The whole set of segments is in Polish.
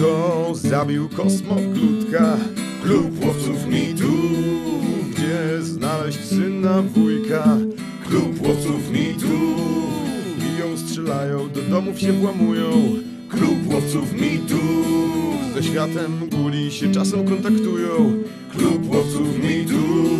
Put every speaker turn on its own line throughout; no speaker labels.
Kto zabił kosmoglutka? Klub łowców mitu. Gdzie znaleźć syna wujka? Klub łowców mitu. Biją, strzelają, do domów się włamują. Klub łowców mitu. Ze światem guli się czasem kontaktują. Klub łowców mitu.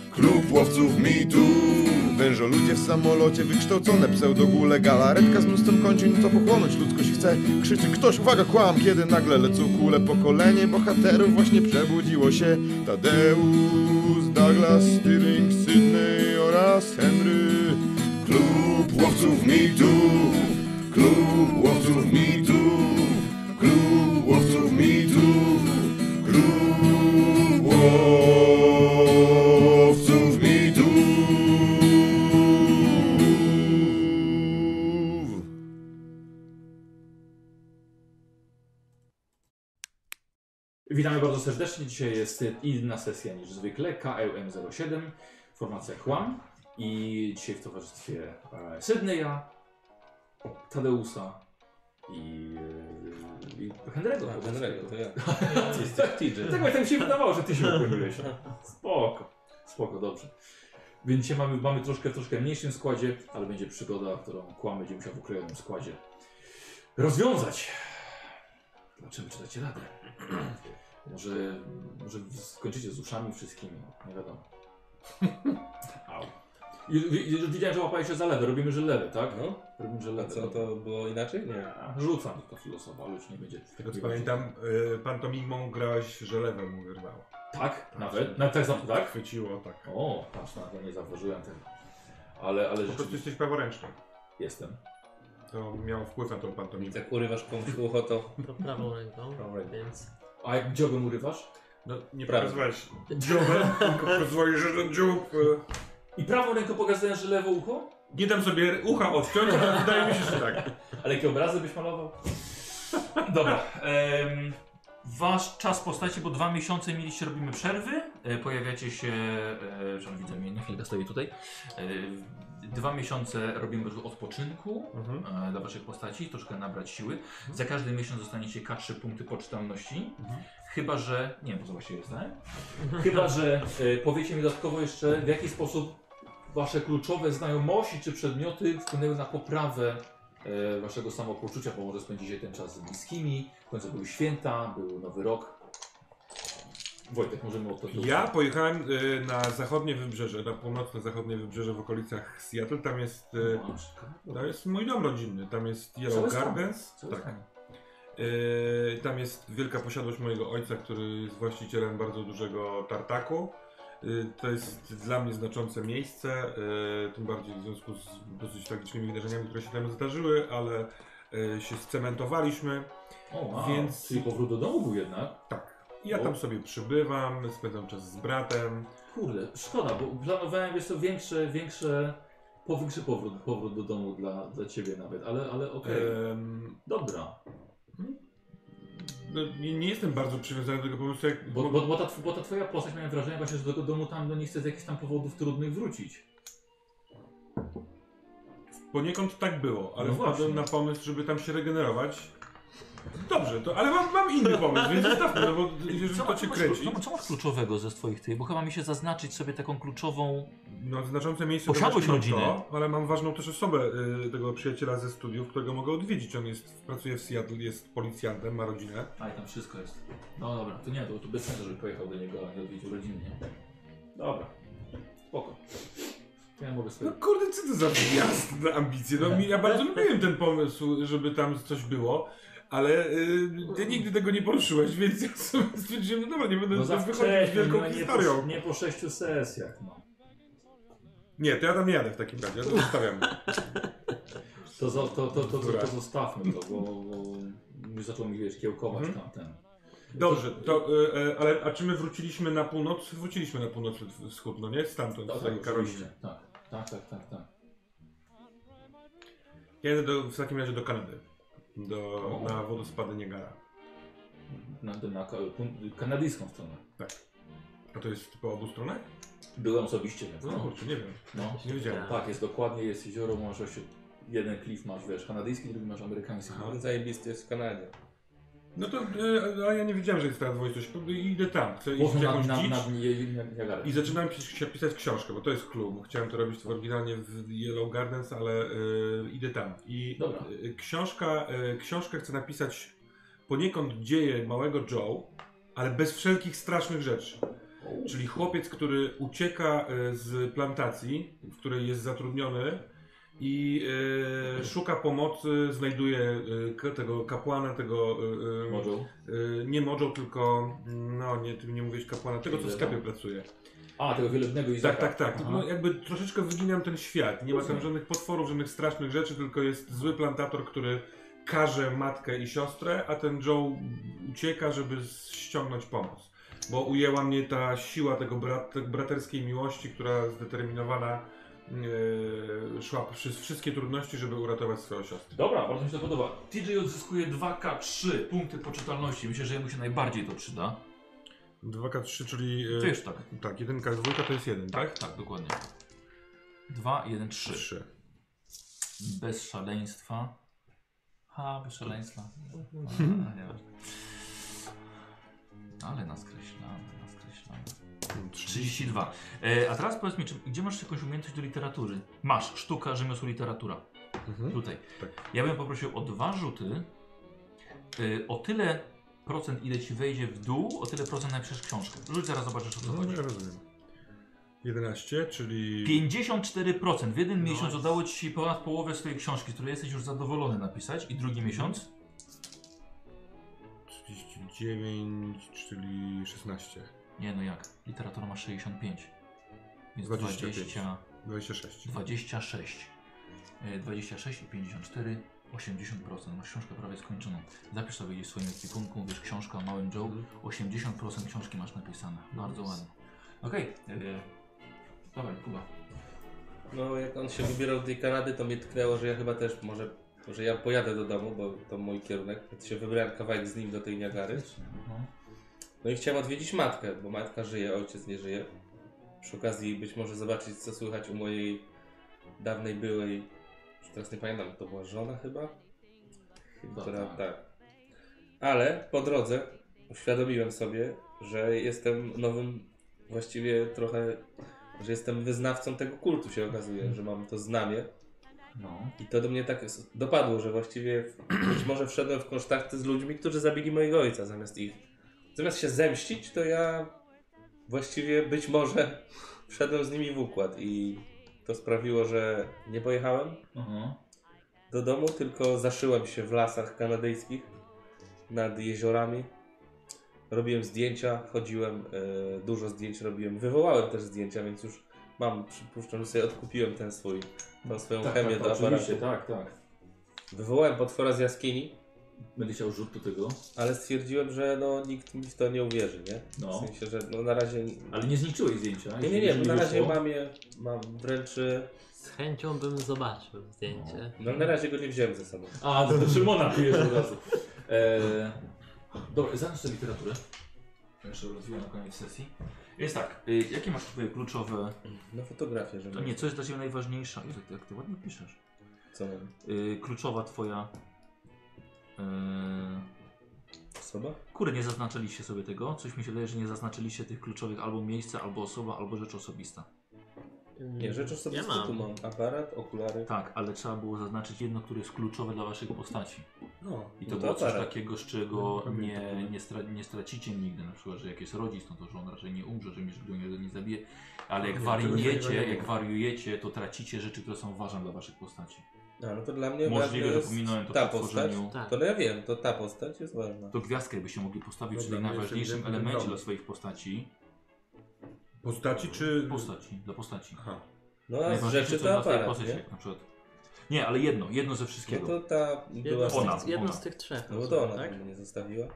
Klub łowców mitu. Wężo ludzie w samolocie, wykształcone pseudogule Galaretka z mnóstwem kończyn, co pochłonąć ludzkość chce. Krzyczy ktoś, uwaga, kłam, kiedy nagle lecą kule. Pokolenie bohaterów właśnie przebudziło się. Tadeusz, Douglas, Stirling, Sydney oraz Henry. Klub łowców mitu. Klub łowców mitu. Klub łowców mitu. Klub łowców
Witamy bardzo serdecznie. Dzisiaj jest inna sesja niż zwykle. KLM07, formacja Chłam. I dzisiaj w towarzystwie e, Sydneya, Tadeusa i, e, i Henry'ego.
A, Henry'ego, to ja.
Ty jesteś TJ. Tak, tak mi się wydawało, że ty się ukłoniłeś. Spoko, spoko, dobrze. Więc dzisiaj mamy, mamy troszkę w troszkę mniejszym składzie, ale będzie przygoda, którą Kłam będzie musiał w ukrojonym składzie rozwiązać. Zobaczymy, czy dacie radę. Może, może skończycie z uszami wszystkimi, nie wiadomo. Au. I, i, i, widziałem, że łapałeś się za lewe. Robimy, że lewe, tak?
No,
Robimy, że
a
lewe.
co, to było inaczej? Nie.
A, Rzucam to filozofa, ale już nie będzie.
Z tego co pamiętam, y, pantomimą grałeś, że lewe mu wyrwało.
Tak, nawet? Nawet tak, za- tak?
Chwyciło, tak.
O, patrz, na to nie zauważyłem tego. Ale, ale
Po prostu jesteś praworęczny.
jestem.
To miało wpływ na tą pantomimę.
tak urywasz komuś ucho, to...
To prawą ręką,
Prawą ręką.
więc...
A jak dziobem urywasz?
No nie
Prawo.
pokazywałeś dziobem, tylko pokazywałeś, że ten dziób... y,
I prawą ręką pokazujesz, że lewo ucho?
Nie dam sobie ucha odciąć, ale wydaje mi się, że tak.
Ale jakie obrazy byś malował? Dobra. em, wasz czas postaci, bo dwa miesiące mieliście, robimy przerwy. E, pojawiacie się, e, że widzę mnie, na chwilkę stoję tutaj. E, dwa miesiące robimy odpoczynku
Mhm.
e, dla waszych postaci, troszkę nabrać siły. Za każdy miesiąc dostaniecie K3 punkty poczytalności. Chyba, że. Nie wiem, po co właściwie jest, tak? Chyba, że e, powiecie mi dodatkowo jeszcze, w jaki sposób wasze kluczowe znajomości czy przedmioty wpłynęły na poprawę e, waszego samopoczucia, bo może spędzicie ten czas z bliskimi. W końcu były święta, był nowy rok. Wojtek, możemy od tego.
Ja pojechałem y, na zachodnie wybrzeże, na północne zachodnie wybrzeże w okolicach Seattle. Tam jest, y, to jest mój dom rodzinny. Tam jest Yellow. Gardens. Tak. Yy, tam jest wielka posiadłość mojego ojca, który jest właścicielem bardzo dużego tartaku. Yy, to jest dla mnie znaczące miejsce, yy, tym bardziej w związku z dosyć tragicznymi wydarzeniami, które się tam zdarzyły, ale yy, się scementowaliśmy.
O, wow.
Więc-
Czyli powrót do domu był jednak.
Tak. Ja tam sobie przybywam, spędzam czas z bratem.
Kurde, szkoda, bo planowałem to większe, większe, po- większy powrót, powrót do domu dla, dla ciebie nawet, ale, ale okej.
Em,
Dobra.
no, nie, nie jestem bardzo przywiązany do tego pomysłu, jak
Bo, bo, bo, ta, tw- bo ta twoja postać miałem wrażenie właśnie, że do tego domu tam no, nie chce z jakichś tam powodów trudnych wrócić.
Poniekąd tak było, ale
No
wpadłem
właśnie.
na pomysł, żeby tam się regenerować. Dobrze, to, ale mam, mam inny pomysł, więc zostawmy, no bo jeżeli to cię kręci.
co masz kluczowego ze swoich tych? Bo chyba mi się zaznaczyć sobie taką kluczową...
No, znaczące miejsce to właśnie mam
rodziny.
To, ale mam ważną też osobę, y, tego przyjaciela ze studiów, którego mogę odwiedzić. On jest, pracuje w Seattle, jest policjantem, ma rodzinę.
A i tam wszystko jest. No dobra, to nie, to, to bez sensu, żeby pojechał do niego, a nie odwiedził rodziny, nie? Dobra. Spoko. To ja mogę
No
sobie...
kurde, co to za na ambicje? No, ja bardzo lubiłem ten pomysł, żeby tam coś było. Ale y, ty nigdy tego nie poruszyłeś, więc ja sobie stwierdziłem, no dobra, nie będę
No za
no wychodzić z
wcześnie,
wielką
no, nie,
historią.
po, nie po sześciu sesjach, no.
Nie, to ja tam nie jadę w takim razie, ja to zostawiam.
To, to, to, to, to, zostawmy to, bo, bo już zaczął mi wiesz, kiełkować
Mhm.
tamten.
Dobrze, to, e, e, ale a czy my wróciliśmy na północ? Wróciliśmy na północ wschód, no nie? Stamtąd,
Tak,
z tej
tak,
Karoliny.
oczywiście. Tak, tak, tak, tak, tak.
Ja jedę do, w takim razie do Kanady. Do,
O.
na wodospady Niagara.
Na, na pun- kanadyjską stronę.
A to jest po obu stronach?
Byłem osobiście, więc
No,
no.
kurczę, nie wiem.
no.
Nie wiedziałem.
Tak, jest dokładnie, jest jezioro, masz jeden klif masz, wiesz, kanadyjski, drugi masz amerykański.
Aha.
Zajebisty jest w Kanadzie.
No to, e, a ja nie wiedziałem, że jest ta dwoistość. Idę tam, chcę iść w jakąś dzicz. I zaczynałem pis się pisać książkę, bo to jest klub. Chciałem to robić oryginalnie w Yellow Gardens, ale e, idę tam. I
Dobra.
e, książka, e, książkę chcę napisać poniekąd dzieje małego Joe, ale bez wszelkich strasznych rzeczy. Czyli chłopiec, który ucieka e, z plantacji, w której jest zatrudniony i e, szuka pomocy, znajduje e, tego kapłana, tego e, e, e, nie Mojo, tylko no nie, ty nie mówisz kapłana, tego co w sklepie pracuje.
A, tego wielebnego Izaka.
Tak, tak, tak.
Aha.
No, jakby troszeczkę wyginam ten świat. Nie ma tam żadnych potworów, żadnych strasznych rzeczy, tylko jest zły plantator, który karze matkę i siostrę, a ten Joe ucieka, żeby ściągnąć pomoc. Bo ujęła mnie ta siła tego brat, braterskiej miłości, która zdeterminowana yy, szła przez wszystkie trudności, żeby uratować swoją siostrę.
Dobra, bardzo mi się to podoba. TJ odzyskuje 2K3 punkty poczytalności. Myślę, że jemu się najbardziej to przyda.
2K3, czyli... yy,
Wiesz, tak.
Tak, jedynka, dwójka to jest jeden, tak?
Tak, dokładnie. 2, 1, 3.
Trzy.
Bez szaleństwa. Ha, bez szaleństwa. A, nieważne. Ale naskreślamy, naskreślamy.
Trzy.
32. E, a teraz powiedz mi, czy, gdzie masz jakąś umiejętność do literatury? Masz, sztuka, rzemiosło, literatura.
Mhm.
Tutaj.
Tak.
Ja bym poprosił o dwa rzuty. Y, o tyle procent, ile ci wejdzie w dół, o tyle procent napiszesz książkę. Rzuć, zaraz zobaczysz o co
No,
chodzi.
ja rozumiem. 11, czyli...
54%. W jeden
Nice.
miesiąc udało ci się ponad połowę swojej książki, z której jesteś już zadowolony napisać. I drugi miesiąc?
39, czyli 16.
Nie no jak? Literatura ma 65. Więc
25.
20,
26.
26. Y, 26 i 54. 80%. Masz książkę prawie skończoną. Zapisz sobie gdzieś w swoim ekwipunku, mówisz książka o małym Joe.
Mhm.
80% książki masz napisane. Bardzo ładnie. Okej. Okay. Dawaj, Kuba.
No jak on się wybierał do tej Kanady, to mnie tknęło, że ja chyba też może, że ja pojadę do domu, bo to mój kierunek. Więc się wybrałem kawałek z nim do tej Niagary.
Mhm.
No i chciałem odwiedzić matkę, bo matka żyje, ojciec nie żyje. Przy okazji być może zobaczyć, co słychać u mojej dawnej byłej, już teraz nie pamiętam, to była żona chyba?
Chyba
która,
tak.
tak. Ale po drodze uświadomiłem sobie, że jestem nowym, właściwie trochę, że jestem wyznawcą tego kultu się okazuje, że mam to znamie.
No.
I to do mnie tak dopadło, że właściwie być może wszedłem w kontakty z ludźmi, którzy zabili mojego ojca zamiast ich. Zamiast się zemścić, to ja właściwie być może wszedłem z nimi w układ i to sprawiło, że nie pojechałem
Aha.
do domu, tylko zaszyłem się w lasach kanadyjskich nad jeziorami. Robiłem zdjęcia, chodziłem, e, dużo zdjęć robiłem, wywołałem też zdjęcia, więc już mam, przypuszczam, że sobie odkupiłem ten swój, tą swoją
Tak,
chemię
tak,
do aparatu.
oczywiście, tak, tak.
Wywołałem potwora z jaskini,
Będę chciał rzut do tego.
ale stwierdziłem, że no, nikt mi w to nie uwierzy, nie?
No.
W sensie, że no, na razie...
Ale nie zniszczyłeś zdjęcia.
Nie, nie, nie, no, na razie mam je, mam wręcz... e,
Z chęcią bym zobaczył zdjęcie.
No na razie go nie wziąłem ze sobą.
A, to do Szymona pijesz od razu. Eee, dobra, sobie literaturę. Jeszcze rozwijam na koniec sesji. Jest tak, y, jakie masz twoje kluczowe...
No fotografię, że
To nie, co jest dla Ciebie najważniejsza? Jezu, Jak Ty ładnie piszesz.
Co mam?
Y, kluczowa Twoja... Yy,
Osoba?
Kurde, nie zaznaczyliście sobie tego. Coś mi się wydaje, że nie zaznaczyliście tych kluczowych albo miejsca, albo osoba, albo rzecz osobista.
Nie, rzecz osobista
Ja
tu
mam.
mam. Aparat, okulary.
Tak, ale trzeba było zaznaczyć jedno, które jest kluczowe dla Waszych postaci.
No.
I to
No to
było coś
aparat.
takiego, z czego
No,
nie, nie, stra nie stracicie nigdy. Na przykład, że jak jest rodzic, no to że on raczej nie umrze, że go nie zabije. Ale jak
Nie,
wariujecie,
nie
jak wariujecie, to tracicie rzeczy, które są ważne dla Waszych postaci.
A, no to dla mnie
Możliwe, że
jest
pominąłem to
ta
przy
postać.
tworzeniu.
Tak.
To no ja wiem, to ta postać jest ważna.
To gwiazdkę byście mogli postawić,
Dobra,
czyli
no
najważniejszym elemencie dla swoich postaci.
Postaci czy...
Postaci, dla postaci.
Aha.
No a z
Najważniejsze,
rzeczy
co
to
dla
aparat,
postaci,
nie?
jak na przykład. Nie, ale jedno, jedno ze
No
wszystkiego.
to ta była...
Jedno z,
Ona,
tych, jedno
ona.
z tych trzech.
No bo to ona
tak?
tak? mnie zostawiła.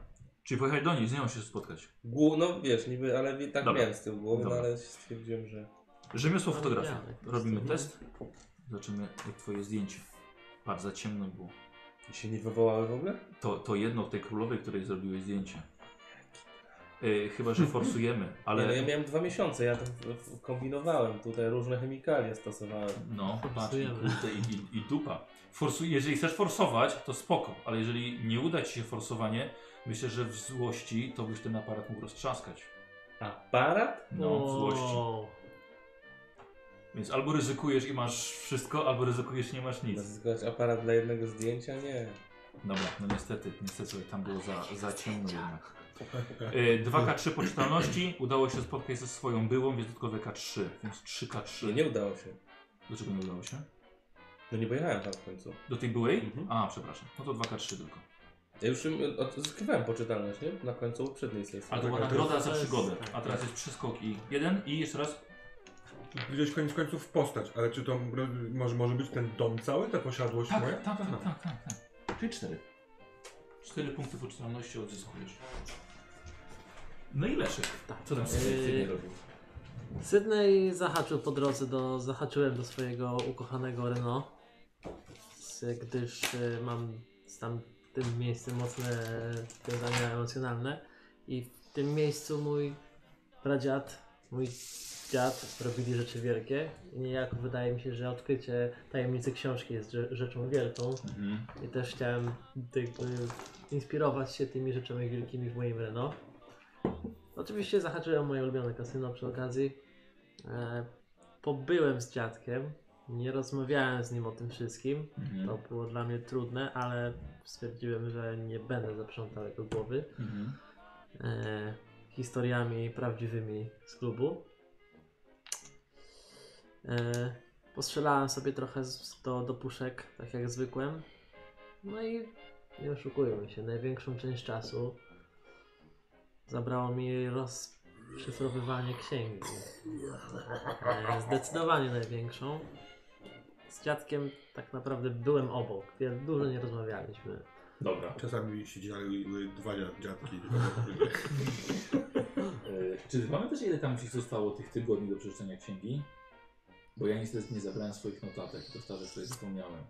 Czyli pojechać do niej, z nią się spotkać.
Głu- no wiesz, niby, ale tak
Dobra.
miałem z tyłu głowy, no
Dobra.
ale stwierdziłem, że...
Rzemiosło
No,
fotografii. Robimy test. Zobaczymy jak twoje zdjęcie. Patrz, za ciemno było.
I się nie wywołały w ogóle?
To, to jedno tej królowej, której zrobiłeś zdjęcie. E, chyba, że forsujemy,
Ale... Nie, no
ale...
ja miałem dwa miesiące, ja to kombinowałem, tutaj różne chemikalia stosowałem.
No, patrz, i,
Forsujemy.
kurde, i, i, i dupa. Forsuj, jeżeli chcesz forsować, to spoko, ale jeżeli nie uda ci się forsowanie, myślę, że w złości to byś ten aparat mógł roztrzaskać.
Aparat?
No, w złości. Więc albo ryzykujesz i masz wszystko, albo ryzykujesz i nie masz nic.
Nazywać aparat dla jednego zdjęcia? Nie.
Dobra, no niestety, niestety tam było za, za ciemno jednak. E, 2K3 poczytalności, udało się spotkać ze swoją byłą, więc dodatkowe K3, więc 3K3.
Nie, nie udało się.
Dlaczego nie udało się?
No nie pojechałem tam w końcu.
Do tej byłej?
Mhm.
A, przepraszam. No to 2K3 tylko.
Ja już im odzyskiwałem poczytalność, nie? Na końcu poprzedniej sesji.
Ale to była
tak,
nagroda za przygodę.
tak.
A teraz jest przeskok i jeden i jeszcze raz.
Gdzieś koniec końców postać, ale czy to może, może być ten dom cały, ta posiadłość
Tak,
moja?
tak, tak, tak, tak, tak. Czyli cztery. Cztery punkty poczytalności odzyskujesz. No i Leszek.
tak.
Co tam
Yy,
sobie robił?
Sydney zahaczył po drodze do, zahaczyłem do swojego ukochanego Renault, gdyż y, mam z tamtym miejscem mocne związania emocjonalne i w tym miejscu mój pradziad, mój dziad robili rzeczy wielkie i niejako wydaje mi się, że odkrycie tajemnicy książki jest rze- rzeczą wielką
Mhm.
i też chciałem jakby inspirować się tymi rzeczami wielkimi w moim Renault. Oczywiście zahaczyłem o moje ulubione kasyno przy okazji. E, pobyłem z dziadkiem, nie rozmawiałem z nim o tym wszystkim.
Mhm.
To było dla mnie trudne, ale stwierdziłem, że nie będę zaprzątał jego głowy
Mhm.
e, historiami prawdziwymi z klubu. E, postrzelałem sobie trochę z, do, do puszek, tak jak zwykłem. No i nie oszukujmy się, największą część czasu zabrało mi rozszyfrowywanie księgi. E, zdecydowanie największą. Z dziadkiem tak naprawdę byłem obok, wiele, dużo nie rozmawialiśmy.
Dobra.
Czasami siedziały dwa dziad- dziadki.
E, czy pamiętasz ile tam ci zostało tych tygodni do przeczytania księgi? Bo ja niestety nie zabrałem swoich notatek, to stare sobie zapomniałem.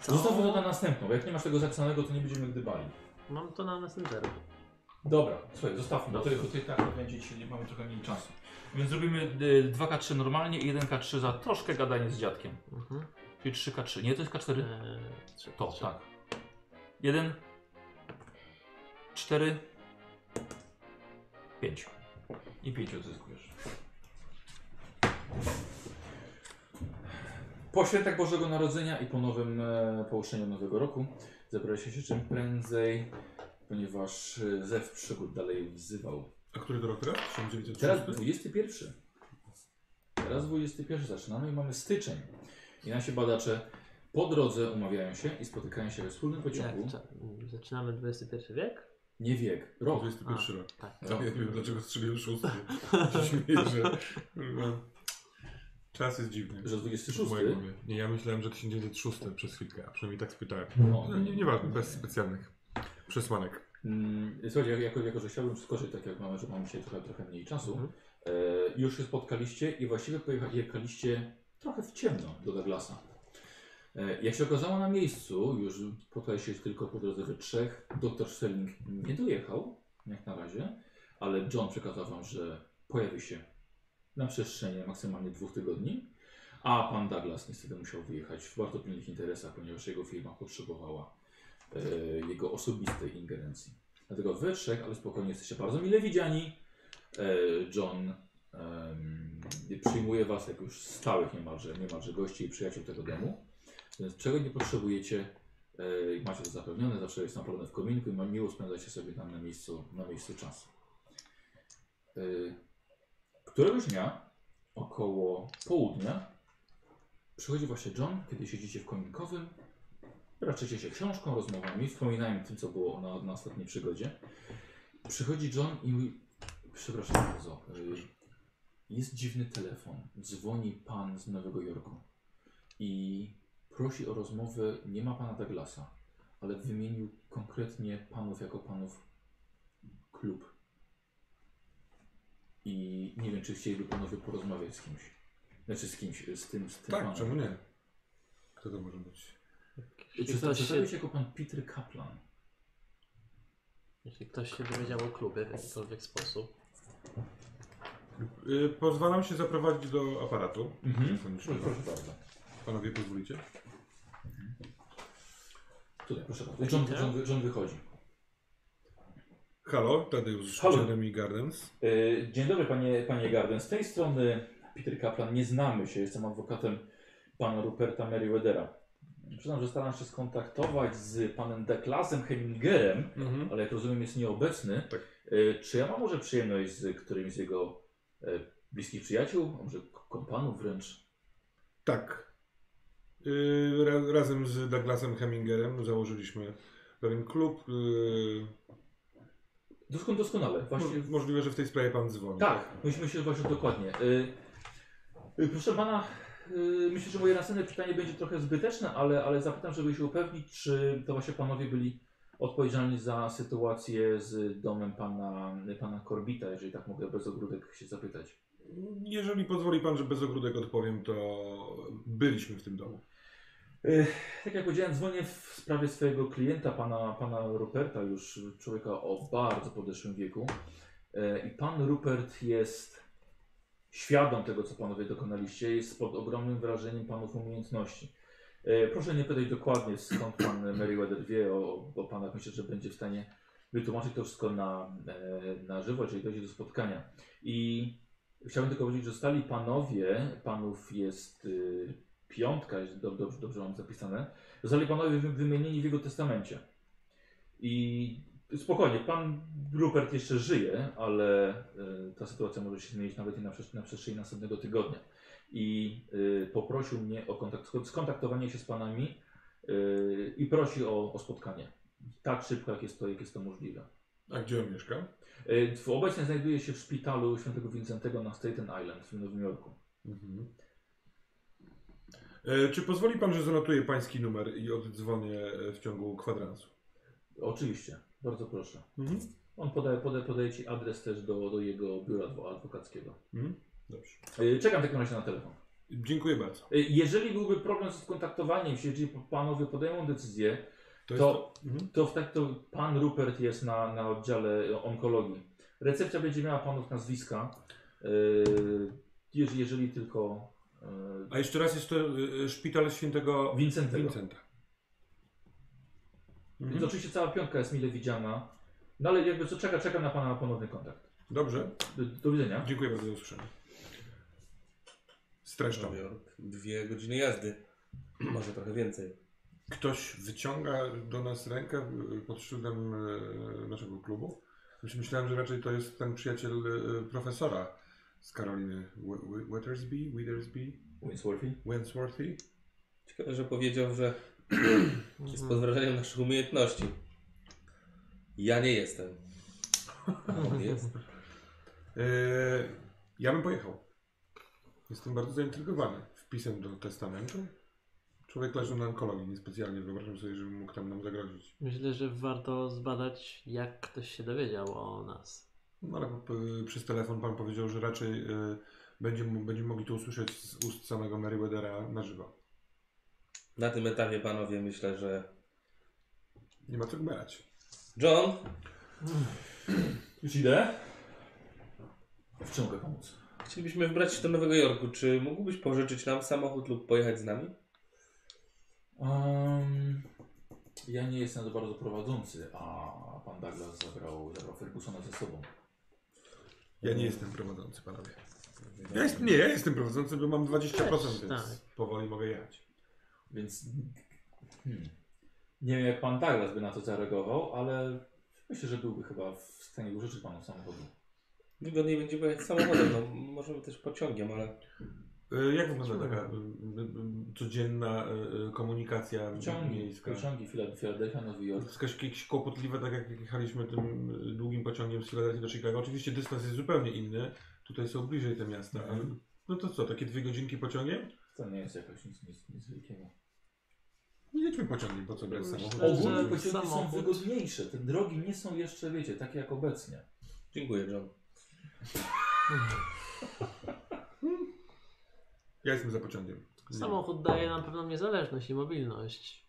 Co?
Zostawmy to na następną, bo jak nie masz tego zapisanego, to nie będziemy gdybali.
Mam to na Messengerze.
Dobra, słuchaj, zostawmy, bo to, i tak będzie dzisiaj, nie mamy trochę mniej czasu. Więc zrobimy y, 2K3 normalnie i 1K3 za troszkę gadanie z dziadkiem.
Mhm.
Czyli 3K3. Nie, to jest K4?
Eee, trzy-
To,
trzy.
tak. 1, 4, 5. I 5 odzyskujesz. Po świętach Bożego Narodzenia i po nowym e, położeniu Nowego Roku zabraliście się czym prędzej, ponieważ e, zew przygód dalej wzywał.
A który to rok teraz? 1906?
Teraz 21. Teraz 21 zaczynamy i mamy styczeń. I nasi badacze po drodze umawiają się i spotykają się we wspólnym pociągu.
Jak, zaczynamy XXI wiek?
Nie wiek, rok.
21 rok.
Tak.
Ja nie wiem dlaczego strzeliłem szósty. Się śmieję, że... Czas jest dziwny.
Że
W
26.
mojej głowie. Nie, ja myślałem, że 1906 przez chwilkę, a przynajmniej tak spytałem.
No.
No, nie, nieważne, bez specjalnych przesłanek.
Mm, Słuchajcie, jako, jako że chciałbym skoczyć, tak jak mamy, że mamy dzisiaj trochę, trochę mniej czasu,
Mhm.
e, już się spotkaliście i właściwie pojechaliście trochę w ciemno do Douglasa. E, jak się okazało na miejscu, już spotkaliście się tylko po drodze we trzech, doktor Sterling nie dojechał, jak na razie, ale John przekazał wam, że pojawi się na przestrzeni maksymalnie dwóch tygodni, a pan Douglas niestety musiał wyjechać w bardzo pilnych interesach, ponieważ jego firma potrzebowała e, jego osobistej ingerencji. Dlatego we trzech, ale spokojnie jesteście bardzo mile widziani. E, John przyjmuje was jak już stałych niemalże, niemalże gości i przyjaciół tego domu. Więc czego nie potrzebujecie, e, macie to zapewnione, zawsze jest naprawdę w kominku i miło spędzacie sobie tam na miejscu, na miejscu czasu. E, któregoś dnia, około południa, przychodzi właśnie John, kiedy siedzicie w kominkowym, raczycie się książką, rozmowami, wspominają tym, co było na, na ostatniej przygodzie. Przychodzi John i mówi, przepraszam bardzo, y, jest dziwny telefon, dzwoni pan z Nowego Jorku i prosi o rozmowę, nie ma pana Douglasa, ale wymienił konkretnie panów jako panów klub. I nie wiem, czy chcieliby panowie porozmawiać z kimś. Znaczy z kimś, z tym, z tym
Tak,
panem.
czemu nie? Kto to może być?
Ktoś, się...
się,
jako pan Peter Kaplan?
jeśli ktoś się dowiedział o klubie w jakikolwiek sposób,
pozwalam się zaprowadzić do aparatu
Mhm.
telefonicznego.
Proszę bardzo.
Panowie pozwolicie?
Tutaj, proszę bardzo. John, John, John wychodzi.
Halo, Tadeusz
Halo.
Jeremy Gardens.
E, Dzień dobry panie, panie Garden. Z tej strony Peter Kaplan. Nie znamy się. Jestem adwokatem pana Ruperta Merriweathera. Przyznam, że staram się skontaktować z panem Deklasem Hemmingerem,
Mhm.
ale jak rozumiem jest nieobecny.
Tak.
E, Czy ja mam może przyjemność z którymś z jego bliskich przyjaciół, może kompanów wręcz?
Tak. Y, ra, razem z Douglasem Hemmingerem założyliśmy pewien klub. Y,
Doskon, doskonale. Właśnie
mo- możliwe, że w tej sprawie pan dzwoni.
Tak, myślę się właśnie dokładnie. Y, proszę pana, myślę, że moje następne pytanie będzie trochę zbyteczne, ale, ale zapytam, żeby się upewnić, czy to właśnie panowie byli odpowiedzialni za sytuację z domem pana, pana Korbita, jeżeli tak mogę bez ogródek się zapytać.
Jeżeli pozwoli pan, że bez ogródek odpowiem, to byliśmy w tym domu.
Y, tak jak powiedziałem, dzwonię w sprawie swojego klienta, pana, pana Ruperta, już człowieka o bardzo podeszłym wieku. Y, I pan Rupert jest świadom tego, co panowie dokonaliście, jest pod ogromnym wrażeniem panów umiejętności. Y, Proszę nie pytać dokładnie, skąd pan Meriwether wie o, o panach. Myślę, że będzie w stanie wytłumaczyć to wszystko na, e, na żywo, jeżeli dojdzie do spotkania. I chciałbym tylko powiedzieć, że stali panowie, panów jest y, piątka, jest do, dobrze, dobrze mam zapisane, zostali panowie wy- wymienieni w jego testamencie. I spokojnie, pan Rupert jeszcze żyje, ale y, ta sytuacja może się zmienić nawet i na, na przestrzeni następnego tygodnia. I y, poprosił mnie o kontakt, skontaktowanie się z panami y, i prosi o, o spotkanie. Tak szybko, jak jest to, jak jest to możliwe.
A gdzie on mieszka?
Y, Obecnie znajduje się w szpitalu świętego Wincentego na Staten Island w Nowym Jorku.
Mhm. E, czy pozwoli pan, że zanotuję pański numer i oddzwonię e, w ciągu kwadransu?
Oczywiście, bardzo proszę.
Mhm.
On podaje, podaje, podaje Ci adres też do, do jego biura adwo- adwokackiego.
Mhm. Dobrze.
Y, Czekam w takim razie na telefon.
Dziękuję bardzo.
Y, Jeżeli byłby problem z skontaktowaniem się, jeżeli panowie podejmą decyzję,
To,
To-
mhm.
to, w tak, to pan Rupert jest na, na oddziale onkologii. Recepcja będzie miała panów nazwiska. y, Jeżeli, jeżeli tylko
A jeszcze raz jest to e, szpital świętego
Wincentego.
Vincenta.
Więc
Mhm.
oczywiście cała piątka jest mile widziana. No ale jakby co, czeka, czekam na pana ponowny kontakt.
Dobrze.
Do, do widzenia.
Dziękuję bardzo za usłyszenie. Streszczam.
Nowy Jork. Dwie godziny jazdy. Może trochę więcej.
Ktoś wyciąga do nas rękę e, pod szyldem e, naszego klubu? Znaczy, myślałem, że raczej to jest ten przyjaciel e, profesora z Karoliny Wethersby, Withersby,
Winsworthy.
Wentworthy.
Ciekawe, że powiedział, że jest pod wrażeniem naszych umiejętności. Ja nie jestem. A on jest.
Ja bym pojechał. Jestem bardzo zaintrygowany wpisem do testamentu. Człowiek leży na onkologii, niespecjalnie wyobrażam sobie, żeby mógł tam nam zagrozić.
myślę, że warto zbadać, jak ktoś się dowiedział o nas.
No ale przez telefon pan powiedział, że raczej e, będziemy, będziemy mogli to usłyszeć z ust samego Meriwethera na żywo.
Na tym etapie, panowie, myślę, że
Nie ma co gmerać.
John,
Już idę. W czym mogę pomóc?
Chcielibyśmy wybrać się do Nowego Jorku. Czy mógłbyś pożyczyć nam samochód lub pojechać z nami?
Um, ja nie jestem za bardzo prowadzący, a pan Douglas zabrał, zabrał Fergusona ze sobą.
Ja nie jestem prowadzący, panowie. Ja jest, nie, ja jestem prowadzący, bo mam 20%,
Też,
więc
tak.
powoli mogę jechać.
Więc hmm, nie wiem jak pan Douglas by na to zareagował, ale myślę, że byłby chyba w stanie użyczyć panu samochodu.
Wygodniej będzie pojechać samochodem. No, możemy też pociągiem, ale
E, Jak wygląda taka codzienna e, e, komunikacja
Pociągi,
miejska?
pociągi Fila- Filadelfia, Nowy Jork.
To jest jakieś kłopotliwe, tak jak jechaliśmy tym długim pociągiem z Filadelfii do Chicago. Oczywiście dystans jest zupełnie inny. Tutaj są bliżej te miasta.
Mhm.
No to co, takie dwie godzinki pociągiem?
To nie jest jakoś nic, nic, nic wielkiego.
Nie, Jedźmy pociągiem, po co brać samochód?
Ogólne pociągi są wygodniejsze. Te drogi nie są jeszcze, wiecie, takie jak obecnie.
Dziękuję, John.
Ja jestem za pociągiem. Nie.
Samochód daje nam pewną niezależność i mobilność.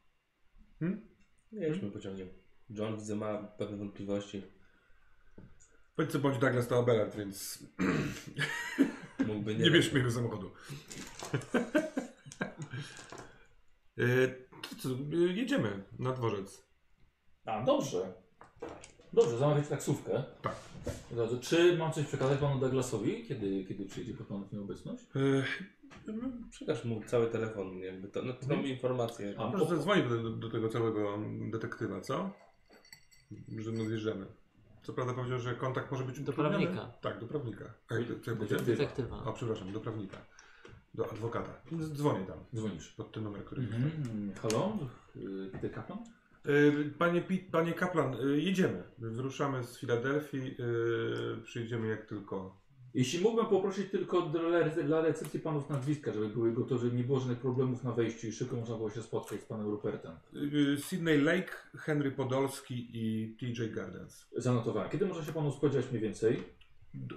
Nie jedźmy pociągiem. John widzę ma pewne wątpliwości.
Bądź co bądź Douglas to Abelard, więc
Mógłby
nie bierzmy jego samochodu. E, to co, jedziemy na dworzec.
A, dobrze. Dobrze, zamawiać taksówkę.
Tak.
Razu. Czy mam coś przekazać panu Douglasowi, kiedy, kiedy przyjdzie po panu nieobecność?
E,
Przekaż mu cały telefon, jakby to, no, tą informację.
A,
Może
po,
zadzwonić do, do tego całego detektywa, co? Że my odjeżdżamy. Co prawda powiedział, że kontakt może być
Do
utrudniony.
prawnika.
Tak, do prawnika. A jak to, co ja powiedziałem?
Detektywa.
Detektywa.
O, przepraszam, do prawnika. Do adwokata. Dzwonię tam.
dzwonisz.
Pod ten numer, który...
Mhm. Halo? Y, Peter Kaplan?
Y, Panie, panie kaplan, y, jedziemy. Wyruszamy z Filadelfii. y, Przyjdziemy jak tylko.
Jeśli mógłbym poprosić tylko dla, recepcji panów nazwiska, żeby były gotowe, żeby nie było żadnych problemów na wejściu i szybko można było się spotkać z panem Rupertem.
Sydney Lake, Henry Podolski i TJ Gardens.
Zanotowałem. Kiedy można się panu spodziewać mniej więcej?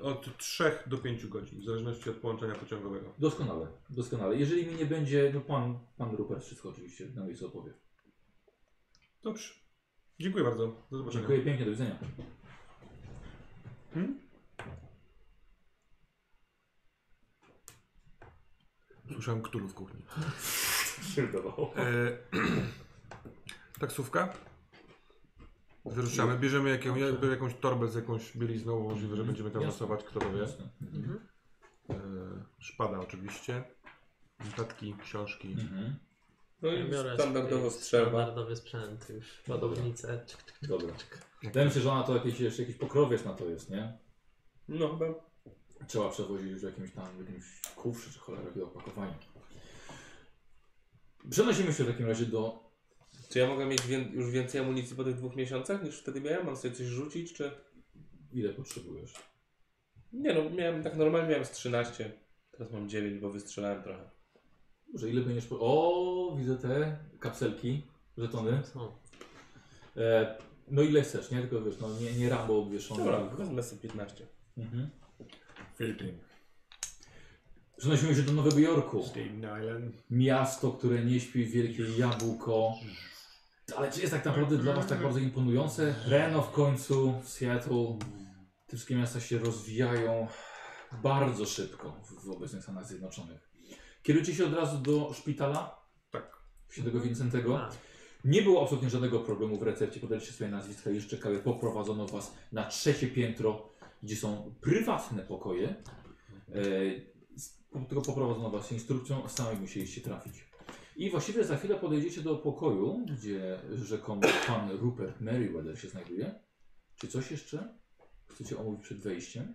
Od 3 do 5 godzin, w zależności od połączenia pociągowego.
Doskonale, doskonale. Jeżeli mi nie będzie, no pan, pan Rupert wszystko oczywiście na miejscu opowie.
Dobrze. Dziękuję bardzo. Do zobaczenia.
Dziękuję pięknie, do widzenia.
Słyszałem ktulu w kuchni.
Się wydawało.
E, taksówka. Wyruszamy, bierzemy jaką, jakby jakąś torbę z jakąś bielizną, możliwe, że będziemy tam
Jasne.
losować, kto to wie.
Jasne.
Mhm.
E, szpada oczywiście. Notatki, książki.
Mhm.
No i
biorę
standardowo strzelba.
Standardowy sprzęt już. Ładownicę. Czyk, czyk, czyk,
Dobra. Wydaje mi się, że ona to jakiś, jeszcze jakiś pokrowiec na to jest, nie?
No chyba.
Trzeba przewozić już w jakimś tam jakimś kufrze czy cholera wie opakowanie. Przenosimy się w takim razie do.
Czy ja mogę mieć wię- już więcej amunicji po tych dwóch miesiącach niż wtedy miałem? Mam sobie coś rzucić, czy...
Ile potrzebujesz?
Nie no, miałem tak normalnie miałem z 13. Teraz mam 9, bo wystrzelałem trochę.
Może ile będziesz. Po... O, widzę te kapselki, żetony.
Są.
E, no ile chcesz, nie? Tylko wiesz, no nie, nie Rambo obwieszone.
Dobra, wezmę sobie 15.
Mhm.
Filtering.
Przenosimy się do Nowego Jorku.
Staten Island.
Miasto, które nie śpi, wielkie jabłko. Ale czy jest tak naprawdę dla Was tak bardzo imponujące? Reno w końcu, w Seattle. Te wszystkie miasta się rozwijają bardzo szybko w- w obecnych Stanach Zjednoczonych. Kierujecie się od razu do szpitala
Tak.
świętego Wincentego.
A,
Nie było absolutnie żadnego problemu w recepcie. Podaliście swoje nazwiska i już czekały. Poprowadzono Was na trzecie piętro, gdzie są prywatne pokoje. E, tylko poprowadzono Was instrukcją, sami musieliście trafić. I właściwie za chwilę podejdziecie do pokoju, gdzie rzekomo pan Rupert Merriweather się znajduje. Czy coś jeszcze chcecie omówić przed wejściem?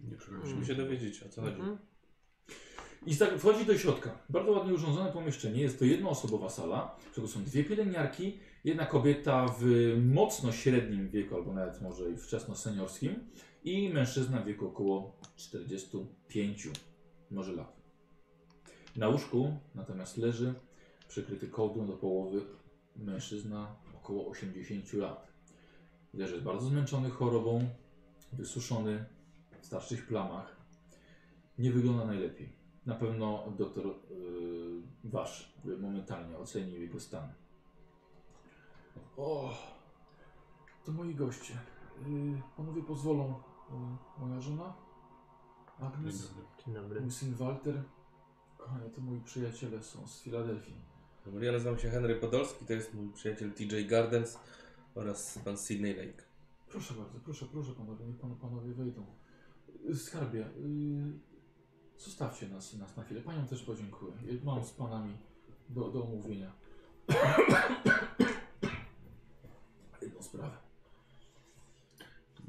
Nie przepraszam.
Musimy się dowiedzieć o co chodzi.
mhm.
I tak wchodzi do środka. Bardzo ładnie urządzone pomieszczenie. Jest to jednoosobowa sala, w której są dwie pielęgniarki, jedna kobieta w mocno średnim wieku, albo nawet może i wczesno seniorskim i mężczyzna w wieku około 45 może lat. Na łóżku natomiast leży przykryty kołdrą do połowy mężczyzna około 80 lat. Jest bardzo zmęczony chorobą, wysuszony, w starszych plamach. Nie wygląda najlepiej. Na pewno doktor yy, wasz y, momentalnie ocenił jego stan. O, to moi goście. Yy, panowie pozwolą. Yy, moja żona, Agnes,
Dzień dobry.
mój syn Walter. Kochanie, to moi przyjaciele są z Filadelfii.
Dobra, Ja nazywam się Henry Podolski, to jest mój przyjaciel TJ Gardens oraz pan Sydney Lake.
Proszę bardzo, proszę, proszę panowie, niech panu panowie wejdą. Skarbie, yy, zostawcie nas, nas na chwilę. Panią też podziękuję. Mam z panami do, do omówienia. Jedną sprawę.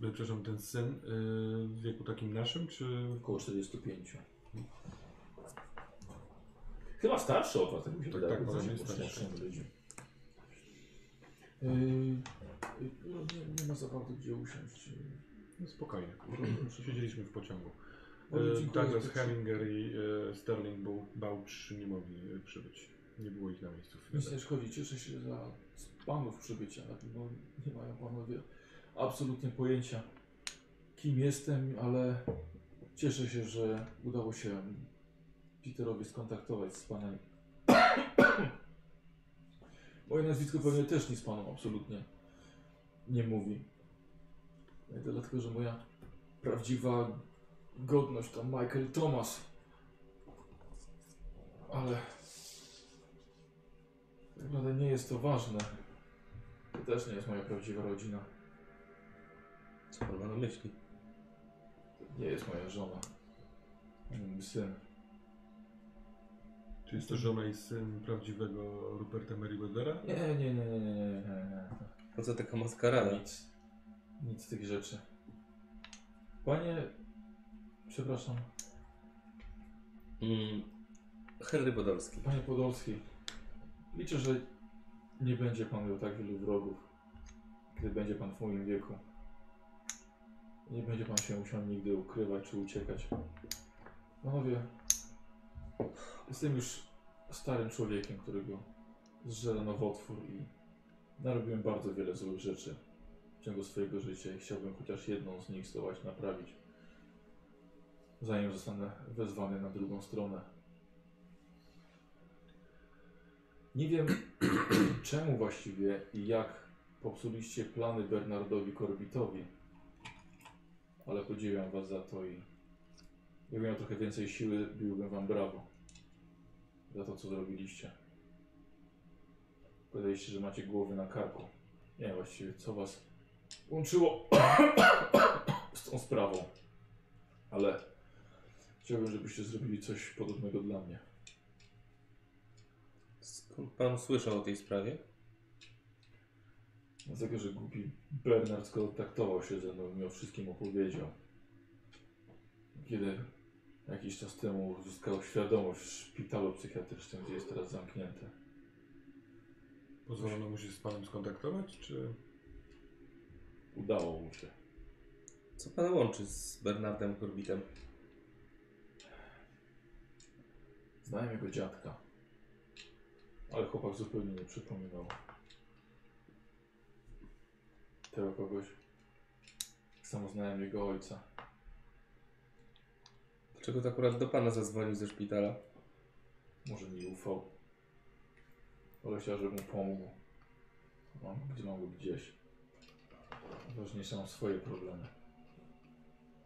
Przepraszam, ten syn y, w wieku takim naszym, czy...
Około 45. Chyba starszy od was, tak mi się
Tak,
wydaje.
tak,
bo
starszy.
Yy, yy, no, nie, nie ma za bardzo gdzie usiąść.
No, spokojnie. Siedzieliśmy w pociągu.
Dziękuję
Douglas. Heminger i y, Sterling Bouch nie mogli y, przybyć. nie było ich na miejscu.
Nic nie szkodzi, cieszę się za panów przybycia, pewno nie mają panowie absolutnie pojęcia kim jestem, ale cieszę się, że udało się Peterowi skontaktować z panami. Moje nazwisko pewnie też nic panom absolutnie nie mówi. Nie dlatego, że moja prawdziwa godność to Michael Thomas. Ale tak naprawdę nie jest to ważne. To też nie jest moja prawdziwa rodzina.
Co pan ma na myśli?
Nie jest moja żona. Mój syn.
Czy jest to żona i syn prawdziwego Ruperta Merriweathera?
Nie, nie, nie, nie, nie, nie, nie, nie.
Po co taka maskarada?
Nic. Nic z tych rzeczy. Panie... Przepraszam.
Mm, Henry Podolski.
Panie Podolski. Liczę, że nie będzie pan miał tak wielu wrogów, gdy będzie pan w moim wieku. Nie będzie pan się musiał nigdy ukrywać czy uciekać. Panowie, jestem już starym człowiekiem, którego zżera nowotwór i narobiłem bardzo wiele złych rzeczy w ciągu swojego życia i chciałbym chociaż jedną z nich zdołać naprawić, zanim zostanę wezwany na drugą stronę. Nie wiem czemu właściwie i jak popsuliście plany Bernardowi Corbitowi, ale podziwiam was za to i jakbym miał trochę więcej siły, biłbym wam brawo za to, co zrobiliście. Powiedzieliście, że macie głowy na karku. Nie właściwie, co was łączyło z tą sprawą, ale chciałbym, żebyście zrobili coś podobnego dla mnie.
Skąd pan słyszał o tej sprawie?
Dlatego, że głupi Bernard skontaktował się ze mną i mi o wszystkim opowiedział. Kiedy jakiś czas temu uzyskał świadomość w szpitalu psychiatrycznym, gdzie jest teraz zamknięty.
Pozwolono mu się z panem skontaktować, czy...
Udało mu się.
Co pana łączy z Bernardem Corbitem?
Znałem jego dziadka. Ale chłopak zupełnie nie przypominał tego kogoś. Tak samo znałem jego ojca.
Dlaczego to akurat do pana zadzwonił ze szpitala?
Może mi ufał. Ale chciał, żebym mu pomógł. Mam, gdzie mam go gdzieś. Ważniejsze mam swoje problemy.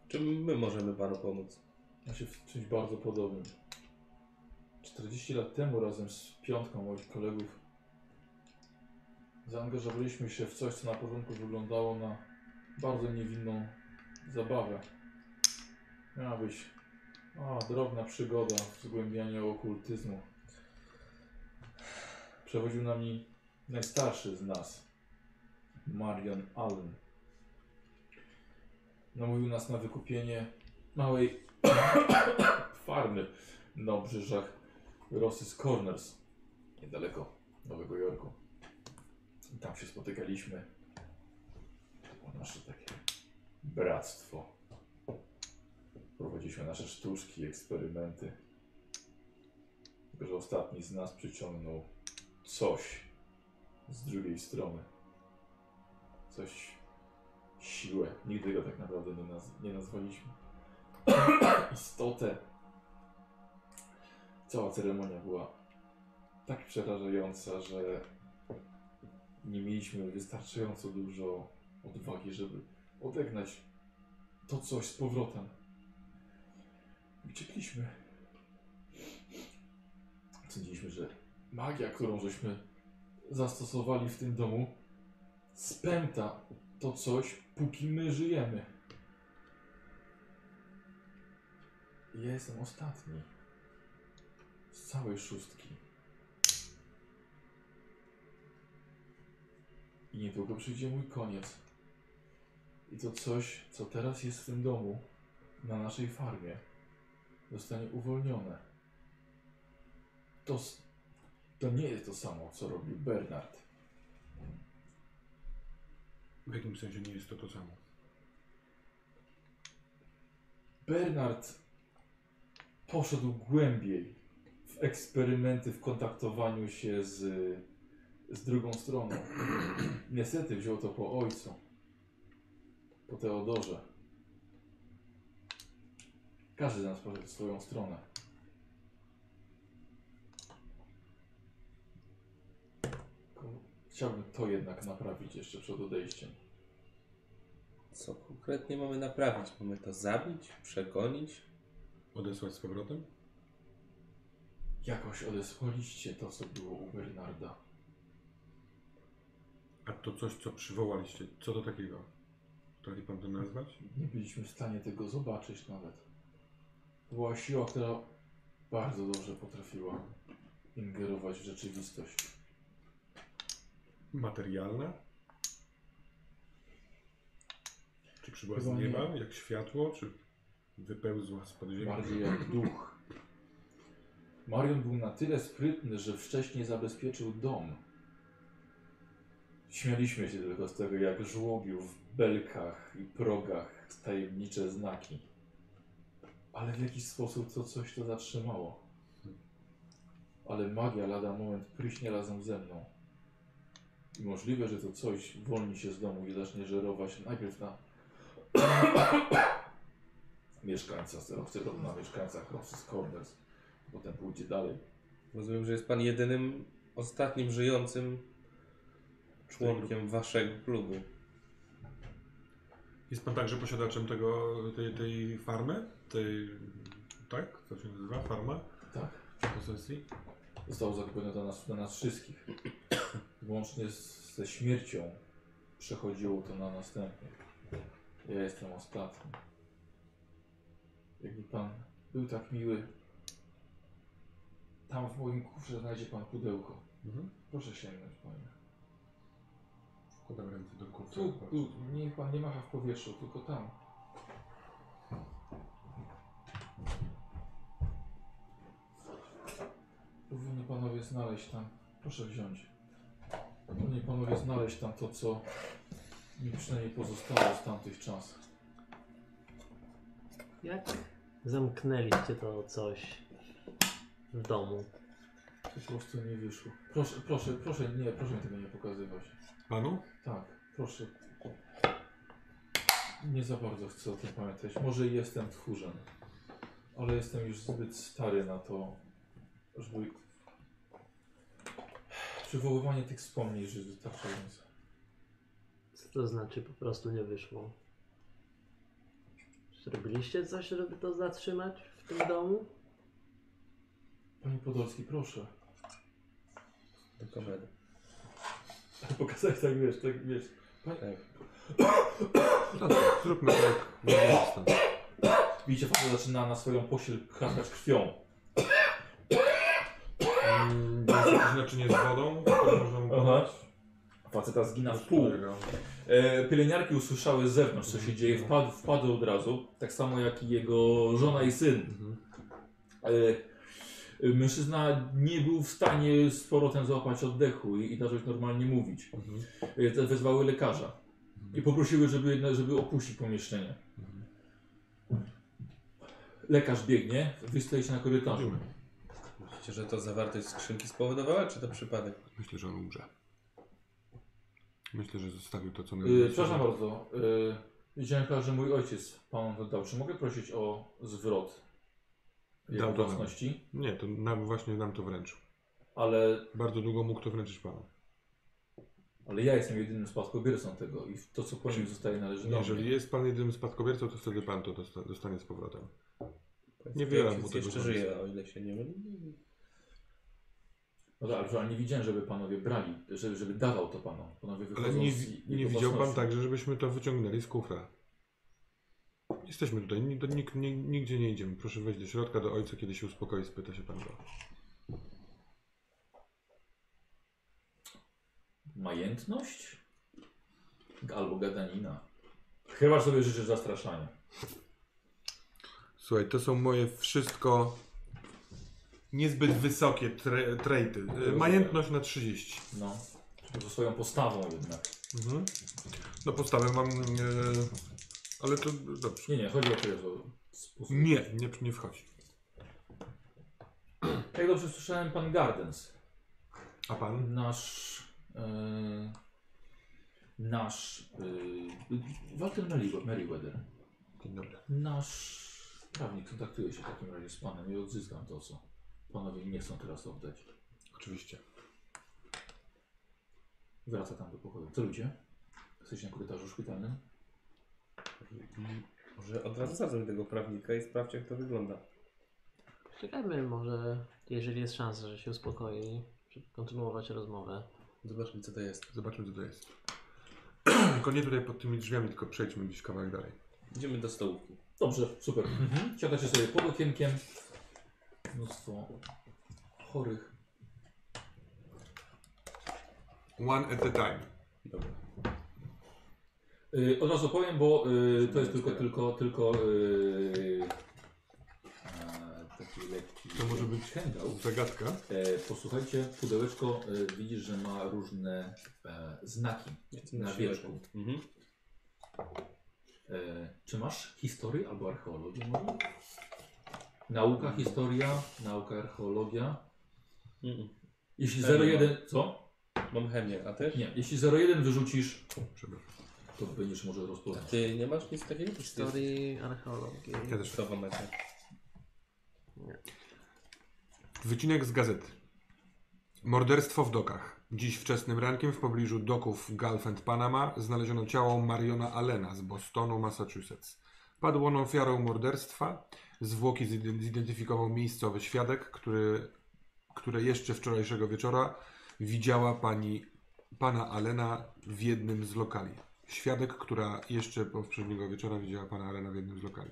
Czym my możemy panu pomóc?
Ja się w czymś bardzo podobnym. 40 lat temu razem z piątką moich kolegów zaangażowaliśmy się w coś, co na początku wyglądało na bardzo niewinną zabawę. Miała być a, drobna przygoda w zgłębianiu okultyzmu. Przewodził nami najstarszy z nas, Marion Allen. Namówił nas na wykupienie małej farmy na obrzeżach Ross's Corners, niedaleko Nowego Jorku. I tam się spotykaliśmy. To było nasze takie bractwo. Prowadziliśmy nasze sztuczki, eksperymenty. Tylko, że ostatni z nas przyciągnął coś z drugiej strony. Coś, siłę. Nigdy go tak naprawdę nie, naz nie nazwaliśmy. Istotę. Cała ceremonia była tak przerażająca, że nie mieliśmy wystarczająco dużo odwagi, żeby odegnać to coś z powrotem. Uciekliśmy. Sądziliśmy, że magia, którą żeśmy zastosowali w tym domu, spęta to coś, póki my żyjemy. Jestem ostatni całej szóstki. I niedługo przyjdzie mój koniec. I to coś, co teraz jest w tym domu, na naszej farmie, zostanie uwolnione. To, to nie jest to samo, co robił Bernard.
W jakim sensie nie jest to to samo?
Bernard poszedł głębiej w eksperymenty w kontaktowaniu się z, z drugą stroną. Niestety wziął to po ojcu, po Teodorze. Każdy z nas poszedł w swoją stronę. Chciałbym to jednak naprawić jeszcze przed odejściem.
Co konkretnie mamy naprawić? Mamy to zabić? Przegonić?
Odesłać z powrotem?
Jakoś odesłaliście to, co było u Bernarda.
A to coś, co przywołaliście, co to takiego? Potrafi pan to nazwać?
Nie byliśmy w stanie tego zobaczyć nawet. To była siła, która bardzo dobrze potrafiła ingerować w rzeczywistość.
Materialna? Czy przybyła z
Chyba
nieba, jak światło, czy wypełzła z podziemi?
Bardziej jak duch. Marion był na tyle sprytny, że wcześniej zabezpieczył dom. Śmialiśmy się tylko z tego, jak żłobił w belkach i progach tajemnicze znaki. Ale w jakiś sposób to coś to zatrzymało. Ale magia lada moment pryśnie razem ze mną. I możliwe, że to coś wolni się z domu i zacznie żerować najpierw na mieszkańca sterowców, na mieszkańcach Ross's Corners. Potem pójdzie dalej.
Rozumiem, że jest pan jedynym ostatnim żyjącym członkiem waszego klubu.
Jest pan także posiadaczem tego, tej, tej farmy? Tej, tak? Co się nazywa? Farma?
Tak.
Posesji?
Zostało zakupione do nas, do nas wszystkich. Łącznie z, ze śmiercią przechodziło to na następnych. Ja jestem ostatni. Jakby pan był tak miły, tam w moim kufrze znajdzie pan pudełko.
Mhm.
Proszę sięgnąć, panie.
Wkładam ręce do kurca.
Tu, tu, niech pan nie macha w powietrzu, tylko tam. Powinni panowie znaleźć tam. Proszę wziąć. Powinni panowie znaleźć tam to, co mi przynajmniej pozostało z tamtych czasów.
Jak zamknęliście to coś w domu?
Po prostu nie wyszło. Proszę, proszę, proszę, nie, proszę mi tego nie pokazywać.
Panu?
Tak, proszę. Nie za bardzo chcę o tym pamiętać. Może i jestem tchórzem, ale jestem już zbyt stary na to, żeby. Przywoływanie tych wspomnień jest wystarczające.
Co to znaczy po prostu nie wyszło? Zrobiliście coś, żeby to zatrzymać w tym domu?
Panie Podolski, proszę.
Do kamery.
Pokazać tak wiesz, tak wiesz.
Tak.
Dobrze, zróbmy tak. Stąd.
Widzicie, facet zaczyna na swoją posiel chrapać krwią.
Mm, Jest jakieś naczynie z wodą, które można mu
Aha.
podać?
Faceta zgina w pół. E, pielęgniarki usłyszały z zewnątrz, co się dzieje, wpadł, wpadły od razu, tak samo jak i jego żona i syn.
Mhm.
E, mężczyzna nie był w stanie z powrotem złapać oddechu i, i zacząć normalnie mówić.
Mhm.
E, te wezwały lekarza i poprosiły, żeby, żeby opuścić pomieszczenie. Lekarz biegnie, wy stoicie na korytarzu.
Myślicie, że to zawartość skrzynki spowodowała, czy to przypadek?
Myślę, że on umrze. Myślę, że zostawił to, co
E,
najlepsze.
przepraszam bardzo, e, widziałem chyba, że mój ojciec pan dodał. Czy mogę prosić o zwrot jego
Dał to nam.
własności?
Nie, to nam, właśnie nam to wręczył.
Ale
Bardzo długo mógł to wręczyć panu.
Ale ja jestem jedynym spadkobiercą tego i to, co po nim zostaje, należy do
Jeżeli
mnie.
jest pan jedynym spadkobiercą, to wtedy pan to dosta- dostanie z powrotem. Nie wiem, mu tego
jeszcze
pomysłu.
żyje, o ile się nie mylę.
No tak, ale nie widziałem, żeby panowie brali, żeby, żeby dawał to panom. Panowie
Ale
wychodzą
nie,
z jego
nie widział pan
własności.
także, żebyśmy to wyciągnęli z kufra. Jesteśmy tutaj, do, nik, ni- nigdzie nie idziemy. Proszę wejść do środka, do ojca, kiedy się uspokoi, spyta się pan go.
Majętność? Albo gadanina. Chyba sobie życzysz zastraszania.
Słuchaj, to są moje wszystko niezbyt wysokie tre, trejty. E, Majętność na 30.
No. Ze swoją postawą jednak.
Mhm. No postawę mam, e, ale to dobrze.
Nie, nie, chodzi o to.
Nie, nie, nie wchodzi.
Jak dobrze słyszałem, pan Gardens,
A pan?
nasz... E, nasz... E, Walter Merriwe- Merriweather,
Dzień dobry.
nasz prawnik kontaktuje się w takim razie z panem i odzyskam to, co panowie nie chcą teraz oddać.
Oczywiście.
Wraca tam do pokoju. Co ludzie? Jesteście na korytarzu szpitalnym?
Może od razu zadzwoń tego prawnika i sprawdź jak to wygląda.
Czekajmy może, jeżeli jest szansa, że się uspokoi, żeby kontynuować rozmowę.
Zobaczmy co to jest.
Zobaczmy, co to jest. tylko nie tutaj pod tymi drzwiami, tylko przejdźmy gdzieś kawałek dalej.
Idziemy do stołówki.
Dobrze, super. Siadacie sobie pod okienkiem. Mnóstwo chorych.
One at a time.
Dobra.
Y, od razu powiem, bo y, to jest tylko, tylko, tylko y, e, taki lekki
To może być
handout.
zagadka.
E, posłuchajcie, pudełeczko e, widzisz, że ma różne e, znaki na wierzchu.
Mhm.
E, czy masz historię albo archeologię może? Nauka, historia, nauka, archeologia.
Mm.
Jeśli
Chemię
01... Co?
Mam chemię, a ty?
Nie, jeśli 01 wyrzucisz,
Przepraszam.
To będziesz może rozpoznać.
Ty nie masz nic takiego?
Historii, archeologii.
Ja też.
Co wam macie?
Wycinek z gazety. Morderstwo w dokach. Dziś wczesnym rankiem w pobliżu doków Gulf and Panama znaleziono ciało Mariona Allena z Bostonu, Massachusetts. Padł on ofiarą morderstwa. Zwłoki zide- zidentyfikował miejscowy świadek, który, które jeszcze wczorajszego wieczora widziała pani pana Allena w jednym z lokali. Świadek, która jeszcze poprzedniego wieczora widziała pana Allena w jednym z lokali.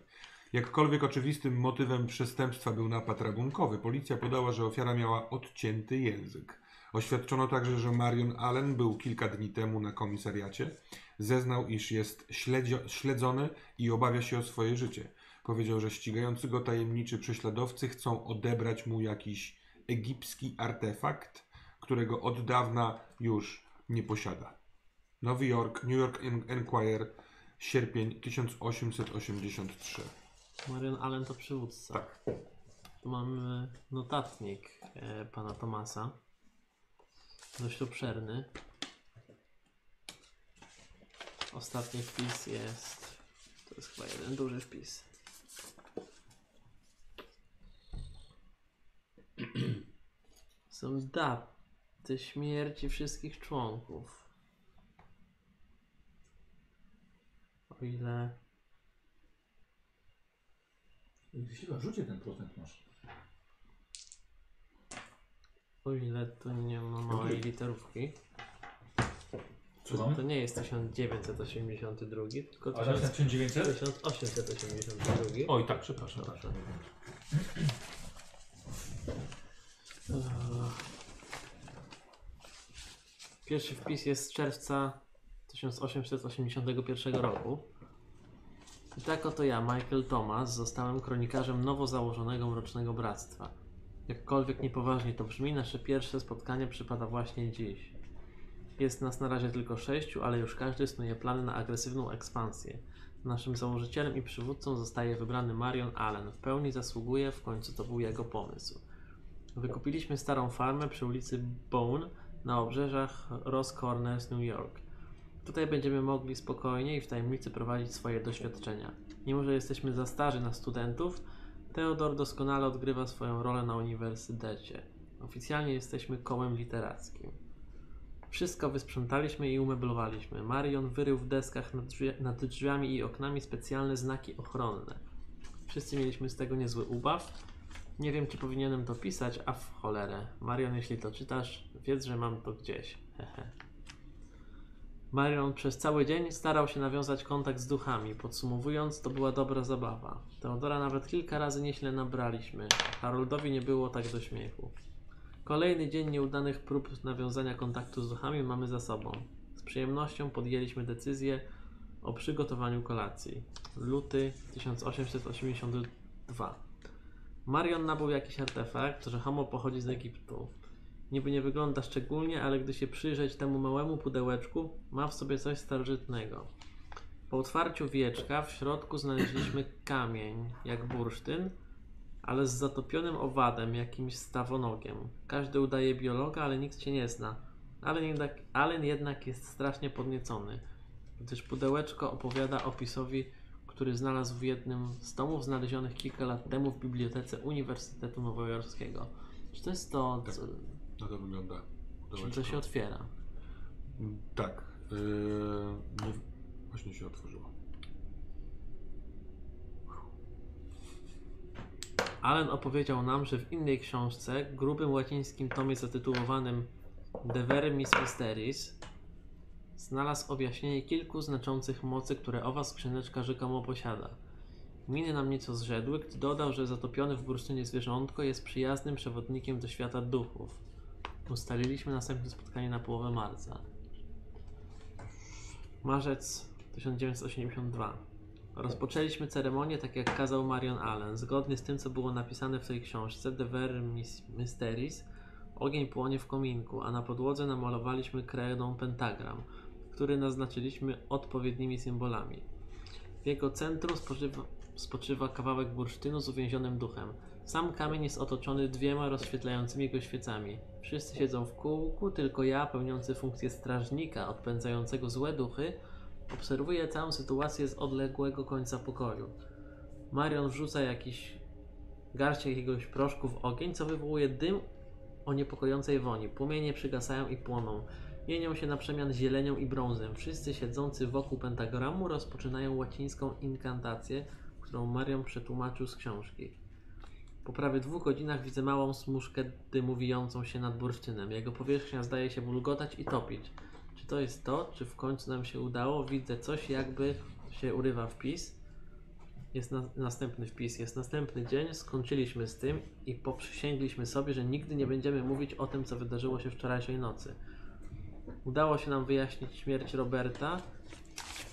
Jakkolwiek oczywistym motywem przestępstwa był napad rabunkowy, policja podała, że ofiara miała odcięty język. Oświadczono także, że Marion Allen był kilka dni temu na komisariacie. Zeznał, iż jest śledzony i obawia się o swoje życie. Powiedział, że ścigający go tajemniczy prześladowcy chcą odebrać mu jakiś egipski artefakt, którego od dawna już nie posiada. Nowy Jork, New York En- Enquirer, sierpień 1883.
Marion Allen to przywódca.
Tak.
Tu mamy notatnik e, pana Tomasa. Dość obszerny. Ostatni wpis jest. To jest chyba jeden duży wpis. Są daty śmierci wszystkich członków. O ile.
Chyba rzucie ten procent masz.
O ile tu nie ma małej literówki.
Słucham?
To nie jest 1982, tylko
A zaś na 1900?
1882.
Oj, tak, przepraszam. Tak.
Pierwszy wpis jest z czerwca 1881 roku. I tak oto ja, Michael Thomas, zostałem kronikarzem nowo założonego Mrocznego Bractwa. Jakkolwiek niepoważnie to brzmi, nasze pierwsze spotkanie przypada właśnie dziś. Jest nas na razie tylko sześciu, ale już każdy snuje plany na agresywną ekspansję. Naszym założycielem i przywódcą zostaje wybrany Marion Allen. W pełni zasługuje, w końcu to był jego pomysł. Wykupiliśmy starą farmę przy ulicy Bone na obrzeżach Ross Corners, New York. Tutaj będziemy mogli spokojnie i w tajemnicy prowadzić swoje doświadczenia. Mimo, że jesteśmy za starzy na studentów, Theodor doskonale odgrywa swoją rolę na uniwersytecie. Oficjalnie jesteśmy kołem literackim. Wszystko wysprzątaliśmy i umeblowaliśmy. Marion wyrył w deskach nad, drzwi nad drzwiami i oknami specjalne znaki ochronne. Wszyscy mieliśmy z tego niezły ubaw. Nie wiem, czy powinienem to pisać, a w cholerę. Marion, jeśli to czytasz, wiedz, że mam to gdzieś. Hehe. Marion przez cały dzień starał się nawiązać kontakt z duchami. Podsumowując, to była dobra zabawa. Teodora nawet kilka razy nieźle nabraliśmy. Haroldowi nie było tak do śmiechu. Kolejny dzień nieudanych prób nawiązania kontaktu z duchami mamy za sobą. Z przyjemnością podjęliśmy decyzję o przygotowaniu kolacji. Luty 1882. Marion nabył jakiś artefakt, że homo pochodzi z Egiptu. Niby nie wygląda szczególnie, ale gdy się przyjrzeć temu małemu pudełeczku, ma w sobie coś starożytnego. Po otwarciu wieczka w środku znaleźliśmy kamień, jak bursztyn, ale z zatopionym owadem, jakimś stawonogiem. Każdy udaje biologa, ale nikt się nie zna. Allen jednak, Allen jednak jest strasznie podniecony, gdyż pudełeczko opowiada opisowi, który znalazł w jednym z tomów znalezionych kilka lat temu w bibliotece Uniwersytetu Nowojorskiego. Czy to jest to, co,
Na to wygląda.
czym to się otwiera?
Mm, Tak. Yy, nie, właśnie się otworzyło.
Allen opowiedział nam, że w innej książce, grubym łacińskim tomie zatytułowanym De Vermis Mysteris, znalazł objaśnienie kilku znaczących mocy, które owa skrzyneczka rzekomo posiada. Miny nam nieco zrzedły, gdy dodał, że zatopione w bursztynie zwierzątko jest przyjaznym przewodnikiem do świata duchów. Ustaliliśmy następne spotkanie na połowę marca. Marzec 1982. Rozpoczęliśmy ceremonię tak jak kazał Marion Allen, zgodnie z tym co było napisane w tej książce The Vermis Mysteries. Ogień płonie w kominku, a na podłodze namalowaliśmy kredą pentagram, który naznaczyliśmy odpowiednimi symbolami. W jego centrum spoczywa, spoczywa kawałek bursztynu z uwięzionym duchem. Sam kamień jest otoczony dwiema rozświetlającymi go świecami. Wszyscy siedzą w kółku, tylko ja, pełniący funkcję strażnika odpędzającego złe duchy, obserwuję całą sytuację z odległego końca pokoju. Marion wrzuca jakiś garść jakiegoś proszku w ogień, co wywołuje dym o niepokojącej woni. Płomienie przygasają i płoną. Mienią się na przemian zielenią i brązem. Wszyscy siedzący wokół pentagramu rozpoczynają łacińską inkantację, którą Marion przetłumaczył z książki. Po prawie dwóch godzinach widzę małą smuszkę dymu wijącą się nad bursztynem. Jego powierzchnia zdaje się bulgotać i topić. Czy to jest to? Czy w końcu nam się udało? Widzę coś, jakby się urywa wpis. Jest na, następny wpis. Jest następny dzień, skończyliśmy z tym i poprzysięgliśmy sobie, że nigdy nie będziemy mówić o tym, co wydarzyło się wczorajszej nocy. Udało się nam wyjaśnić śmierć Roberta,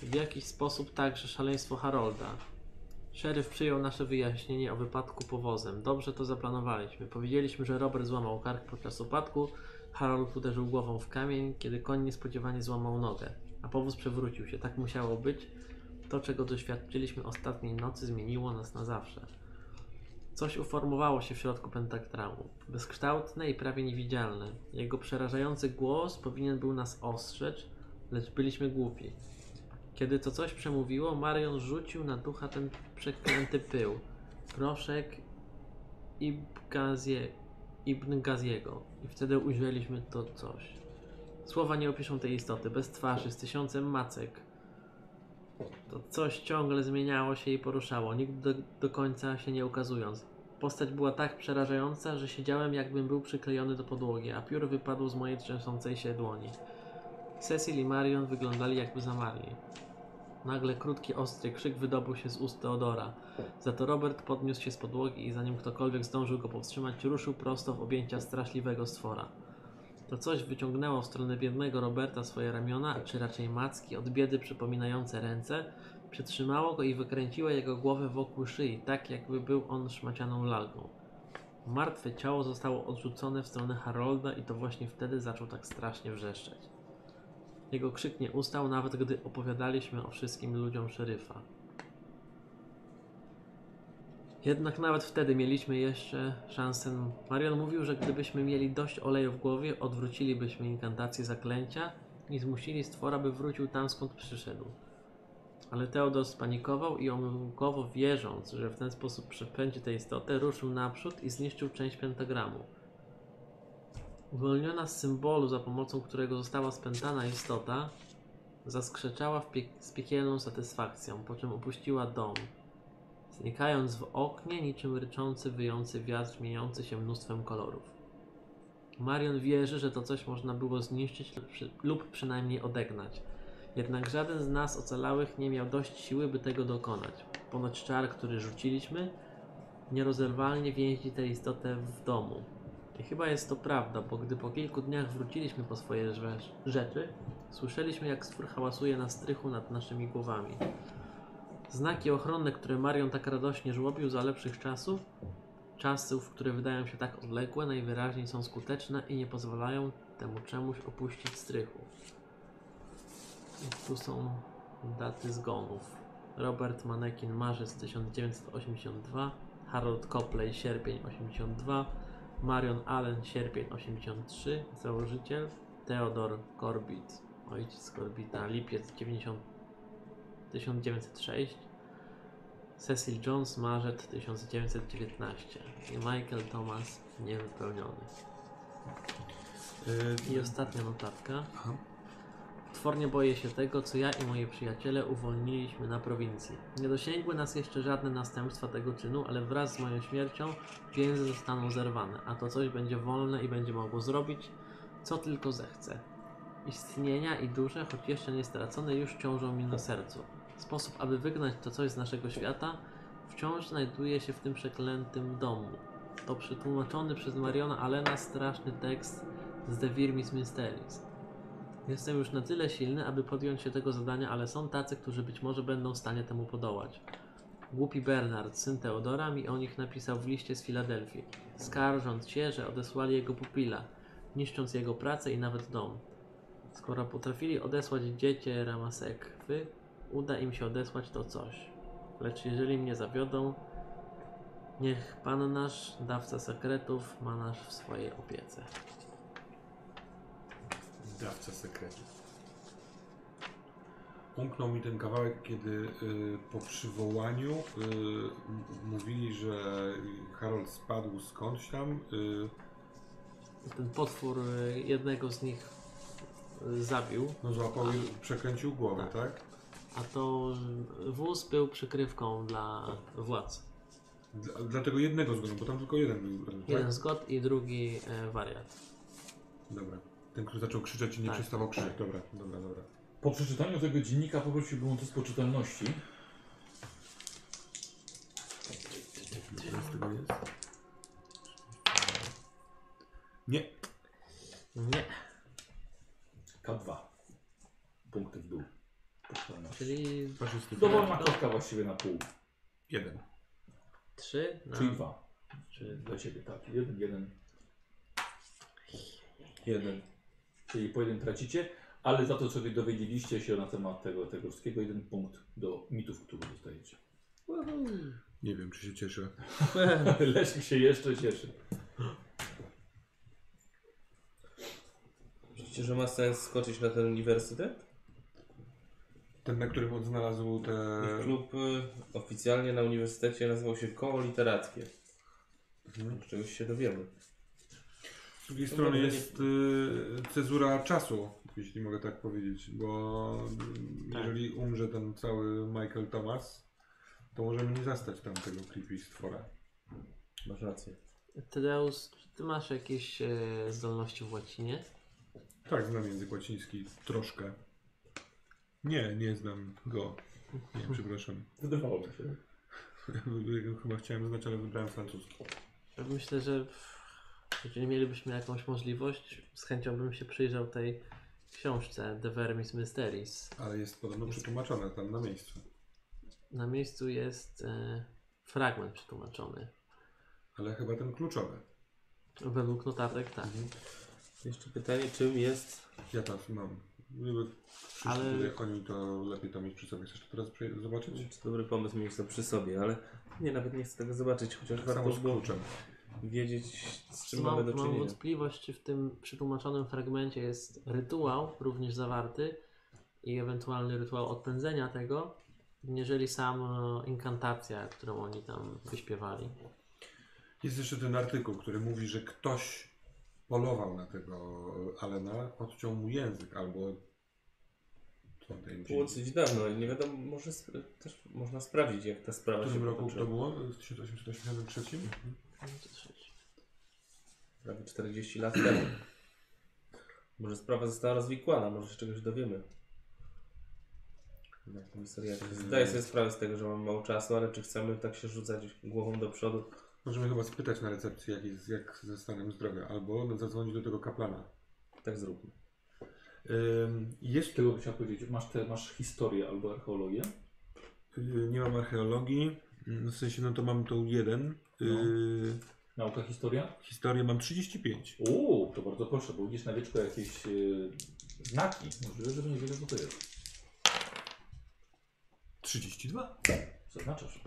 w jakiś sposób także szaleństwo Harolda. Szeryf przyjął nasze wyjaśnienie o wypadku powozem. Dobrze to zaplanowaliśmy. Powiedzieliśmy, że Robert złamał kark podczas upadku, Harold uderzył głową w kamień, kiedy koń niespodziewanie złamał nogę, a powóz przewrócił się. Tak musiało być. To, czego doświadczyliśmy ostatniej nocy, zmieniło nas na zawsze. Coś uformowało się w środku pentagramu. Bezkształtne i prawie niewidzialne. Jego przerażający głos powinien był nas ostrzec, lecz byliśmy głupi. Kiedy to coś przemówiło, Marion rzucił na ducha ten przeklęty pył. Proszek Ibgazie, Ibn Gaziego. I wtedy ujrzeliśmy to coś. Słowa nie opiszą tej istoty. Bez twarzy, z tysiącem macek. To coś ciągle zmieniało się i poruszało, nigdy do, do końca się nie ukazując. Postać była tak przerażająca, że siedziałem jakbym był przyklejony do podłogi, a piór wypadł z mojej trzęsącej się dłoni. Cecil i Marion wyglądali jakby zamarli. Nagle krótki, ostry krzyk wydobył się z ust Teodora. Za to Robert podniósł się z podłogi i zanim ktokolwiek zdążył go powstrzymać, ruszył prosto w objęcia straszliwego stwora. To coś wyciągnęło w stronę biednego Roberta swoje ramiona, czy raczej macki, od biedy przypominające ręce, przytrzymało go i wykręciło jego głowę wokół szyi, tak jakby był on szmacianą lalką. Martwe ciało zostało odrzucone w stronę Harolda i to właśnie wtedy zaczął tak strasznie wrzeszczeć. Jego krzyk nie ustał, nawet gdy opowiadaliśmy o wszystkim ludziom szeryfa. Jednak nawet wtedy mieliśmy jeszcze szansę. Marion mówił, że gdybyśmy mieli dość oleju w głowie, odwrócilibyśmy inkantację zaklęcia i zmusili stwora, by wrócił tam skąd przyszedł. Ale Teodor spanikował i omyłkowo wierząc, że w ten sposób przepędzi tę istotę, ruszył naprzód i zniszczył część pentagramu. Uwolniona z symbolu, za pomocą którego została spętana istota, zaskrzeczała pie- z piekielną satysfakcją, po czym opuściła dom, znikając w oknie niczym ryczący, wyjący wiatr, mieniący się mnóstwem kolorów. Marion wierzy, że to coś można było zniszczyć lub, lub przynajmniej odegnać. Jednak żaden z nas ocalałych nie miał dość siły, by tego dokonać. Ponoć czar, który rzuciliśmy, nierozerwalnie więzi tę istotę w domu. I chyba jest to prawda, bo gdy po kilku dniach wróciliśmy po swoje rzecz- rzeczy, słyszeliśmy jak stwór hałasuje na strychu nad naszymi głowami. Znaki ochronne, które Marion tak radośnie żłobił za lepszych czasów, czasów, które wydają się tak odległe, najwyraźniej są skuteczne i nie pozwalają temu czemuś opuścić strychu. I tu są daty zgonów. Robert Manekin, marzec 1982, Harold Copley, sierpień 82, Marion Allen, sierpień 83, założyciel, Theodor Corbett, ojciec Corbita, lipiec 90, 1906, Cecil Jones, marzec 1919 i Michael Thomas, niewypełniony.
Yy,
I ostatnia notatka.
Aha.
Potwornie boję się tego, co ja i moi przyjaciele uwolniliśmy na prowincji. Nie dosięgły nas jeszcze żadne następstwa tego czynu, ale wraz z moją śmiercią więzy zostaną zerwane, a to coś będzie wolne i będzie mogło zrobić, co tylko zechce. Istnienia i dusze, choć jeszcze nie stracone, już ciążą mi na sercu. Sposób, aby wygnać to coś z naszego świata, wciąż znajduje się w tym przeklętym domu. To przetłumaczony przez Mariona Allena straszny tekst z The Virmis Mysteries. Jestem już na tyle silny, aby podjąć się tego zadania, ale są tacy, którzy być może będą w stanie temu podołać. Głupi Bernard, syn Teodora, mi o nich napisał w liście z Filadelfii, skarżąc się, że odesłali jego pupila, niszcząc jego pracę i nawet dom. Skoro potrafili odesłać dziecię Ramasekwy, uda im się odesłać to coś. Lecz jeżeli mnie zawiodą, niech Pan nasz, dawca sekretów, ma nas w swojej opiece.
Dawca sekretów. Umknął mi ten kawałek, kiedy y, po przywołaniu y, mówili, że Harold spadł skądś tam. Y,
Ten potwór y, jednego z nich y, zabił,
no złapał i przekręcił głowę, tak?
a to y, wóz był przykrywką dla władz.
Dla, dlatego jednego zgonął, bo tam tylko jeden był. Tak?
Jeden zgod i drugi e, wariat.
Dobra. Ten, który zaczął krzyczeć i nie
Tak.
przestawał krzyczeć. Dobra, dobra, dobra.
Po przeczytaniu tego dziennika poprosiłbym o test poczytalności.
Ile z tego jest? Nie.
Nie,
K2. Punkty w dół. Poczytalności.
czyli.
Dowolna kostka właściwie na pół.
Jeden.
trzy na...
Czyli dwa.
Czy
Dla ciebie tak. Jeden, jeden.
Jeden.
Czyli po jeden tracicie, ale za to, co wy dowiedzieliście się na temat tego, tego wszystkiego, jeden punkt do mitów, które dostajecie.
Nie wiem, czy się cieszę.
Leszek się jeszcze cieszy.
Myślicie, że ma sens skoczyć na ten uniwersytet?
Ten, na którym on znalazł te...
Klub y, oficjalnie na uniwersytecie nazywał się Koło Literackie.
Mhm.
Czegoś się dowiemy.
Z drugiej
To
strony jest y, cezura czasu, jeśli mogę tak powiedzieć, bo
Tak.
jeżeli umrze ten cały Michael Thomas, to możemy nie zastać tam tego creepy stwora.
Masz rację.
Tydeus, czy ty masz jakieś e, zdolności w łacinie?
Tak, znam język łaciński troszkę. Nie, nie znam go. Nie, przepraszam.
Wydawało mi się.
Chyba chciałem znać, ale wybrałem francuski.
Myślę, że jeżeli mielibyśmy jakąś możliwość, z chęcią bym się przyjrzał tej książce The Vermis Mysteries.
Ale jest podobno przetłumaczone tam na miejscu.
Na miejscu jest e, fragment przetłumaczony.
Ale chyba ten kluczowy.
Według notatek, tak.
Jeszcze pytanie, czym jest...
Ja tam mam. Gdyby
Ale-
oni, to lepiej to mieć przy sobie. Chcesz to teraz zobaczyć?
Czy dobry pomysł mieć to przy sobie, ale nie, nawet nie chcę tego zobaczyć, chociaż
Tak
warto
samo z
było
kluczem.
Wiedzieć, z czym
mam,
mamy do
mam
czynienia.
wątpliwość, czy w tym przetłumaczonym fragmencie jest rytuał również zawarty i ewentualny rytuał odpędzenia tego, jeżeli sam e, inkantacja, którą oni tam wyśpiewali.
Jest jeszcze ten artykuł, który mówi, że ktoś polował na tego Alena, odciął mu język albo.
Było dosyć dawno nie wiadomo, może sp- też można sprawdzić, jak ta
W
sprawa się
którym roku to było? W 1883?
Prawie 40 lat temu. Może sprawa została rozwikłana, może się czegoś dowiemy. Na. Zdaję sobie sprawę z tego, że mamy mało czasu, ale czy chcemy tak się rzucać głową do przodu?
Możemy chyba spytać na recepcji, jak, jest, jak ze stanem zdrowia, albo zadzwonić do tego kaplana.
Tak zróbmy.
Ym, Jest
Tego chciałem powiedzieć, masz, te, masz historię albo archeologię?
y, nie mam archeologii, w sensie no to mam tą jeden. Y,
Nauka historia?
Historię mam 35.
Uuu, to bardzo proszę, bo widzisz na wieczku jakieś e, znaki. Możliwe, że nie wiele co to jest.
32.
Zaznaczasz.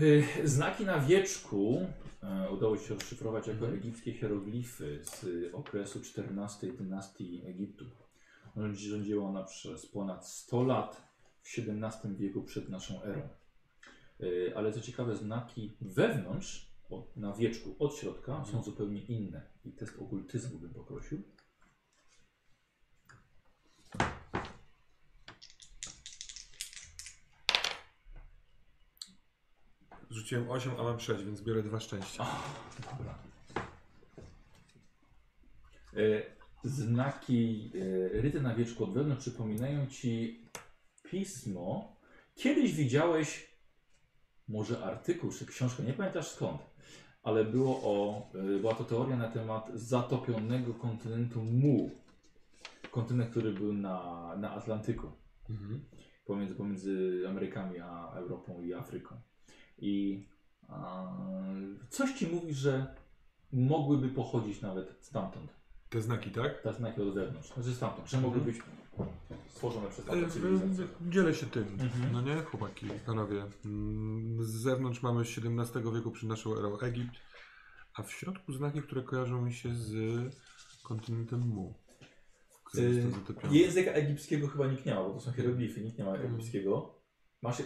Y, Znaki na wieczku e, udało się rozszyfrować jako egipskie hieroglify z okresu XIV dynastii Egiptu. Rządzi- Rządziła ona przez ponad 100 lat w XVII wieku przed naszą erą. Y, Ale co ciekawe, znaki wewnątrz, na wieczku, od środka są zupełnie inne. I test okultyzmu bym poprosił.
Rzuciłem 8, a mam 6, więc biorę dwa szczęścia.
Dobra. E, Znaki e, ryte na wieczku od wewnątrz przypominają ci pismo. Kiedyś widziałeś może artykuł czy książkę, nie pamiętasz skąd, ale było o, e, była to teoria na temat zatopionego kontynentu Mu. Kontynent, który był na, na Atlantyku
Mhm.
pomiędzy, pomiędzy Amerykami a Europą i Afryką. I a, coś ci mówi, że mogłyby pochodzić nawet stamtąd.
Te znaki, tak?
Te znaki od wewnątrz. Znaczy stamtąd. Że mogły być stworzone przez
E,
tamtą cywilizację.
e, Dzielę się tym.
Mhm.
No nie, chłopaki, panowie. Mm, Z zewnątrz mamy z XVII wieku przed naszą erą Egipt, a w środku znaki, które kojarzą mi się z kontynentem Mu. który
Y,
zatopiony.
Języka egipskiego chyba nikt nie ma, bo to są hieroglify, nikt nie ma
Mhm.
egipskiego. Masz e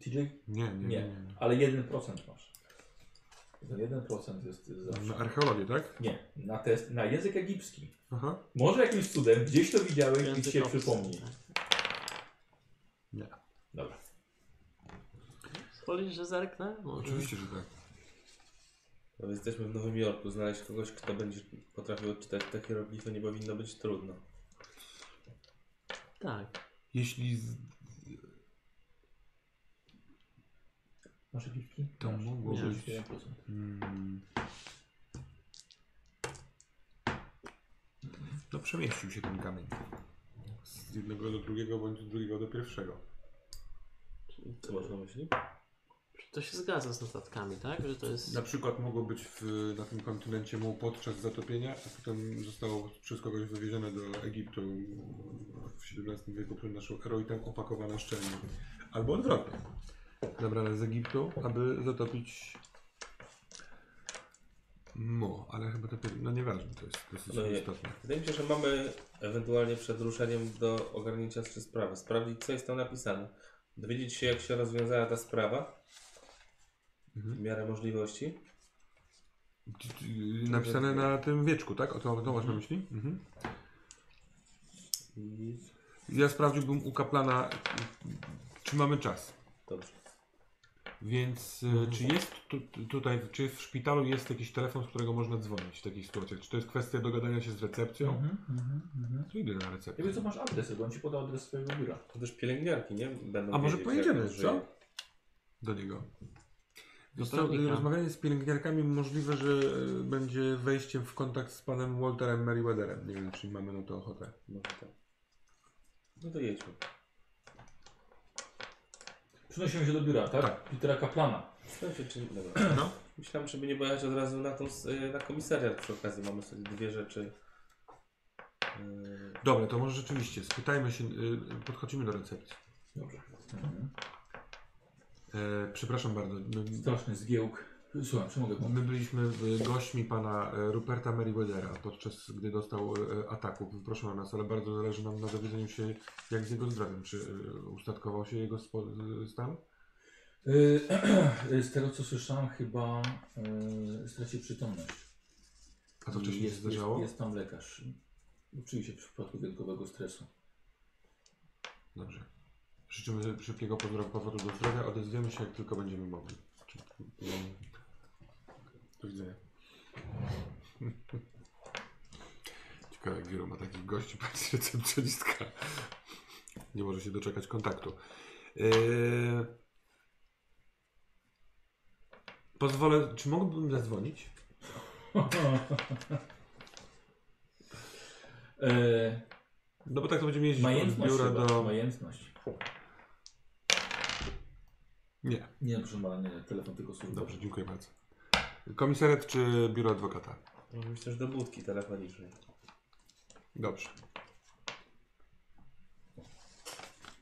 TJ?
Nie, nie, nie.
Nie.
nie.
Ale 1% masz. Ten 1% jest zawsze.
Na archeologię, tak?
Nie, na test, na język egipski.
Aha.
Może jakimś cudem gdzieś to widziałeś i
Język
się
obcy,
przypomni.
Nie.
Dobra.
Pozwolisz, że zerknę? Może.
Oczywiście, że tak.
No, jesteśmy w Nowym Jorku. Znaleźć kogoś, kto będzie potrafił odczytać te hieroglify nie powinno być trudno.
Tak.
Jeśli z...
Masz?
To
Masz.
mogło
Masz
być.
1%.
Mm. No przemieścił się ten kamień. Z jednego do drugiego, bądź z drugiego do pierwszego.
Co masz na myśli?
To się zgadza z notatkami, tak? Że to jest.
Na przykład mogło być w, na tym kontynencie mu podczas zatopienia, a potem zostało przez kogoś wywiezione do Egiptu w XVII wieku przed naszą erą i tam opakowane szczelnie. Albo odwrotnie. Zabrane z Egiptu, aby zatopić mu, ale chyba to no nieważne, to jest dosyć
No
istotne.
Wydaje mi się, że mamy ewentualnie przed ruszeniem do ogarnięcia trzy sprawy. Sprawdzić, co jest tam napisane. Dowiedzieć się, jak się rozwiązała ta sprawa.
Mhm.
W miarę możliwości.
Napisane na tym wieczku, tak? O to, to masz na myśli? Mhm. Ja sprawdziłbym u kaplana, czy mamy czas. Więc e, czy jest tu, tutaj, czy w szpitalu jest jakiś telefon, z którego można dzwonić w takich sytuacjach? Czy to jest kwestia dogadania się z recepcją?
Mhm, mhm, mhm.
To idę na
Ja
recepcję.
wiem, co masz adres, bo on ci podał adres swojego biura.
To też pielęgniarki, nie? Będą
A może
wiedzieć,
pojedziemy,
jak on
co?
żyje.
Do niego. Rozmawianie z pielęgniarkami możliwe, że e, będzie wejściem w kontakt z panem Walterem Meriwetherem. Nie wiem, czy mamy na to ochotę.
No to, no to jedźmy.
Przenosimy się do biura, tak?
Tak.
Petera Kaplana.
Się, czy... Dobra.
No.
Myślałem, żeby nie pojechać od razu na, tą, s- y, na komisariat przy okazji. Mamy sobie dwie rzeczy. Yy,
Dobra, to może rzeczywiście, spytajmy się, e, podchodzimy do recepcji.
Dobrze. Mhm.
E, przepraszam bardzo, my,
Straszny zgiełk. Słucham, czy mogę pomóc?
My byliśmy e, gośćmi pana e, Ruperta Meriwethera, podczas gdy dostał e, ataku. Proszę na nas, ale bardzo zależy nam na dowiedzeniu się, jak z jego zdrowiem. Czy e, ustatkował się jego stan?
Z tego co słyszałem, chyba stracił przytomność.
A co wcześniej
jest,
się zdarzało?
Jest, jest tam lekarz. Oczywiście w przypadku wyjątkowego stresu.
Dobrze. Życzymy szybkiego powrotu do zdrowia. Odezwiemy się, jak tylko będziemy mogli. Czy, do widzenia. Ciekawe, jak wielu ma takich gości, patrz recepcjonistka. Nie może się doczekać kontaktu. Yy... Pozwolę, czy mógłbym zadzwonić?
Yy,
No bo tak to będziemy jeździć od
majętność
biura
chyba.
do...
Majętność.
Nie,
Nie, proszę pana, nie, telefon tylko służbowy.
dobrze, dziękuję bardzo. Komisariat czy biuro adwokata?
no myślę, że do budki telefonicznej.
Dobrze.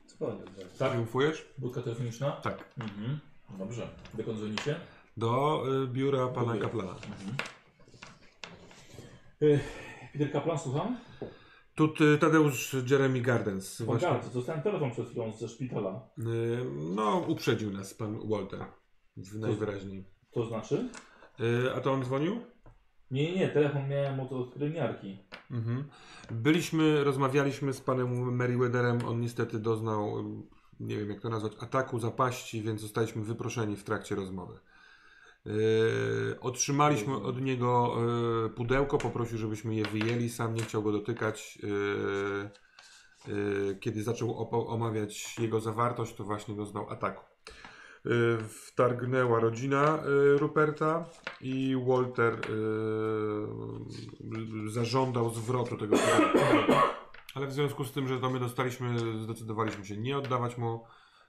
Dzwonię razu.
Tak?
Triumfujesz?
Budka telefoniczna?
Tak.
Mhm. Dobrze. Dokąd dzwonicie?
Do y, biura pana
Biura.
kaplana.
Mhm. Y, Peter Kaplan, słucham?
Tu y, Tadeusz Jeremy Gardens. Właśnie,
Właśnie. Dostałem telefon przed chwilą ze szpitala.
y, no, uprzedził nas pan Walter. W- Najwyraźniej.
To znaczy?
Y, a to on dzwonił?
Nie, nie, nie, telefon miałem od, od pielęgniarki.
Mhm. Byliśmy, rozmawialiśmy z panem Meriwetherem. On niestety doznał, y, nie wiem jak to nazwać, ataku zapaści, więc zostaliśmy wyproszeni w trakcie rozmowy. Yy, otrzymaliśmy od niego yy, pudełko, poprosił, żebyśmy je wyjęli. Sam nie chciał go dotykać. Yy, kiedy zaczął omawiać jego zawartość, to właśnie doznał ataku. Yy, wtargnęła rodzina yy, Ruperta i Walter yy, zażądał zwrotu tego. Ale w związku z tym, że to my dostaliśmy, zdecydowaliśmy się nie oddawać mu,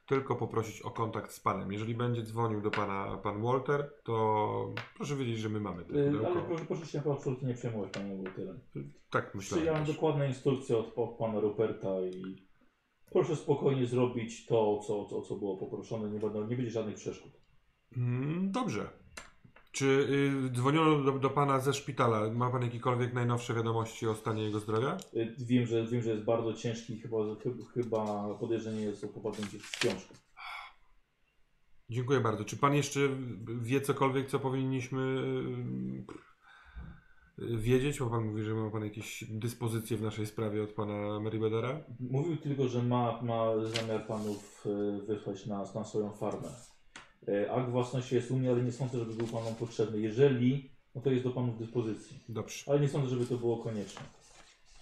tylko poprosić o kontakt z panem. Jeżeli będzie dzwonił do pana pan Walter, to proszę wiedzieć, że my mamy to
Y, Ale
pudełko.
proszę, proszę się absolutnie nie przejmować, panie Walterem.
Tak myślałem.
Przyjąłem
też.
dokładne instrukcje od, od pana Ruperta i proszę spokojnie zrobić to, co, co, co było poproszone. Nie, będą, nie będzie żadnych przeszkód.
Mm, dobrze. Czy y, dzwoniono do, do pana ze szpitala? Ma pan jakiekolwiek najnowsze wiadomości o stanie jego zdrowia?
Y, Wiem, że, wiem, że jest bardzo ciężki, chyba, chy- chyba podejrzenie jest o popadnięcie w śpiączkę.
Dziękuję bardzo. Czy pan jeszcze wie cokolwiek, co powinniśmy y, wiedzieć? Bo pan mówi, że ma pan jakieś dyspozycje w naszej sprawie od pana Meribedera?
Mówił tylko, że ma, ma zamiar panów y, wysłać na, na swoją farmę. Y, Akt własności jest u mnie, ale nie sądzę, żeby był panom potrzebny. Jeżeli, no to jest do panów dyspozycji.
Dobrze.
Ale nie sądzę, żeby to było konieczne.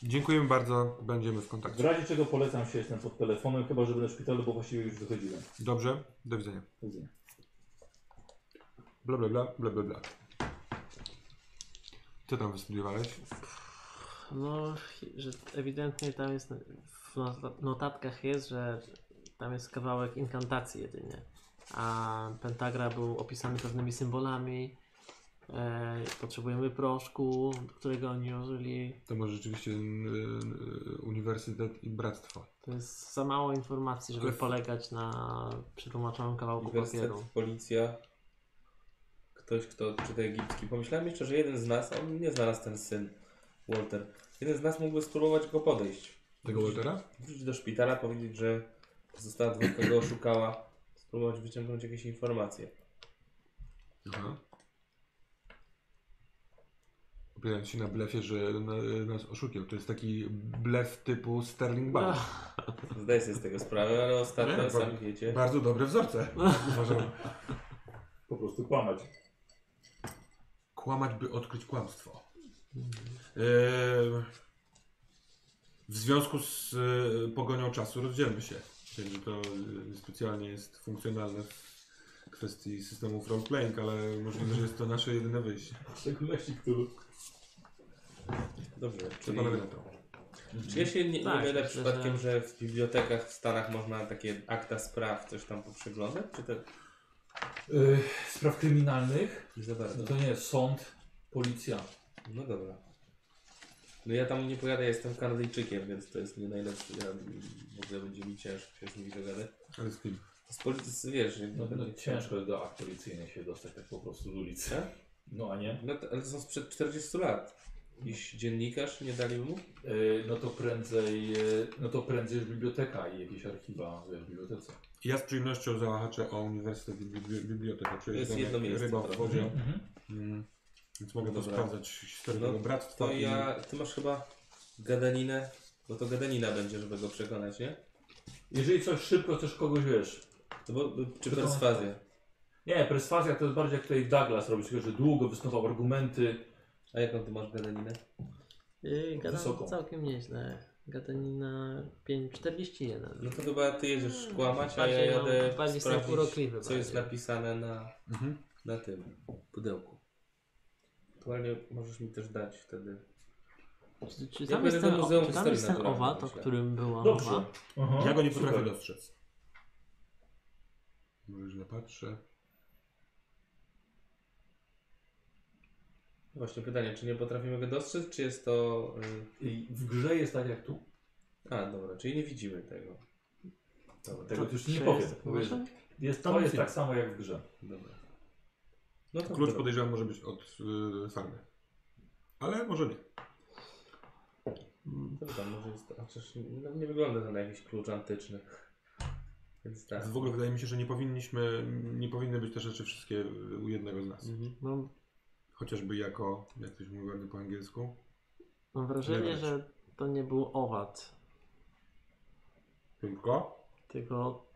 Dziękujemy bardzo. Będziemy w
W
kontakcie.
razie czego polecam się, jestem pod telefonem, chyba że będę w szpitalu, bo właściwie już wychodziłem.
Dobrze. Do widzenia.
Do widzenia.
Bla bla bla, bla bla bla. Co tam wystudiowałeś?
No, że ewidentnie tam jest, w not- notatkach jest, że tam jest kawałek inkantacji jedynie. A pentagra był opisany pewnymi symbolami. E, potrzebujemy proszku, którego oni użyli.
To może rzeczywiście y, y, uniwersytet i bractwo.
To jest za mało informacji, żeby polegać na przetłumaczonym kawałku papieru.
policja, ktoś, kto czyta egipski. Pomyślałem jeszcze, że jeden z nas, a on nie znalazł ten syn, Walter, jeden z nas mógłby spróbować go podejść.
Tego Waltera?
Wrócić do szpitala, powiedzieć, że została dwójka go oszukała, spróbować wyciągnąć jakieś informacje.
Aha. Opierając się na blefie, że na, nas oszukiał. To jest taki blef typu Sterling Bank.
Zdaję sobie z tego sprawę, ale ostatnio,
Nie,
sami wiecie,
Bardzo dobre wzorce. Uważam.
Po prostu kłamać.
Kłamać, by odkryć kłamstwo. Eee, w związku z e, pogonią czasu rozdzielmy się. Wiem, że to e, specjalnie jest funkcjonalne w kwestii systemów roleplaying, ale możliwe, że jest to nasze jedyne wyjście.
W szczególności który.
dobrze,
Co
czyli...
panowie na to?
Czy ja się nie, nie
Tak,
mylę
myślę,
przypadkiem,
że-
że w bibliotekach w Stanach można takie akta spraw, coś tam poprzeglądać? Czy to
Yy, spraw kryminalnych?
nie za bardzo?
No to nie jest sąd, policja.
No dobra. No ja tam nie pojadę, jestem Kanadyjczykiem, więc to jest nie najlepszy. Ja, w ogóle będzie mi ciężko się z nimi dogadać.
Ale z kim?
Z policji, wiesz, jak
No,
będę
no, ciężko jest do akt policyjnych się dostać tak po prostu z ulicy.
Co?
No a nie?
No to, ale to są sprzed 40 lat. Jakiś dziennikarz nie dali mu?
Yy, no to prędzej, yy, no to prędzej już biblioteka i jakieś archiwa wiesz, w bibliotece.
Ja z przyjemnością zahaczę o Uniwersytet i bibli- Bibliotekę. Czuję
jest jedno miejsce
ryba w wodzie.
Mhm.
Mm. Więc mogę to
Dobra.
sprawdzać historię
No,
tego bractwa.
To
i-
ja, ty masz chyba gadaninę, bo to gadanina będzie, żeby go przekonać, nie?
Jeżeli coś szybko, też kogoś wiesz.
No bo, czy
To-
perswazja.
Nie, perswazja to jest bardziej jak tutaj Douglas robi, tylko że długo występował argumenty.
A jaką ty masz gadaninę?
Yy, gadam
Wysoką.
całkiem nieźle. Gadanina 5,41.
No to chyba ty jedziesz kłamać, a ja
Bardziej mam-
jadę
bardziej jestem
sprawdzić,
urokliwy
co jest
bardziej.
napisane na,
Mhm.
na tym pudełku. Aktualnie możesz mi też dać wtedy.
Czy, czy
Ja
tam
będę
jest
do
ten,
Muzeum
o- czy tam
Historii
jest ten
Naturalnej,
owad, o
myślę.
którym była
Dobrze.
mowa?
Aha,
Ja go nie potrafię
super.
dostrzec. Może źle patrzę.
Właśnie pytanie, czy nie potrafimy go dostrzec, czy jest to... y,
I w grze jest tak jak tu.
A, dobra, czyli nie widzimy tego. Dobra,
Tego już nie powiem.
jest-
Mówię, że
Może?
Jest, to jest tak samo jak w grze.
Dobra. No to
Klucz
dobra.
podejrzewam może być od y, farmy. Ale może nie. Mm,
To tam może jest, chociaż no, nie wygląda to na jakiś klucz antyczny. Więc tak.
W ogóle wydaje mi się, że nie powinniśmy, nie powinny być te rzeczy wszystkie u jednego z nas.
Mhm.
Mam,
Chociażby jako, jak ktoś mówi ładnie po angielsku.
mam wrażenie, że to nie był owad,
Tylko?
tylko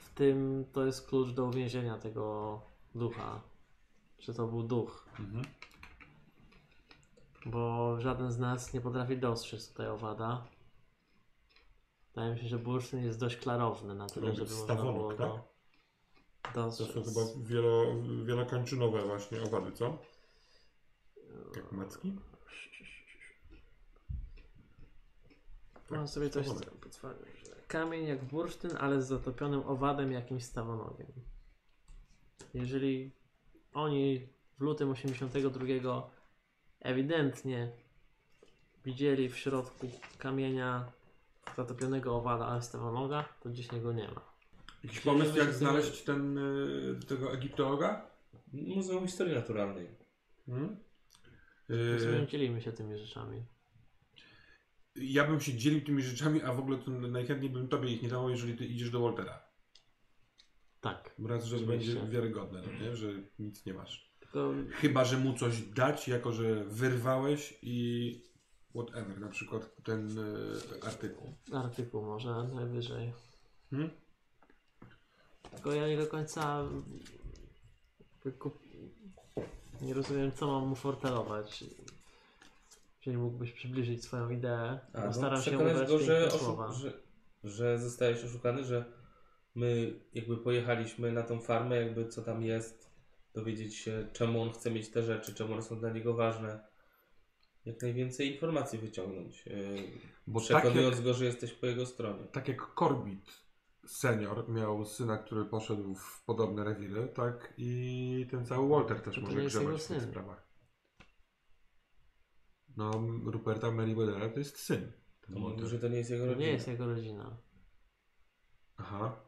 w tym to jest klucz do uwięzienia tego ducha. Czy to był duch?
Mhm.
Bo żaden z nas nie potrafi dostrzec tutaj owada. Wydaje mi się, że bursztyn jest dość klarowny na tyle,
miał
żeby
być
można było
stawonok,
go
To są chyba wielo, wielokończynowe właśnie owady, co? Jak macki?
Mam sobie coś potworzyć. Kamień jak bursztyn, ale z zatopionym owadem jakimś stawonogiem. Jeżeli oni w lutym 82 ewidentnie widzieli w środku kamienia zatopionego owada, ale stawonoga, to gdzieś niego nie ma.
Jakiś pomysł, jak
to-
znaleźć ten, y, tego egiptologa?
Muzeum Historii Naturalnej.
Hmm?
Rozumiem,
Y,
dzielimy się tymi rzeczami.
ja bym się dzielił tymi rzeczami, a w ogóle to najchętniej bym tobie ich nie dawał, jeżeli ty idziesz do Waltera.
Tak.
Raz, że
Oczywiście.
będzie wiarygodne, no nie? że nic nie masz.
Tylko
Chyba, że mu coś dać, jako że wyrwałeś i whatever, na przykład ten y, artykuł.
artykuł może najwyżej.
Hmm?
Tylko ja nie do końca kup... nie rozumiem, co mam mu fortelować. Jeżeli mógłbyś przybliżyć swoją ideę,
A, no,
staram się ubrać
go, że,
słowa.
że, że zostałeś oszukany, że my jakby pojechaliśmy na tą farmę, jakby co tam jest, dowiedzieć się czemu on chce mieć te rzeczy, czemu one są dla niego ważne. Jak najwięcej informacji wyciągnąć, yy,
Bo tak
przekonując
jak,
go, że jesteś po jego stronie.
tak jak Corbett senior miał syna, który poszedł w podobne rewiry, tak i ten cały Walter też
To
może
jest
grzebać w tych sprawach. No, Ruperta Merriweathera to jest syn.
To mówi,
Walter.
że to nie jest jego
To
rodzina.
nie jest jego rodzina.
Aha.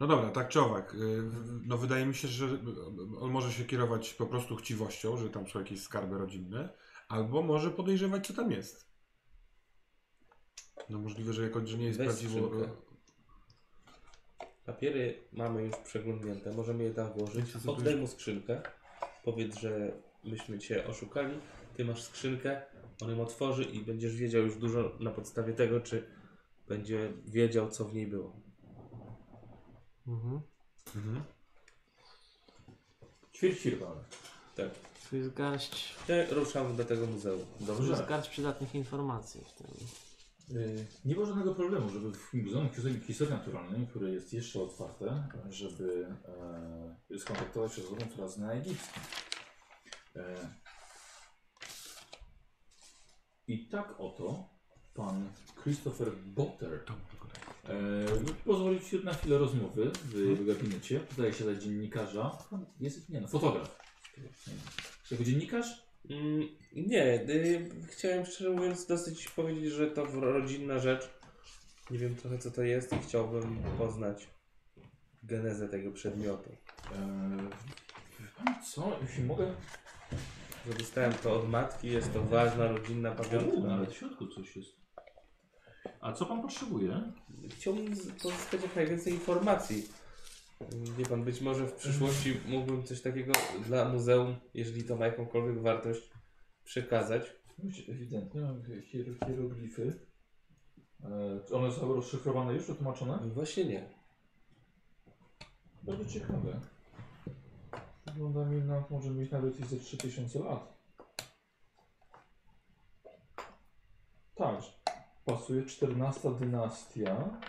No dobra, tak czy owak. y, No wydaje mi się, że on może się kierować po prostu chciwością, że tam są jakieś skarby rodzinne, albo może podejrzewać, co tam jest. No możliwe, że jako, że nie jest
Weź
prawdziwo...
skrzynkę. Papiery mamy już przeglądnięte, możemy je tam włożyć.
Wiecie, co
Oddaj
jest?
mu skrzynkę. Powiedz, że myśmy cię oszukali. Ty masz skrzynkę, on ją otworzy i będziesz wiedział już dużo na podstawie tego, czy będzie wiedział, co w niej było.
Mhm.
Mhm.
Ćwierć firma.
Tak.
Tu jest garść,
I ruszamy do tego muzeum.
tu
Dobrze.
jest garść przydatnych informacji w tym.
Y, Nie było żadnego problemu, żeby w Muzeum Historii- Naturalnej, które jest jeszcze otwarte, żeby e, skontaktować się z osobą, która zna egipski. E, I tak oto pan Christopher Botter
tak.
e, pozwolił ci na chwilę rozmowy w, w gabinecie. Wydaje się za dziennikarza. Jest, nie no, fotograf. Jako dziennikarz?
Mm, nie, y, chciałem szczerze mówiąc dosyć powiedzieć, że to rodzinna rzecz. Nie wiem trochę co to jest i chciałbym poznać genezę tego przedmiotu.
E, pan co, jeśli mogę
Że dostałem to od matki, jest to ważna rodzinna
U,
pamiątka.
nawet w środku coś jest. A co pan potrzebuje?
Chciałbym pozyskać jak najwięcej informacji. Wie pan, być może w przyszłości mógłbym coś takiego dla muzeum, jeżeli to ma jakąkolwiek wartość, przekazać.
Ewidentnie mam hier- hieroglify. E, czy one są rozszyfrowane już, przetłumaczone?
Właśnie nie.
Bardzo ciekawe. Wygląda mi na może mieć nawet i ze 3000 lat. Tak, pasuje 14 dynastia.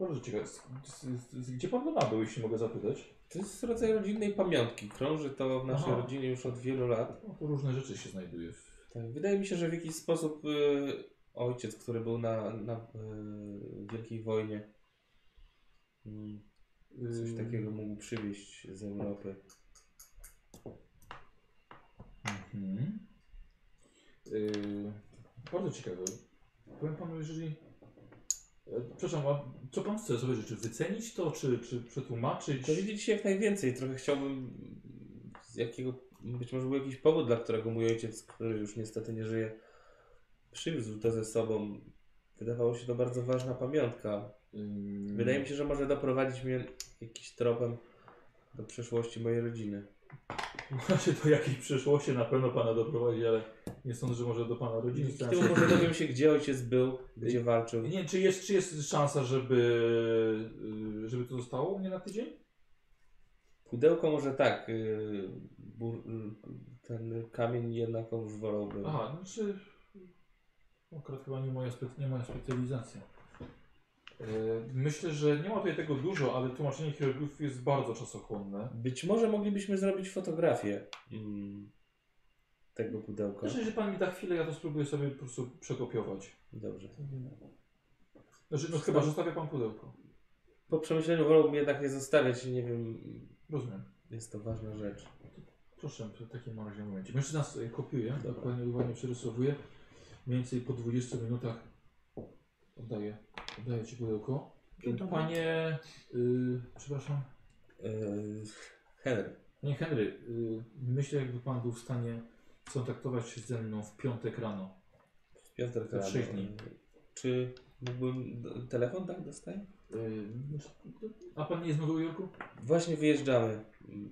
Bardzo ciekawe. Z, z, z, gdzie pan nabył, jeśli mogę zapytać?
To jest rodzaj rodzinnej pamiątki. Krąży to w naszej
Aha.
rodzinie już od wielu lat.
No, różne rzeczy się znajduje
Tak, wydaje mi się, że w jakiś sposób y, ojciec, który był na, na y, Wielkiej Wojnie, mm, coś takiego mógł przywieźć z Europy.
Mhm. Yy, bardzo ciekawe. Powiem panu, jeżeli. Przepraszam, a co pan chce sobie życzy? Wycenić to, czy, czy przetłumaczyć?
Się jak najwięcej. Trochę chciałbym z jakiego, być może był jakiś powód, dla którego mój ojciec, który już niestety nie żyje, przywiózł to ze sobą. Wydawało się to bardzo ważna pamiątka.
Ym,
Wydaje mi się, że może doprowadzić mnie jakiś tropem do przeszłości mojej rodziny.
Znaczy do jakiejś przyszłości na pewno pana doprowadzi, ale nie sądzę, że może do pana rodziny.
Dzięki temu może dowiem się, gdzie ojciec był, gdzie walczył.
Nie, czy jest, czy jest szansa, żeby, y, żeby to zostało u mnie na tydzień?
Pudełko może tak, yy, bur, y, ten kamień jednakowoż wolałbym.
Aha, znaczy akurat chyba nie moja, spe, nie moja specjalizacja. E, Myślę, że nie ma tutaj tego dużo, ale tłumaczenie hieroglifów jest bardzo czasochłonne.
Być może moglibyśmy zrobić fotografię mm, tego pudełka.
Znaczy, że pan mi da chwilę, ja to spróbuję sobie po prostu przekopiować.
Dobrze.
Znaczy, no chyba, że zostawia pan pudełko.
Po przemyśleniu wolałbym jednak nie zostawiać, nie wiem,
Rozumiem.
jest to ważna rzecz.
Proszę, w takim razie momencie. Mężczyzna sobie kopiuje, dokładnie, dokładnie przerysowuje. Mniej więcej po 20 minutach oddaję, oddaję Ci pudełko. Panie, y, przepraszam,
Yy, Henry,
panie Henry, y, myślę jakby Pan był w stanie skontaktować się ze mną w piątek rano.
w piątek
Za
rano.
sześć dni.
Czy mógłbym, telefon tak dostaję?
A Pan nie jest w Nowym Jorku?
Właśnie wyjeżdżamy i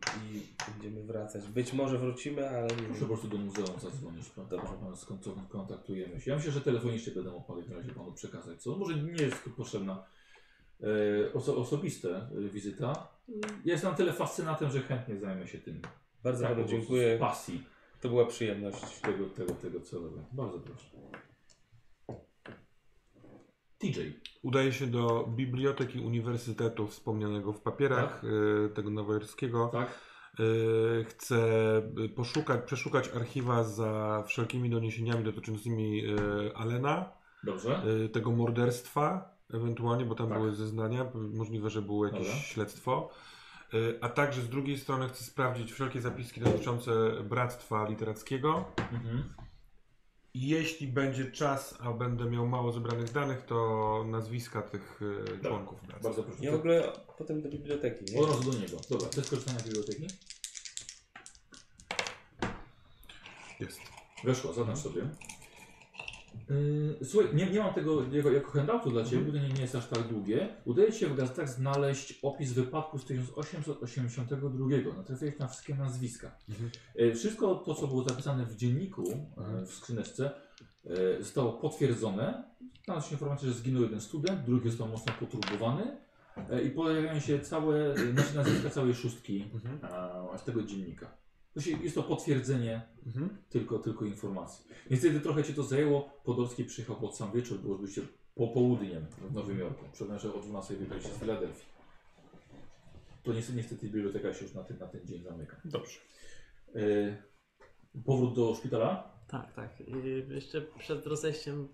będziemy wracać. Być może wrócimy, ale nie
Proszę po prostu do muzeum zadzwonić, pan,
Dobrze.
pan skon- kontaktujemy się. Ja myślę, że telefonicznie będę mógł w takim razie Panu przekazać, co może nie jest potrzebna e, oso osobista e, wizyta. Ja jestem na tyle fascynatem, że chętnie zajmę się tym.
Bardzo
Tak,
panu
po prostu
dziękuję.
Z pasji
To była przyjemność.
tego, tego, tego co robię. Bardzo proszę. TJ.
Udaje się do Biblioteki Uniwersytetu wspomnianego w papierach y, tego nowojorskiego.
Tak?
Y, Chcę y, poszukać, przeszukać archiwa za wszelkimi doniesieniami dotyczącymi y, Alena,
Dobrze.
tego morderstwa, ewentualnie, bo tam
Tak.
były zeznania, możliwe, że było jakieś
Dobra.
śledztwo. A także z drugiej strony chcę sprawdzić wszelkie zapiski dotyczące Bractwa Literackiego.
Mhm.
Jeśli będzie czas, a będę miał mało zebranych danych, to nazwiska tych y, członków Bractwa.
Bardzo proszę.
Ja w ogóle potem do biblioteki, nie?
Od razu do niego. Dobra, chcesz korzystania z biblioteki?
Jest.
Weszła, zaznacz sobie. Yy, słuchaj, nie, nie mam tego jako, jako handoutu dla Ciebie, bo to nie, nie jest aż tak długie. Udaje Ci się w gazetach znaleźć opis wypadku z 1882. Natrafiłeś na wszystkie nazwiska.
Mhm.
Yy, wszystko to, co było zapisane w dzienniku, yy, w skrzyneczce, zostało potwierdzone. Znalazła się informacja, że zginął jeden student, drugi został mocno poturbowany. I pojawiają się całe, znaczy nazwiska całej szóstki
Mhm.
z tego dziennika. Się, jest to potwierdzenie
Mhm.
tylko, tylko informacji. Niestety trochę Cię to zajęło. Podolski przyjechał pod sam wieczór, było oczywiście po południem w Nowym Jorku. Przypomnę, że o 12 wybraliście z Filadelfii. To niestety, niestety biblioteka się już na ten, na ten dzień zamyka.
Dobrze.
Yy, powrót do szpitala?
Tak, tak. I jeszcze przed rozejściem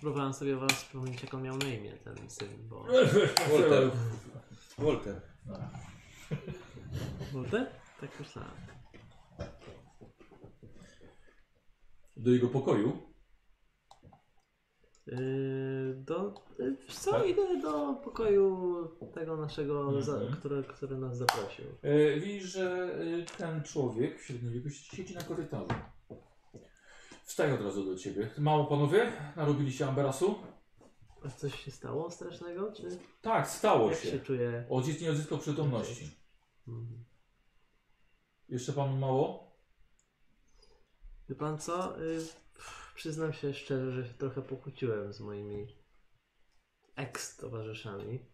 próbowałem sobie was przypomnieć, jak on miał na imię, ten syn, bo...
Walter. Walter.
Walter? Tak myślałem.
Do jego pokoju?
Yy, do, yy, wiesz co,
Tak?
idę do pokoju tego naszego, za,
Mhm.
który, który nas zaprosił.
Yy, widzisz, że yy, ten człowiek w średnim wieku siedzi na korytarzu. Wstaje od razu do ciebie. Mało panowie? Narobiliście amberasu?
A coś się stało strasznego, czy
Tak, stało
jak się
się.
czuje?
Ojciec nie odzyskał przytomności.
Mhm.
Jeszcze panu mało?
Wie pan co? Y, przyznam się szczerze, że się trochę pokłóciłem z moimi ex-towarzyszami.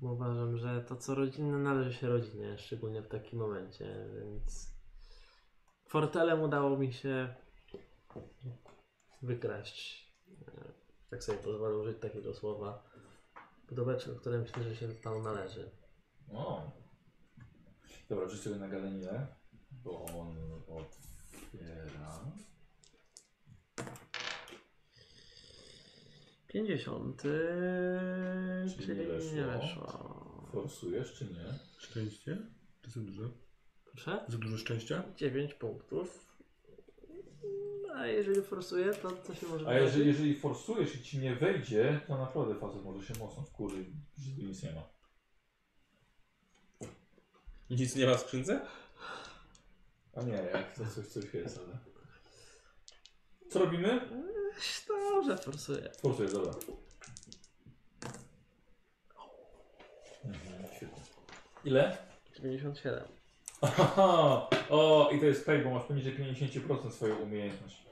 Bo uważam, że to co rodzinne należy się rodzinie, szczególnie w takim momencie, więc fortelem udało mi się wykraść, tak sobie pozwolę użyć takiego słowa, pudełeczko, które myślę, że się panu należy.
O. Dobra, sobie na galeninę, bo on otwiera.
50,
Czyli
czyli
nie weszło.
nie weszło.
Forsujesz czy nie?
Szczęście? Czy za dużo?
Proszę?
Za dużo szczęścia?
9 punktów. A jeżeli forsuję, to co się może
A jeżeli, jeżeli forsujesz i ci nie wejdzie, to naprawdę facet może się mocno wkurzyć, że tu nic nie ma.
Nic nie ma w skrzynce?
A nie, jak to coś, coś jest, ale... Co robimy?
Dobrze, forsuję.
Forsujesz, dobra. Mhm, świetnie. Ile?
97.
Aha, o, i to jest fake, bo masz poniżej 50% swojej umiejętności.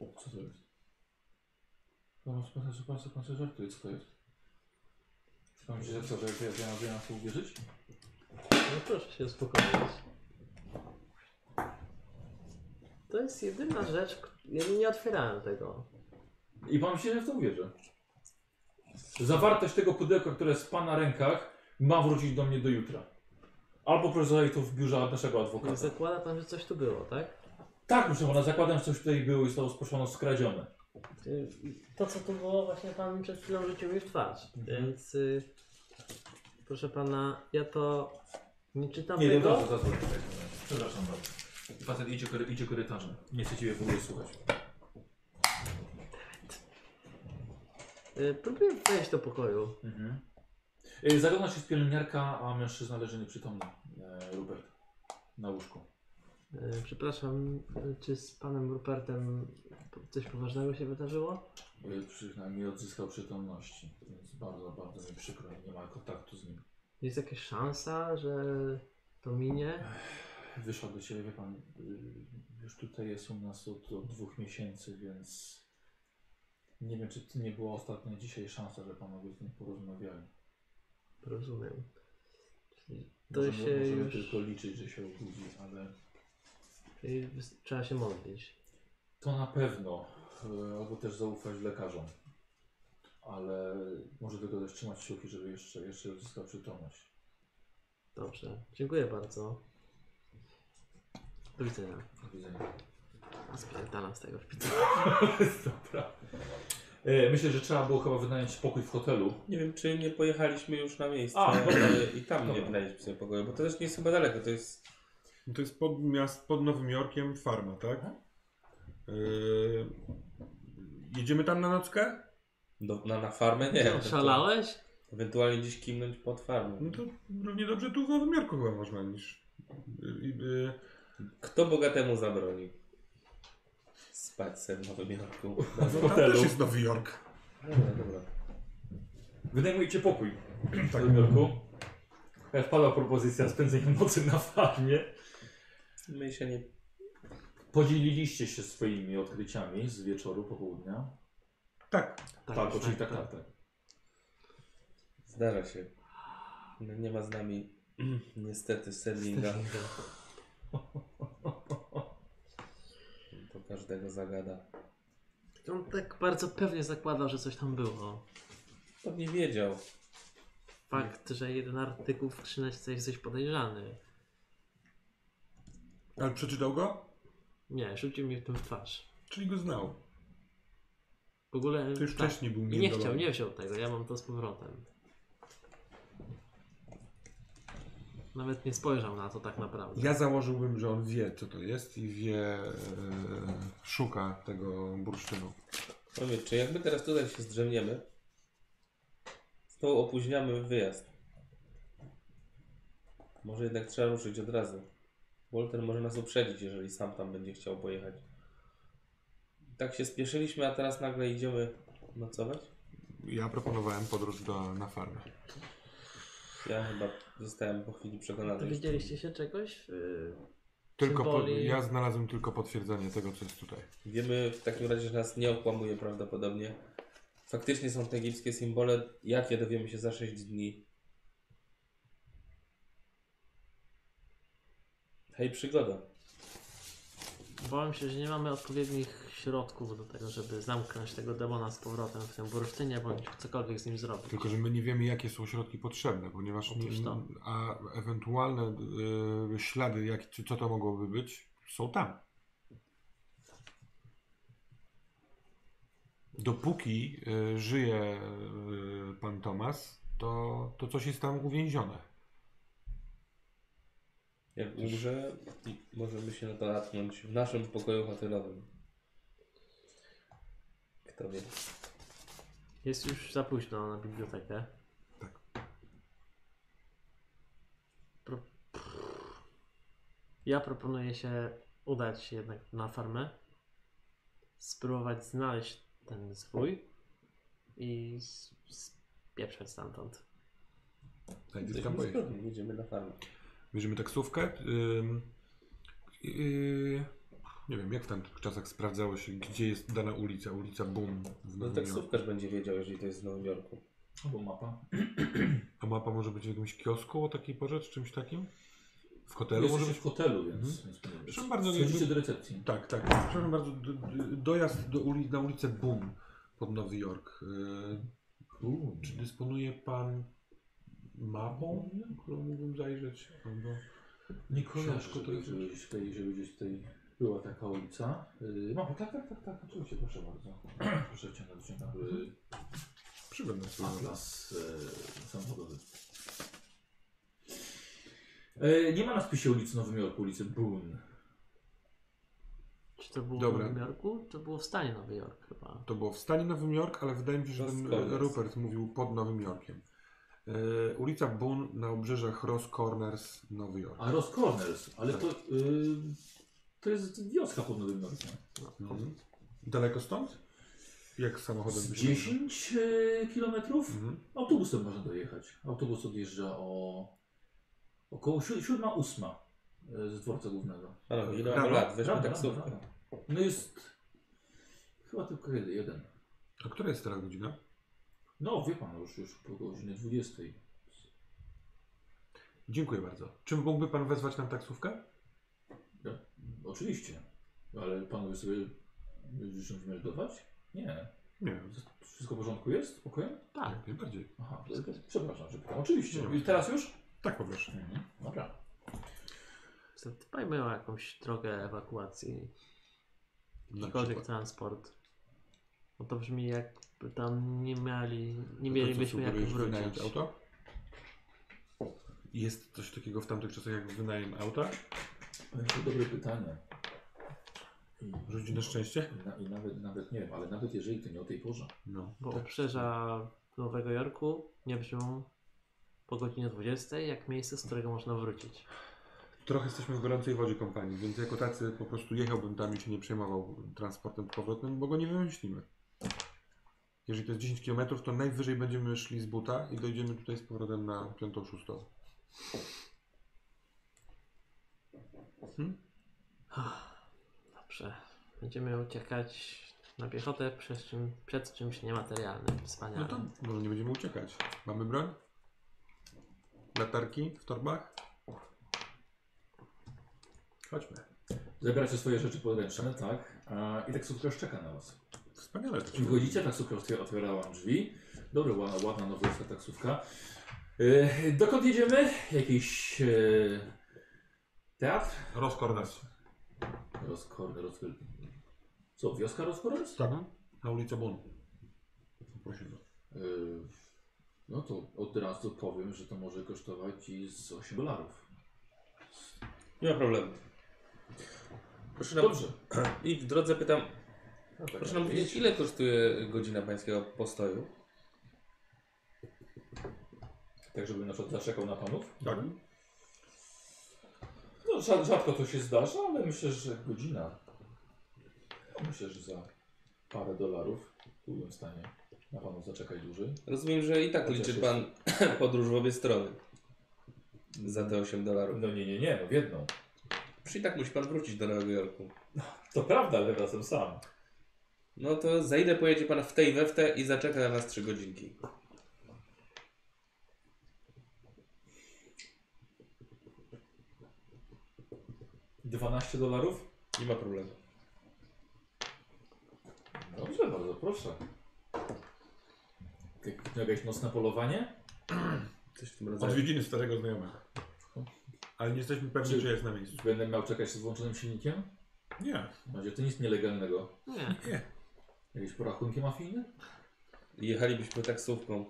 O, co to jest? No, masz pewne super pan sobie żartuje, co to jest? Pan się zepsuł, że ja, ja, ja mam uwierzyć?
No proszę się uspokoić. To jest jedyna rzecz, k- ja nie otwierałem tego.
I pan się, że w to uwierzy. Zawartość tego pudełka, które jest w pana rękach, ma wrócić do mnie do jutra. Albo proszę zostawić to w biurze naszego adwokata.
Zakłada pan, że coś tu było, tak?
Tak, proszę pana, zakładam, że coś tutaj było i zostało sproszone skradzione.
Y, To, co tu było, właśnie pan przed chwilą rzucił mi w twarz. Więc y, proszę pana, ja to nie czytam
Nie,
tego.
dobra, zaraz, zaraz, zaraz. Przepraszam bardzo. Facet idzie, kory, idzie korytarzem. Nie chcę ciebie w ogóle słuchać.
Y, próbuję wejść do pokoju.
Mhm. Y, Zagląda się z pielęgniarka, a mężczyzna leży nieprzytomny. E, Rupert. Na łóżku.
Y, przepraszam, y, czy z panem Rupertem coś poważnego się wydarzyło?
Przynajmniej odzyskał przytomności. Więc bardzo, bardzo mi przykro. Nie ma kontaktu z nim.
Jest jakaś szansa, że to minie?
Wyszedł do ciebie, wie pan, y, już tutaj jest u nas od, od dwóch miesięcy, więc nie wiem, czy to nie była ostatnia dzisiaj szansa, że panowie z nim porozmawiali.
Rozumiem. Czyli to
Możemy,
się
możemy
już...
tylko liczyć, że się obudzi, ale
Czyli trzeba się modlić.
To na pewno, y, albo też zaufać lekarzom. Ale może tylko też trzymać kciuki, żeby jeszcze, jeszcze odzyskał przytomność.
Dobrze. Dziękuję bardzo. Do widzenia.
Do widzenia.
A spierdalam z tego szpitala.
Dobra. E, Myślę, że trzeba było chyba wynająć pokój w hotelu.
Nie wiem, czy nie pojechaliśmy już na miejsce
A,
e, i tam nie
Dobra.
wynaleźliśmy sobie pokoju, bo to też nie jest chyba daleko, to jest...
To jest pod, miast, pod Nowym Jorkiem farma, tak? Yy, jedziemy tam na nockę?
Do, na, na farmę? Nie. to
Szalałeś?
Ewentualnie gdzieś kimnąć pod farmę.
No to równie dobrze tu w Nowym Jorku chyba można niż... Yy, yy,
Kto bogatemu zabroni? Spać sobie w Nowym Jorku.
W
no tam
hotelu.
też jest Nowy Jork.
Dobra, dobra.
Wynajmujecie pokój w Nowym Jorku. Wpadła propozycja spędzenia nocy na farmie.
My się nie...
Podzieliliście się swoimi odkryciami z wieczoru, popołudnia.
Tak.
Tak, oczywiście tak, tak, tak.
Zdarza się. No, nie ma z nami niestety Serlinga. To każdego zagada.
On tak bardzo pewnie zakładał, że coś tam było.
Pewnie wiedział.
Fakt, że jeden artykuł w skrzyneczce jest coś podejrzany.
Ale przeczytał go?
Nie, rzucił mi w tym w twarz.
Czyli go znał.
W ogóle.
To już
tak.
wcześniej był
I nie chciał, nie wziął tego, ja mam to z powrotem. Nawet nie spojrzał na to tak naprawdę.
Ja założyłbym, że on wie, co to jest i wie, e, szuka tego bursztynu.
Powiedz, czy jakby teraz tutaj się zdrzemniemy, to opóźniamy wyjazd. Może jednak trzeba ruszyć od razu. Walter może nas uprzedzić, jeżeli sam tam będzie chciał pojechać. Tak się spieszyliśmy, a teraz nagle idziemy nocować?
Ja proponowałem podróż do, na farmę.
Ja chyba zostałem po chwili przekonany.
Dowiedzieliście się czegoś? Yy,
Tylko po, ja znalazłem tylko potwierdzenie tego, co jest tutaj.
Wiemy w takim razie, że nas nie okłamuje prawdopodobnie. Faktycznie są te egipskie symbole. Jakie dowiemy się za 6 dni? Hej, przygoda.
Obawiam się, że nie mamy odpowiednich środków do tego, żeby zamknąć tego demona z powrotem w tym bursztynie, bądź cokolwiek z nim zrobić.
Tylko, że my nie wiemy, jakie są środki potrzebne, ponieważ nie,
Otóż to.
a ewentualne y, ślady, jak, czy co to mogłoby być, są tam. Dopóki y, żyje y, pan Tomas, to, to coś jest tam uwięzione.
Jak umrze, możemy się na to natknąć w naszym pokoju hotelowym. Kto wie.
Jest już za późno na bibliotekę.
Tak.
Pro... Ja proponuję się udać jednak na farmę, spróbować znaleźć ten zwój i spieprzać stamtąd.
Tak,
Jesteśmy zgodni, jedziemy na farmę.
Bierzemy taksówkę. Ym, yy, nie wiem, jak w tamtych czasach sprawdzało się, gdzie jest dana ulica, ulica Boom w
No
Nowym Jorku.
taksówkarz będzie wiedział, jeżeli to jest w Nowym Jorku.
Albo mapa.
A mapa może być w jakimś kiosku o takiej porze, czy czymś takim? W hotelu może
Jesteście
być?
w hotelu, więc...
Mhm.
więc
bardzo, jakby-
do recepcji.
Tak, tak. Przepraszam bardzo, d- d- dojazd do uli na ulicę Boom pod Nowy Jork. Yy, czy dysponuje pan mapą, którą mógłbym zajrzeć? Albo...
Nie
Książkę to jest-
żeby, gdzieś tutaj, żeby gdzieś tutaj była taka ulica. Yy, mam, tak, tak, tak, tak, oczywiście, proszę bardzo. proszę wciągnąć, wciągnąć yy,
Przyglądam sobie.
atlas yy, samochodowy. Yy, nie ma na spisie ulicy Nowym Jorku, ulicy Boone.
Czy to było
Dobra.
w Nowym Jorku? To było w stanie Nowy Jork chyba.
To było w stanie Nowym Jork, ale wydaje mi się, że ten Rupert mówił pod Nowym Jorkiem. E, ulica Boone na obrzeżach Ross Corners, Nowy Jork.
A Ross Corners, ale to, yy, to jest wioska pod Nowym Jorkiem.
Mhm. Daleko stąd? Jak samochodem
Z
by się
10 yy, kilometrów
Mhm.
autobusem można dojechać. Autobus odjeżdża o około 7-8 z dworca głównego.
Panowie, ile
Rano?
mamy lat? Weźmy
Rano,
taksówkę.
rano, rano. No jest chyba tylko jeden.
A która jest teraz godzina?
No wie pan, już, już po godzinie 20.
Dziękuję bardzo. Czy mógłby pan wezwać nam taksówkę?
Ja, oczywiście, ale panowie sobie życzą wymeldować? Nie.
Nie,
Wszystko w porządku jest? Spokojnie?
Tak.
jak najbardziej.
Aha, to- przepraszam, że pytam. Oczywiście.
Nie.
I teraz już?
Tak poproszę.
Mhm. Dobra.
Dbajmy o jakąś drogę ewakuacji, jakikolwiek
przykład.
transport. Bo to brzmi jakby tam nie mieli, nie
To
mielibyśmy jak wrócić.
wynająć auto? Jest coś takiego w tamtych czasach jak wynajem auta?
To dobre pytanie. I,
na szczęście?
i, na, I nawet, nawet nie wiem, ale nawet jeżeli to nie o tej porze.
No.
Bo obrzeża Nowego Jorku nie brzmią po godzinie 20 jak miejsce, z którego można wrócić.
Trochę jesteśmy w gorącej wodzie kompanii, więc jako tacy po prostu jechałbym tam i się nie przejmował transportem powrotnym, bo go nie wymyślimy. Jeżeli to jest 10 km, to najwyżej będziemy szli z buta i dojdziemy tutaj z powrotem na 5-6. Hmm?
Dobrze. Będziemy uciekać na piechotę przed, czym, przed czymś niematerialnym.
No
Wspaniale.
to może nie będziemy uciekać. Mamy broń? Latarki w torbach? Chodźmy.
Zabieracie swoje rzeczy podręczne, tak? A, I taksówkarz czeka na was.
Wspaniale. to się
Wchodzicie, taksówka otwiera, otwiera wam drzwi. Dobra, ładna, ładna nowojorska taksówka. E, dokąd jedziemy? Jakiś e, teatr?
Rozkornas.
Rozkorny, rozkorny. Co, wioska Rozkornes?
Tak. Na ulicę Bun. Prosimy.
E, no to od razu powiem, że to może kosztować i z 8 dolarów.
Nie ma problemu. Proszę
Dobrze.
I w drodze pytam,
No tak,
proszę nam
jak
powiedzieć, ile kosztuje godzina pańskiego postoju?
Tak, żebym na przykład zaczekał na panów?
Tak.
No, rza- rzadko to się zdarza, ale myślę, że godzina. No, myślę, że za parę dolarów byłem w stanie na panu zaczekać dłużej.
Rozumiem, że i tak
Chociaż
liczy
jest-
pan podróż w obie strony. Za te 8 dolarów.
No nie, nie, nie, no w jedną.
Już i tak musi pan wrócić do Nowego Jorku.
To prawda, ale wracam sam.
No to za ile pojedzie pan w tej we w te i zaczeka na nas 3 godzinki?
Dwanaście dolarów?
Nie ma problemu.
Dobrze, bardzo proszę. Jak- Jakieś nocne polowanie?
Coś w tym rodzaju.
Odwiedziny starego znajomego. Ale nie jesteśmy pewni,
Czy-
czy jest na miejscu.
Będę miał czekać z włączonym silnikiem?
Nie.
Będzie to nic nielegalnego.
Nie.
Jakieś porachunki mafijne?
Jechalibyśmy taksówką.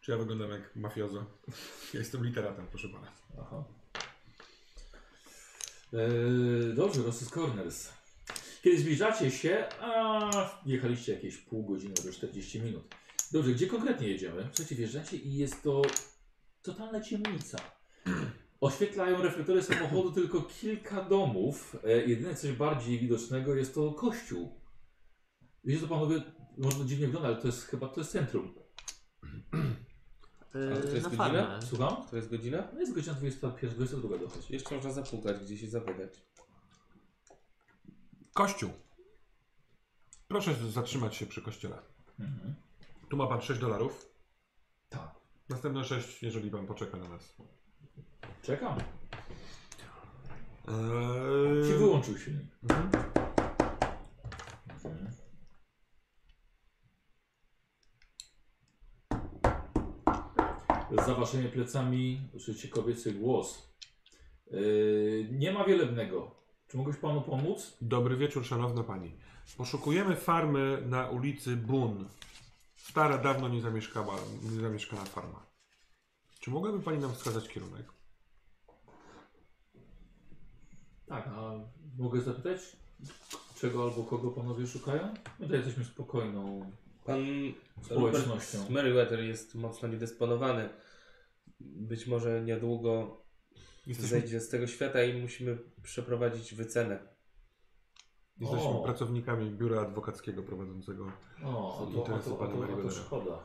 Czy ja wyglądam jak mafiozo? Ja jestem literatem, proszę pana.
Aha. Eee, dobrze, Rosys Corners. Kiedy zbliżacie się, a jechaliście jakieś pół godziny, może 40 minut. Dobrze, gdzie konkretnie jedziemy? Słuchajcie, wjeżdżacie i jest to totalna ciemnica. Oświetlają reflektory samochodu tylko kilka domów. E, jedyne coś bardziej widocznego jest to kościół. Wiecie to panowie, może dziwnie wygląda, ale to jest chyba to jest centrum.
Yy,
Ale to jest
na
godzina?
Słucham?
To jest godzina?
No jest godzina 21, 22 dochodzi.
Jeszcze można zapukać gdzieś i zapytać.
Kościół. Proszę zatrzymać się przy kościele.
Mhm.
Tu ma pan 6 dolarów.
Tak.
Następne 6, jeżeli pan poczeka na nas.
Czekam.
Eee...
Ci wyłączył silnik.
Mhm.
Mhm. Za waszymi plecami słyszycie kobiecy głos. Yy, nie ma wielebnego. Czy mogę panu pomóc?
Dobry wieczór, szanowna pani. Poszukujemy farmy na ulicy Bun. Stara, dawno niezamieszkała, niezamieszkana farma. Czy mogłaby pani nam wskazać kierunek?
Tak, a mogę zapytać, czego albo kogo panowie szukają? My tutaj jesteśmy spokojną.
Pan
Społecznością.
Meriwether jest mocno niedysponowany. Być może niedługo
Jesteśmy,
zejdzie z tego świata i musimy przeprowadzić wycenę.
jesteśmy
O.
pracownikami biura adwokackiego prowadzącego.
O, to, a
interesy
to, a
pana
to, a to szkoda.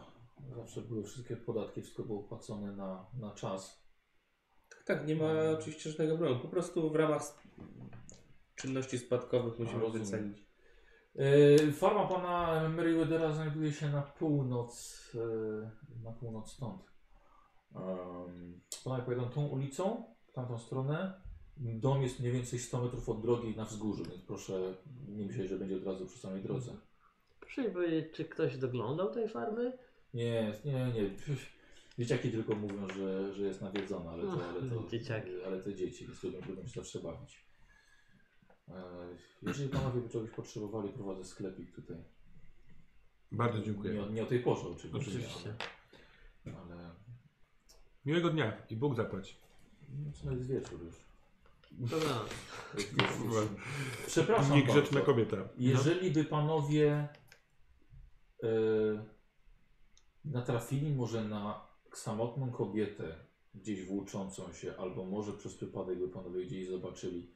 Zawsze były wszystkie podatki, wszystko było płacone na, na czas.
Tak, nie ma oczywiście żadnego problemu. Po prostu w ramach sp- czynności spadkowych musimy
rozumiem.
wycenić.
Yy, Farma pana Merriweathera znajduje się na północ, yy, na północ stąd. Panowie pojedą tą ulicą, w tamtą stronę. Dom jest mniej więcej 100 metrów od drogi na wzgórzu, więc proszę nie myśleć, że będzie od razu przy samej drodze.
Proszę mi powiedzieć, czy ktoś doglądał tej farmy?
Nie, nie, nie. Dzieciaki tylko mówią, że, że jest nawiedzona, ale to, ale to,
Dzieciaki.
ale to dzieci, więc lubią, lubią się zawsze bawić. E, Jeżeli panowie by czegoś potrzebowali, prowadzę sklepik tutaj.
Bardzo
Nie,
dziękuję.
o- nie o tej porze oczywiście.
Oczywiście.
Ale, ale
Miłego dnia i Bóg zapłać.
no, co jest wieczór już.
Dobra.
Przepraszam
Niegrzeczna
bardzo.
kobieta.
Jeżeli by panowie e, natrafili może na samotną kobietę gdzieś włóczącą się, albo może przez przypadek by panowie gdzieś zobaczyli,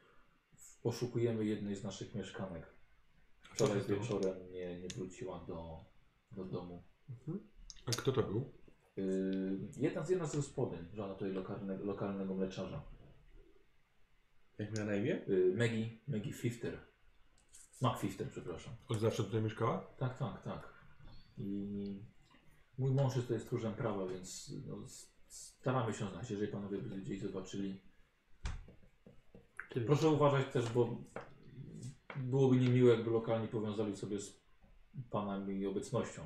poszukujemy jednej z naszych mieszkanek. Wczoraj
to
wieczorem nie, nie wróciła do, do domu.
A kto to był?
Yy, jedna, z, jedna z gospodyń, żona tutaj lokalne, lokalnego mleczarza.
Jak miała na imię?
Yy, Maggie, Maggie Fifter. McFifter, przepraszam.
Od zawsze tutaj mieszkała?
Tak, tak, tak. I mój mąż jest tutaj stróżem prawa, więc no, staramy się znać, jeżeli panowie by gdzieś zobaczyli. Proszę uważać też, bo byłoby niemiłe, jakby lokalni powiązali sobie z panami obecnością.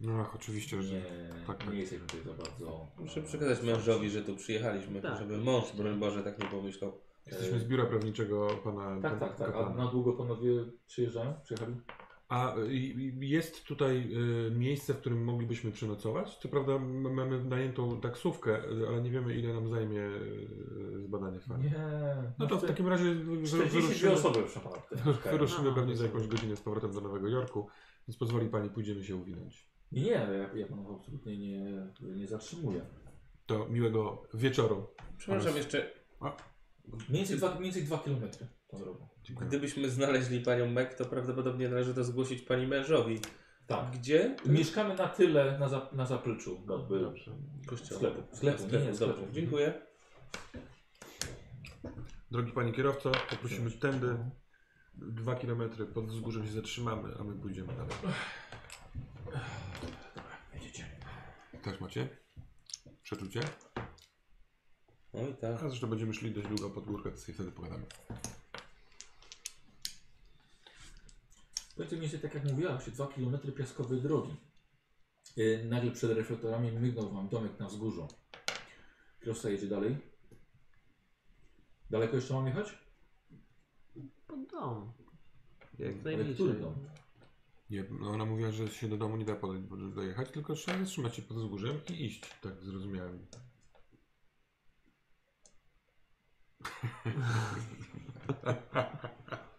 No ach, oczywiście, że
Nie,
tak, tak.
nie jesteśmy tutaj za bardzo.
Muszę przekazać mężowi, że tu przyjechaliśmy,
Tak.
żeby mąż, broń Boże, tak nie pomyślał.
Jesteśmy z biura prawniczego pana
Tak,
pana
tak, tak. A
kapłana.
na długo panowie przyjeżdżają? Przyjechali?
A jest tutaj y, miejsce, w którym moglibyśmy przenocować? Co prawda mamy najętą taksówkę, y, ale nie wiemy ile nam zajmie y, zbadanie farmy.
Nie.
No to w takim razie wy- wy-
42
wyruszymy,
osoby, mieszkają.
wyruszymy
Aha,
pewnie za
rozumiem.
jakąś godzinę z powrotem do Nowego Jorku, więc pozwoli Pani, pójdziemy się uwinąć.
Nie, ja, ja panów absolutnie nie, nie zatrzymuję.
To miłego wieczoru.
Przepraszam, jeszcze
Mniej więcej 2 mniej więcej dwa kilometry tą drogą.
Dziękuję.
gdybyśmy znaleźli panią Mek, to prawdopodobnie należy to zgłosić pani mężowi.
Tak.
Gdzie?
Mieszkamy na tyle na, za, na zapleczu jakby
Dobrze.
Kościoła.
sklepu. Sklepu, nie, nie, sklepu.
Dobrze, dziękuję.
Drogi Panie kierowco, poprosimy tędy. Dwa kilometry pod wzgórzem się zatrzymamy, a my pójdziemy dalej.
Jedziecie.
Też macie? Przeczucie?
Oj tak.
A zresztą będziemy szli dość długo pod górkę, to sobie wtedy pogadamy.
Będzie mniej więcej tak jak mówiła, się 2 km piaskowej drogi. Yy, nagle przed reflektorami mygnął wam domek na wzgórzu. Kierowca jedzie dalej. Daleko jeszcze mam jechać?
Pod dom. Jak najbliżej.
który dom?
Nie, no ona mówiła, że się do domu nie da podejść- dojechać, tylko trzeba zatrzymać się pod wzgórzem i iść, tak zrozumiałem.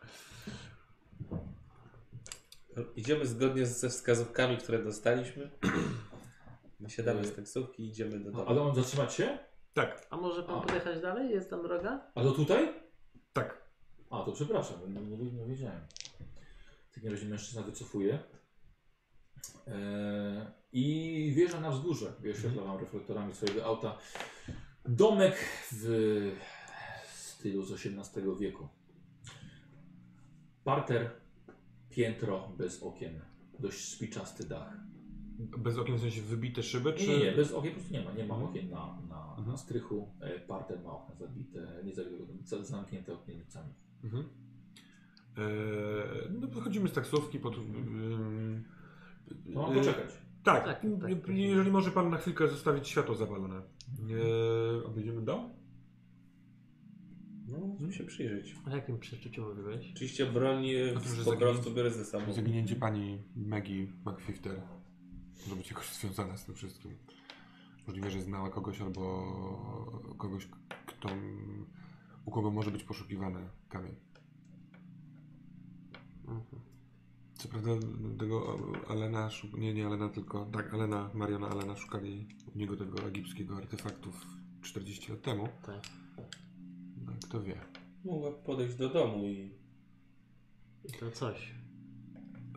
Idziemy zgodnie ze wskazówkami, które dostaliśmy. My siadamy z taksówki i idziemy do domu.
Ale mam zatrzymać się?
Tak,
A może pan
A.
podjechać dalej? Jest tam droga?
A to tutaj?
tak.
A, to przepraszam, nie, nie, nie wiedziałem. W takim razie mężczyzna wycofuje. Eee, I wjeżdża na wzgórze. Wyświetla wam reflektorami swojego auta. Domek w stylu z XVIII wieku. Parter, piętro bez okien. Dość spiczasty dach.
Bez okien w sensie wybite szyby, czy...
Nie, nie, bez okien po prostu nie ma. Nie ma okien na, na, na
Mhm.
strychu. E, Parter ma okna zabite, nie zabite, zamknięte okienicami.
Mhm. Eee, no wychodzimy z taksówki pod... ym,
To mam
yy,
poczekać.
Tak,
Tak, tak, prosimy.
jeżeli może pan na chwilkę zostawić światło zapalone. Eee, obejdziemy dom?
No, musimy się przyjrzeć.
O jakim przeczuciu mówiłeś?
Oczywiście broń e,
No to, że
po
zaginięcie-
prostu biorę ze sobą.
Zaginięcie pani Maggie McFifter może być jakoś związane z tym wszystkim. Możliwe, że znała kogoś albo kogoś, kto, u kogo może być poszukiwany kamień.
Mhm.
Co prawda tego Alena, nie, nie Alena, tylko tak, Alena, Mariona Alena szukali u niego tego egipskiego artefaktu 40 lat temu.
Tak.
No, kto wie.
Mogła podejść do domu i
I to coś.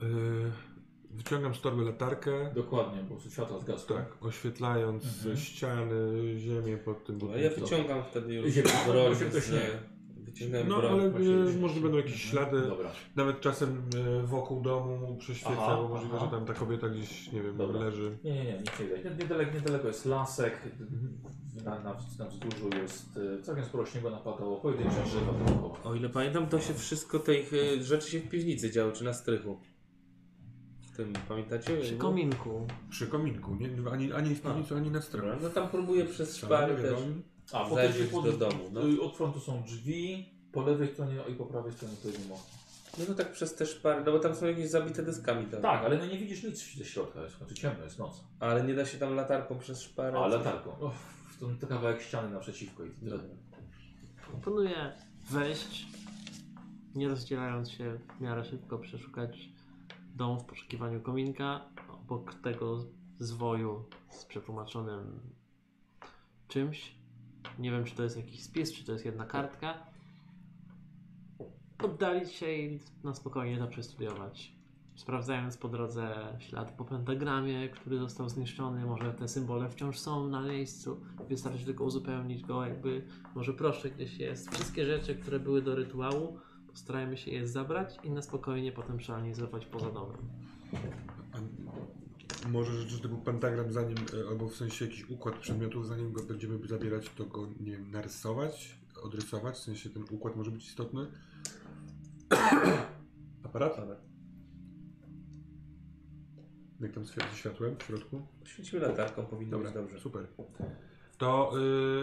Yy, wyciągam z torby latarkę.
Dokładnie, bo światła zgasły.
Tak, oświetlając
Mhm.
ściany, ziemię pod tym
ja
budynkiem.
wyciągam wtedy już broń.
to się to
z-
No ale e, może będą jakieś ślady.
Dobra.
Nawet czasem e, wokół domu prześwieca,
Aha,
bo możliwe,
aha.
że tam ta kobieta gdzieś, nie wiem,
Dobra.
leży.
Nie, nie, nie, nic nie widać. Nie- Niedaleko, niedaleko jest lasek, na, na, na wzgórzu jest e, całkiem sporo śniegu napadało, pojedyncze drzewa dookoła.
O ile pamiętam, to się wszystko tych e, rzeczy się w piwnicy działo, czy na strychu. W tym, pamiętacie?
Przy
Było?
kominku.
Przy kominku, nie, ani, ani w piwnicy, ani na stronie.
No tam próbuję przez szpary też.
A, po
Zajrzeć
tej, po,
do domu, no.
y, Od frontu są drzwi, po lewej stronie i po prawej stronie to jest okno.
No to tak przez te szpary, no bo tam są jakieś zabite deskami tam.
Tak, ale no nie widzisz nic ze środka, jest, znaczy ciemno, jest noc.
Ale nie da się tam latarką przez szparę.
A, latarką. O, to, to kawałek ściany naprzeciwko i tyle.
Proponuję wejść, nie rozdzielając się w miarę szybko, przeszukać dom w poszukiwaniu kominka. Obok tego zwoju z przetłumaczonym czymś. Nie wiem, czy to jest jakiś spis, czy to jest jedna kartka. Oddalić się i na spokojnie to przestudiować. Sprawdzając po drodze ślad po pentagramie, który został zniszczony, może te symbole wciąż są na miejscu. Wystarczy tylko uzupełnić go, jakby może proszek gdzieś jest. Wszystkie rzeczy, które były do rytuału, postarajmy się je zabrać i na spokojnie potem przeanalizować poza domem.
Może, że to był pentagram zanim, e, albo w sensie jakiś układ przedmiotów, zanim go będziemy zabierać, to go, nie wiem, narysować, odrysować, w sensie ten układ może być istotny. Aparat? Jak tam świeci światłem w środku?
Świecimy latarką, powinno
Dobra,
być dobrze.
super. To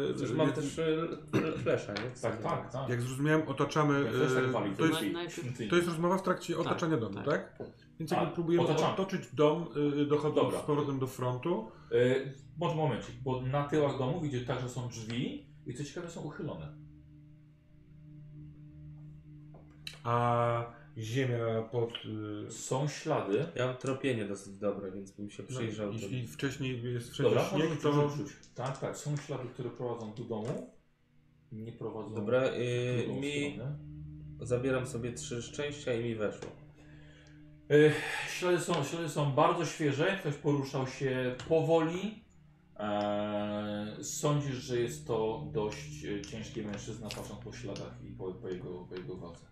yy,
Przecież mam
jak,
też y, flesza, nie?
Tak, tak, tak.
jak zrozumiałem, otaczamy.
Ja tak
yy, to, jest, to jest rozmowa w trakcie otaczania domu,
tak.
tak? Więc
A,
jakby próbujemy otoczyć dom, yy, dochodząc
Dobra.
z powrotem do frontu.
Może momencik, bo na tyłach domu widzicie także są drzwi i co ciekawe są uchylone.
A ziemia pod. Yy,
Są ślady.
Ja mam tropienie dosyć dobre, więc bym się przyjrzał.
no, jeśli wcześniej jest wszędzie
Dobra,
śnieg, to.
Tak, tak, są ślady, które prowadzą do domu. Nie prowadzą
Dobra,
w
y,
drugą
mi
stronę.
zabieram sobie trzy szczęścia i mi weszło.
Ślady, są, ślady są bardzo świeże, ktoś poruszał się powoli. E, sądzisz, że jest to dość e, ciężki mężczyzna, patrząc po śladach i po, po, jego, po jego wadze.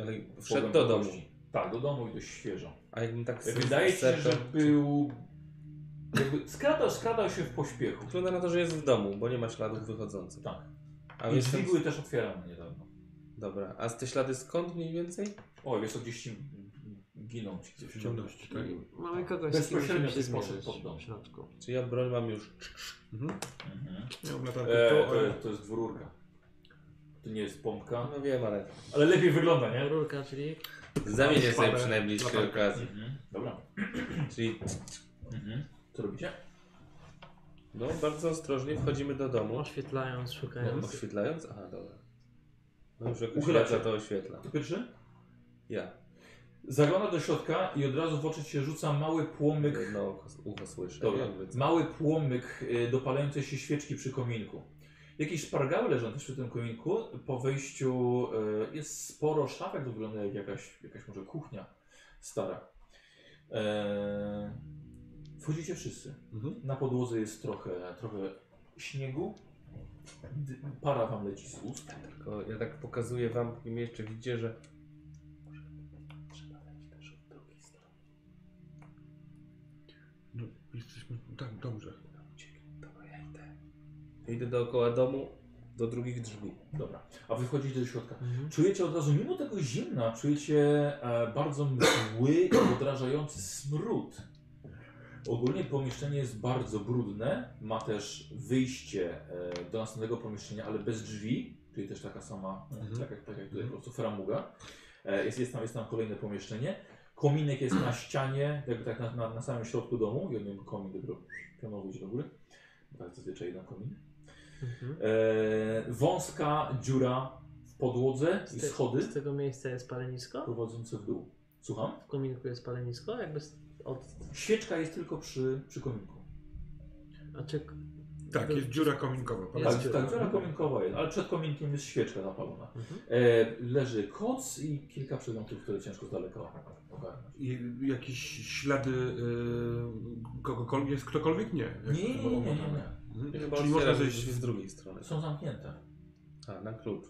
Ale wszedł do domu.
Tak, do domu i dość świeżo.
A jakbym tak
Wydaje się, że był. Jakby skradał, skradał się w pośpiechu.
Wygląda na to, że jest w domu, bo nie ma śladów wychodzących.
Tak.
A
I drzwi były też otwierane niedawno.
Dobra, a te ślady skąd mniej więcej?
O, wiesz, co gdzieś ci giną ci gdzieś
W ciemności, tak?
Mamy kogoś, z kim musimy się zmierzyć
pod dom.
w środku.
Czy ja broń mam już?
Mhm.
Mhm.
Ja mam latarkę
E,
to,
to,
ale...
jest, to jest dwururka. To nie jest pompka.
No wiem, ale
Ale lepiej wygląda, nie?
Rurka, czyli
zamienię sobie
Szpadę,
przy okazji.
Mhm. Dobra.
Czyli
Mhm. Co robicie?
no bardzo ostrożnie wchodzimy do domu.
oświetlając, szukając.
Oświetlając? Aha, dobra. No już jakoś
Uchylacie.
to oświetla.
To pierwszy?
Ja.
Zagląda do środka i od razu w oczy się rzuca mały płomyk.
Jedno ucho, ucho słyszę.
Dobra, mały płomyk y, dopalającej się świeczki przy kominku. Jakieś szpargały leżą też przy tym kominku. Po wejściu y, jest sporo szafek, to wygląda jak jakaś, jakaś może kuchnia stara. Eee, wchodzicie wszyscy.
Mhm.
Na podłodze jest trochę, trochę śniegu. D- para wam leci z ust.
Tylko ja tak pokazuję wam, i mnie jeszcze widzicie, że
jesteśmy... Tak, dobrze.
Dobra, ja idę. Idę dookoła domu do drugich drzwi.
Dobra, a wy wchodzicie do środka.
Mhm.
Czujecie od razu, mimo tego zimna, czujecie e, bardzo mgły i odrażający smród. Ogólnie pomieszczenie jest bardzo brudne. Ma też wyjście e, do następnego pomieszczenia, ale bez drzwi, czyli też taka sama,
Mhm.
tak, jak, tak jak tutaj po prostu framuga. E, jest, jest, tam, jest tam kolejne pomieszczenie. Kominek jest na ścianie, jakby tak na, na, na samym środku domu. Jeden komin dopiero pionowo idzie do góry. Tak, zazwyczaj jeden komin.
Mhm.
E, wąska dziura w podłodze i
te,
schody
z tego miejsca jest palenisko?
prowadzące w dół. Słucham?
W kominku jest palenisko? Jakby z- od...
Świeczka jest tylko przy, przy kominku.
A czy...
Tak, jest dziura kominkowa.
Jest
Tak,
dziura.
tak, dziura kominkowa jest, ale przed kominkiem jest świeczka zapalona.
Mhm.
E, leży koc i kilka przedmiotów, które ciężko z daleka ogarnąć.
I jakieś ślady y, kogokolwiek? Jest ktokolwiek? Nie. Jak
Nie, nie, nie, nie, nie.
Mhm.
Chyba
Czyli można zejść
z drugiej strony.
Są zamknięte.
A, na klucz.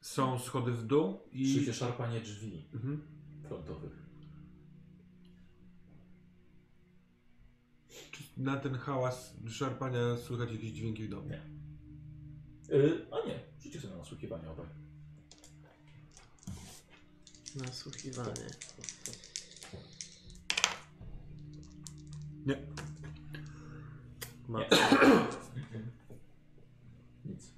Są schody w dół i...
Słyszycie szarpanie drzwi
Mhm.
frontowych.
Na ten hałas szarpania słychać jakieś dźwięki w domu?
Nie. E, a nie, rzućcie sobie na nasłuchiwanie obaj.
Nasłuchiwanie.
Nie.
Ma...
Nic.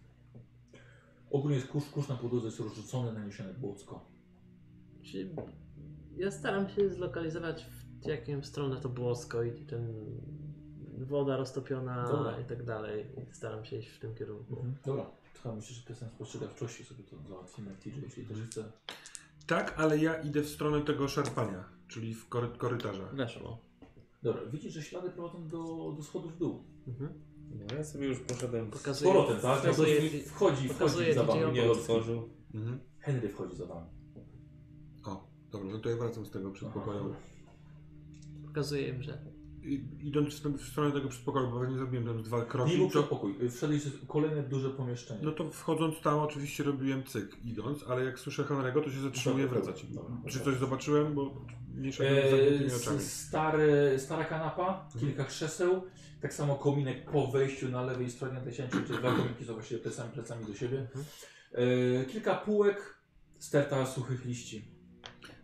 Ogólnie jest kurz, kurz na podłodze jest rozrzucony, naniesiony błocko.
Czy ja staram się zlokalizować w jaką stronę to błosko i ten woda roztopiona
Dobra.
i tak dalej. Staram się iść w tym kierunku.
Dobra, chyba myślę, że testem spostrzegawczości sobie to załatwimy TJ, jeśli też chce.
Tak, ale ja idę w stronę tego szarpania, czyli w kory korytarza.
Weszło.
Dobra, widzisz, że ślady prowadzą do, do schodów w dół.
Mhm.
No ja sobie już poszedłem.
Z
Pokazuję,
powrotem, tak? No to
pokazuję,
wchodzi, wchodzi
pokazuję
za wami.
Nie otworzył.
Mhm.
Henry wchodzi za wami.
O, dobra, no to ja wracam z tego przedpokoju.
pokazuję im, że
idąc w, w stronę tego przedpokoju, bo nie zrobiłem tam dwa kroki,
Nie był
to,
przedpokój. Wszedłeś w kolejne duże pomieszczenie.
no to wchodząc tam oczywiście robiłem cyk idąc, ale jak słyszę Henry'ego, to się zatrzymuję
Dobra,
wracać.
dobra.
Czy coś zobaczyłem, bo nie szedłem
Eee,
oczami.
stary, stara kanapa, kilka krzeseł, tak samo kominek po wejściu na lewej stronie tej ściany, czy dwa kominki są właściwie plecami, plecami do siebie. Eee, kilka półek, sterta suchych liści.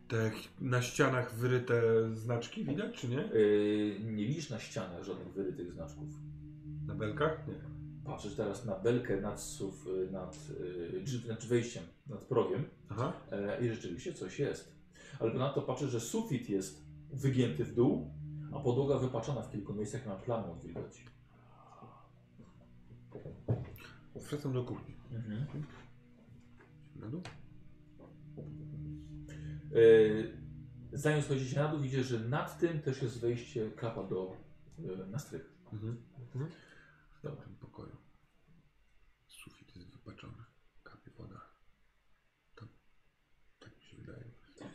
Te na ścianach wyryte znaczki widać, czy nie?
Eee, nie widzisz na ścianach żadnych wyrytych znaczków.
Na belkach? Nie.
Patrzysz teraz na belkę nad, suf, y, nad, y, drzwi- nad wejściem, nad progiem
Aha.
e, i rzeczywiście coś jest. Ale ponadto patrzysz, że sufit jest wygięty w dół, a podłoga wypaczona w kilku miejscach na od wilgoci.
Wracam do kuchni.
Mhm.
Na dół?
Yy, zanim schodzicie na dół, widzicie, że nad tym też jest wejście, klapa do, yy, na strych.
Mhm.
Mhm.
W tym pokoju. Sufit jest wypaczony. Kapie woda. Tam. Tak mi się wydaje.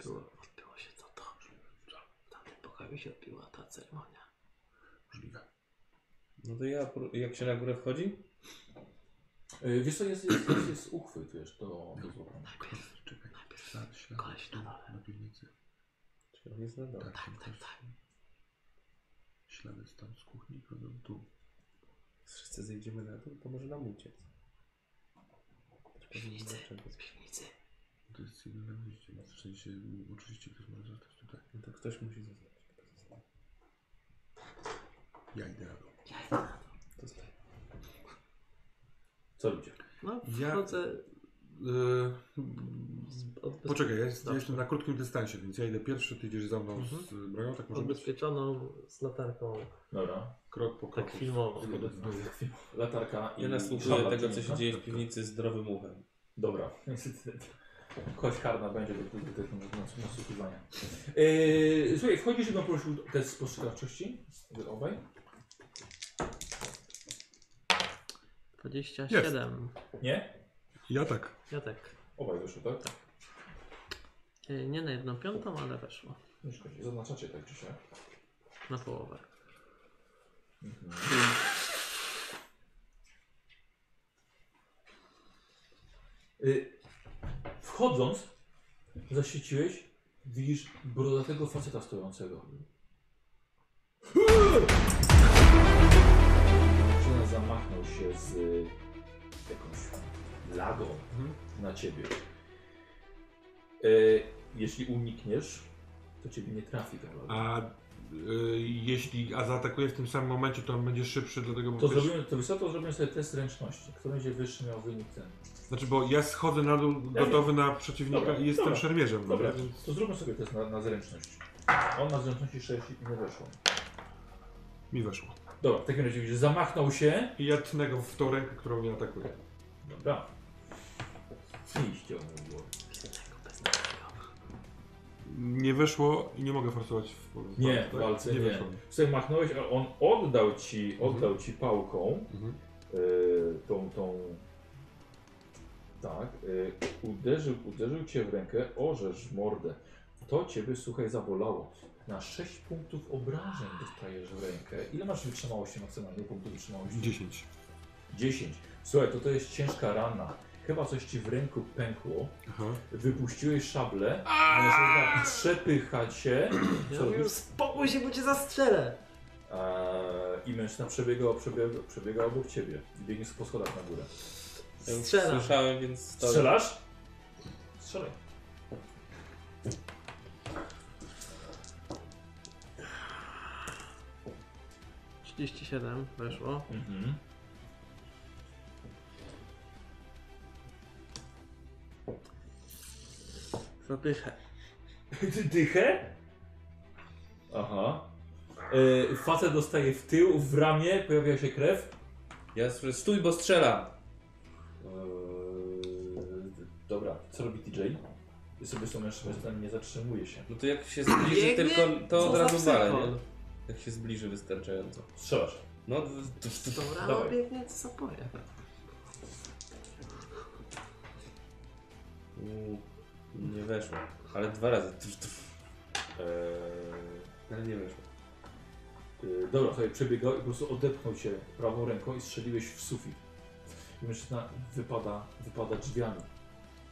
było, odbyło się to dobrze. W tamtym pokoju się odbyła ta ceremonia.
Możliwe.
No to ja, jak się na górę wchodzi?
Yy, wiesz co, jest, jest, jest, jest uchwyt, wiesz, do, do złapania.
Najpierw
Ślad, ślad.
koleś na dole.
Na piwnicy.
Czy on jest na dole?
Tak,
Tak,
tam
tak,
też
tak.
Ślady tam z kuchni chodzą tu.
Wszyscy zejdziemy na dół, to może nam uciec.
W piwnicy, piwnicy.
To jest jedyne wyjście, więc w sensie oczywiście ktoś może zostać tutaj.
No to ktoś musi zostać.
Ja idę na dół.
Ja idę na to.
To.
Co robicie?
No,
Ja-
wchodzę
Yy, poczekaj, ja, jest, jestem na krótkim dystansie, więc ja idę pierwszy, ty idziesz za mną
Mhm.
z bronią, tak może być?
Odbezpieczoną z latarką.
Dobra.
Krok po kroku.
Tak filmowo.
Latarka i
Ja nasłuchuję tego, co się dzieje w piwnicy zdrowym uchem.
Dobra. Kość karna będzie do, tego nas- nasłuchiwania. Yy, słuchaj, wchodzisz bym prosił test spostrzegawczości. Wy obaj.
27.
Nie?
Ja tak.
Ja tak.
Obaj wyszło, tak?
e, Nie na jedną piątą, ale weszło.
Nie szkodzi. Zaznaczacie tak czy siak.
Na połowę.
Y, wchodząc, zaświeciłeś, widzisz brodatego faceta stojącego. Mężczyzna zamachnął się z y, jakąś lagą na ciebie. Y, jeśli unikniesz, to ciebie nie trafi ta laga.
A y, jeśli a zaatakuje w tym samym momencie, to on będzie szybszy, dlatego
To zrobimy, to to zrobimy sobie test ręczności. Kto będzie wyższy miał wynik ten.
Znaczy, bo ja schodzę na dół gotowy na przeciwnika
Dobra,
i jestem
dobra.
szermierzem.
Dobra,
więc-
to zróbmy sobie test na, na zręczność. On na zręczności 6 i nie weszło.
Mi weszło.
Dobra, w takim razie widzisz, zamachnął się.
I ja tnę go w tą rękę, którą mnie atakuje.
Dobra. Iście mówiło.
Nie weszło i nie mogę forsować w
Nie,
tak?
w walce nie.
weszło.
Słuchaj, machnąłeś, a on oddał ci, oddał ci pałką
Mhm.
y, tą, tą... Tak, y, uderzył, uderzył cię w rękę, orzesz w mordę. To ciebie, słuchaj, zabolało. Na 6 punktów obrażeń dostajesz w rękę. Ile masz wytrzymałości maksymalnie punktów wytrzymałości?
10.
10. Słuchaj, to to jest ciężka rana. Chyba coś ci w ręku pękło.
Aha.
Wypuściłeś szablę. Mężczyzna przepycha cię.
Ja
Co
mówię,
robisz?
spokój się, bo cię zastrzelę.
Eee, I mężczyzna przebiegał, przebiegał, przebiegał obok ciebie. I biegnie po schodach na górę.
Strzelam.
Słyszałem, więc stoję.
Strzelasz? Strzelaj.
Trzydzieści siedem weszło.
Mhm.
Zapychę.
Ty dychę? Aha. Eee, facet dostaje w tył, w ramię, pojawia się krew.
Ja słyszę, stój, bo strzelam.
Eee, dobra, co robi TJ? Ty sobie z tą mężczyzną nie zatrzymuje się.
No to jak się zbliży
Biegnie?
tylko, to
Co
od
za
razu walę,
psychol?
nie? Jak się zbliży wystarczająco.
Strzelasz.
No, d- d- d-
Dobra,
Dawaj.
no biegnie, co zapoje.
Mm, nie weszło. Ale dwa razy.
Eee,
Ale nie weszło.
Yy, dobra, sobie przebiegał i po prostu odepchnął cię prawą ręką i strzeliłeś w sufit. I mężczyzna wypada, wypada drzwiami.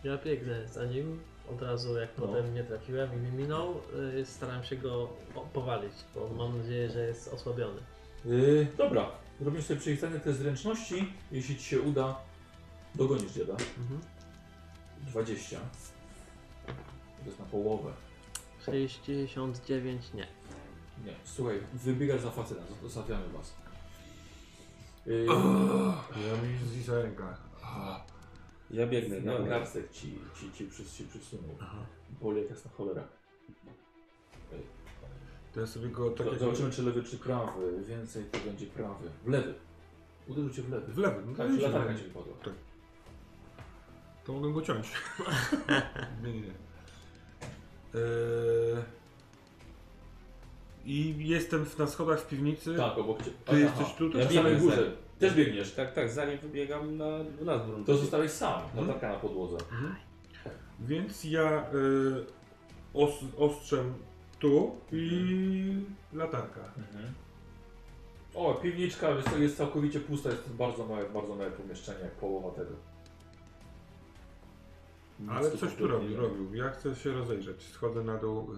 Ja biegnę za nim. Od razu jak
No.
potem nie trafiłem i mi minął, y, staram się go o- powalić, bo mam nadzieję, że jest osłabiony.
Yy, dobra, robimy sobie przejrzenie test zręczności. Jeśli ci się uda, dogonisz dziada.
Mhm.
20. To jest na połowę.
69 nie.
Nie, słuchaj, wybiegasz za facetem, zostawiamy was. Yy,
Ja mi zisa ręka.
Ja biegnę,
na
no.
garstek ci, ci, ci, przys, ci przysunął.
Aha.
Boli jak jasna cholera.
To ja sobie go tak jak...
Zobaczymy czy lewy czy prawy. Więcej to będzie prawy. W lewy. Uderzył cię w lewy.
W lewy. No to
Tak, czy
w
latarka
lewy.
ci wypadła.
To mogę go ciąć. nie, nie, nie. Eee... I jestem na schodach w piwnicy.
Tak, obok ciebie.
Ty jesteś tutaj?
Ja
Na samej górze. Też biegniesz.
Tak, tak, zanim wybiegam na, na dwór.
To zostałeś sam.
Mhm.
Latarka na podłodze.
Więc ja y, os, ostrzem tu i latarka.
Mhm. O, piwniczka jest, jest całkowicie pusta. Jest to bardzo małe, bardzo małe pomieszczenie, jak połowa tego. Nic
Ale coś tu
kompletnie
robi,
nie ma.
robił. Ja chcę się rozejrzeć. Schodzę na dół, y,